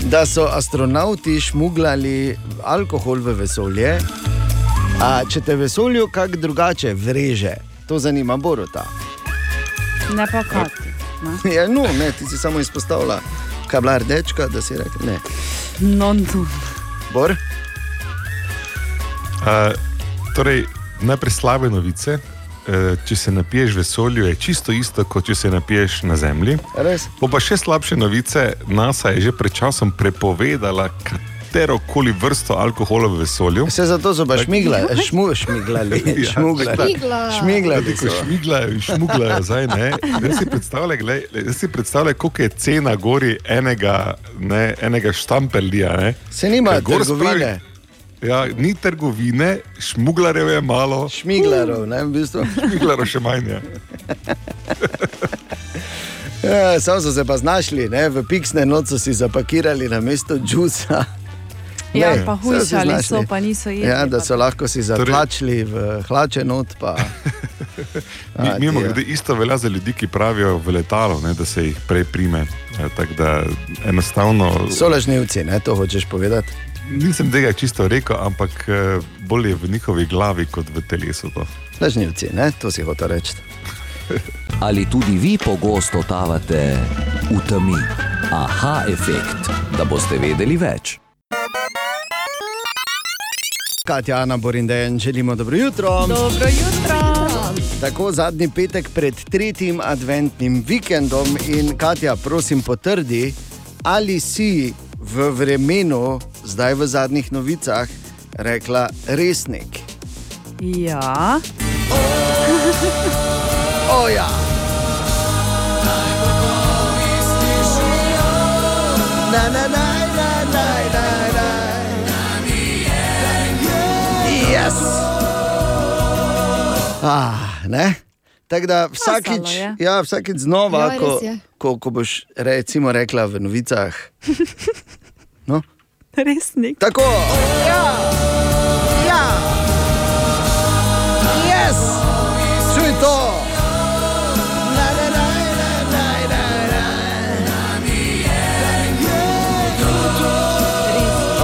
Da so astronauti šmugljali alkohol v vesolje. A, če te vesolju kaj drugače vreže, to zanima Boruta. Ne pa kati. Ja, no, ne, ti si samo izpostavila, kaj je bila rdečka, da si rekel ne. No, no. Bor? Uh, torej, najprej slabe novice. Uh, če se napiješ v vesolju, je čisto isto, kot če se napiješ na Zemlji. Res? Po pa še slabše novice, NASA je že pred časom prepovedala katero koli vrsto alkohola v vesolju. Vse zato so pa šmiglali, šmu, šmiglali, Ja, šmuglali. Šmiglali Tako so. šmiglajo šmuglajo zdaj. ne. Zdaj si predstavljaj, glej, zdaj si predstavljaj, koliko je cena gori enega, ne, enega štamperlija. Ne. Se nima gor trgovine. spravi- Ja, ni trgovine, šmuglarjev je malo. Šmiglarov, ne, v bistvu. Šmiglarov še manj. Ja. Ja, Sam so se pa znašli, ne, v piksne noč so si zapakirali na mesto džusa. Ja, Ne, pa hujšali so, pa niso jedli. Ja, da so lahko si zatlačili v hlače not. Pa. A, mimo grede, isto velja za ljudi, ki pravijo v letalo, ne, da se jih prej prime. Ja, tako da enostavno. So lažnivci, ne, to hočeš povedati. Nisem tega čisto rekel, ampak eh, bolje je v njihovi glavi kot v telesu. To. Lažnivci, ne, to si hotel reči. Ali tudi vi pogosto totavate v temi? Aha, efekt, da boste vedeli več. Katja, Ana, Borindejan, želimo dobro jutro. Dobro jutro. Tako zadnji petek pred tretjim adventnim vikendom in Katja, prosim, potrdi, ali si v vremenu, zdaj v zadnjih novicah, rekla resnik. Ja. O ja. Na, na, na, na, na, Ah, ne? Tako da vsakič, ja, vsakič znova, Ja, res ko, ko, ko boš recimo rekla v novicah. No? Resnik. Tako. Ja. Ja. Yes. Čuj to. Na, na, na, na, na, na, na.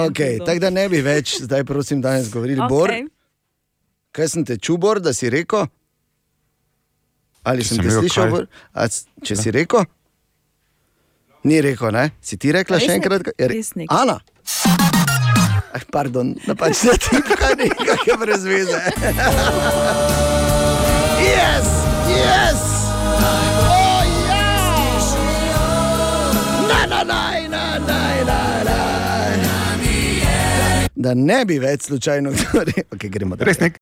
Okay, tako da ne bi več, zdaj prosim, danes govorili. Okay. Bor, Okej. Kaj sem te čubor, da si rekel? Ali Če sem sem te rekel slišal? kaj? Bor? A, če si rekel? Ni rekel, ne? Si ti rekla še Resnik, enkrat? Je re- resnik. Ana. Ah, pardon, napačna tipka, nekaj je brez veze. yes, yes. Oh, ja. Na, na, na, na, na, na, na. Da ne bi več slučajno kdo rekel, okay, gremo dalje. Resnik.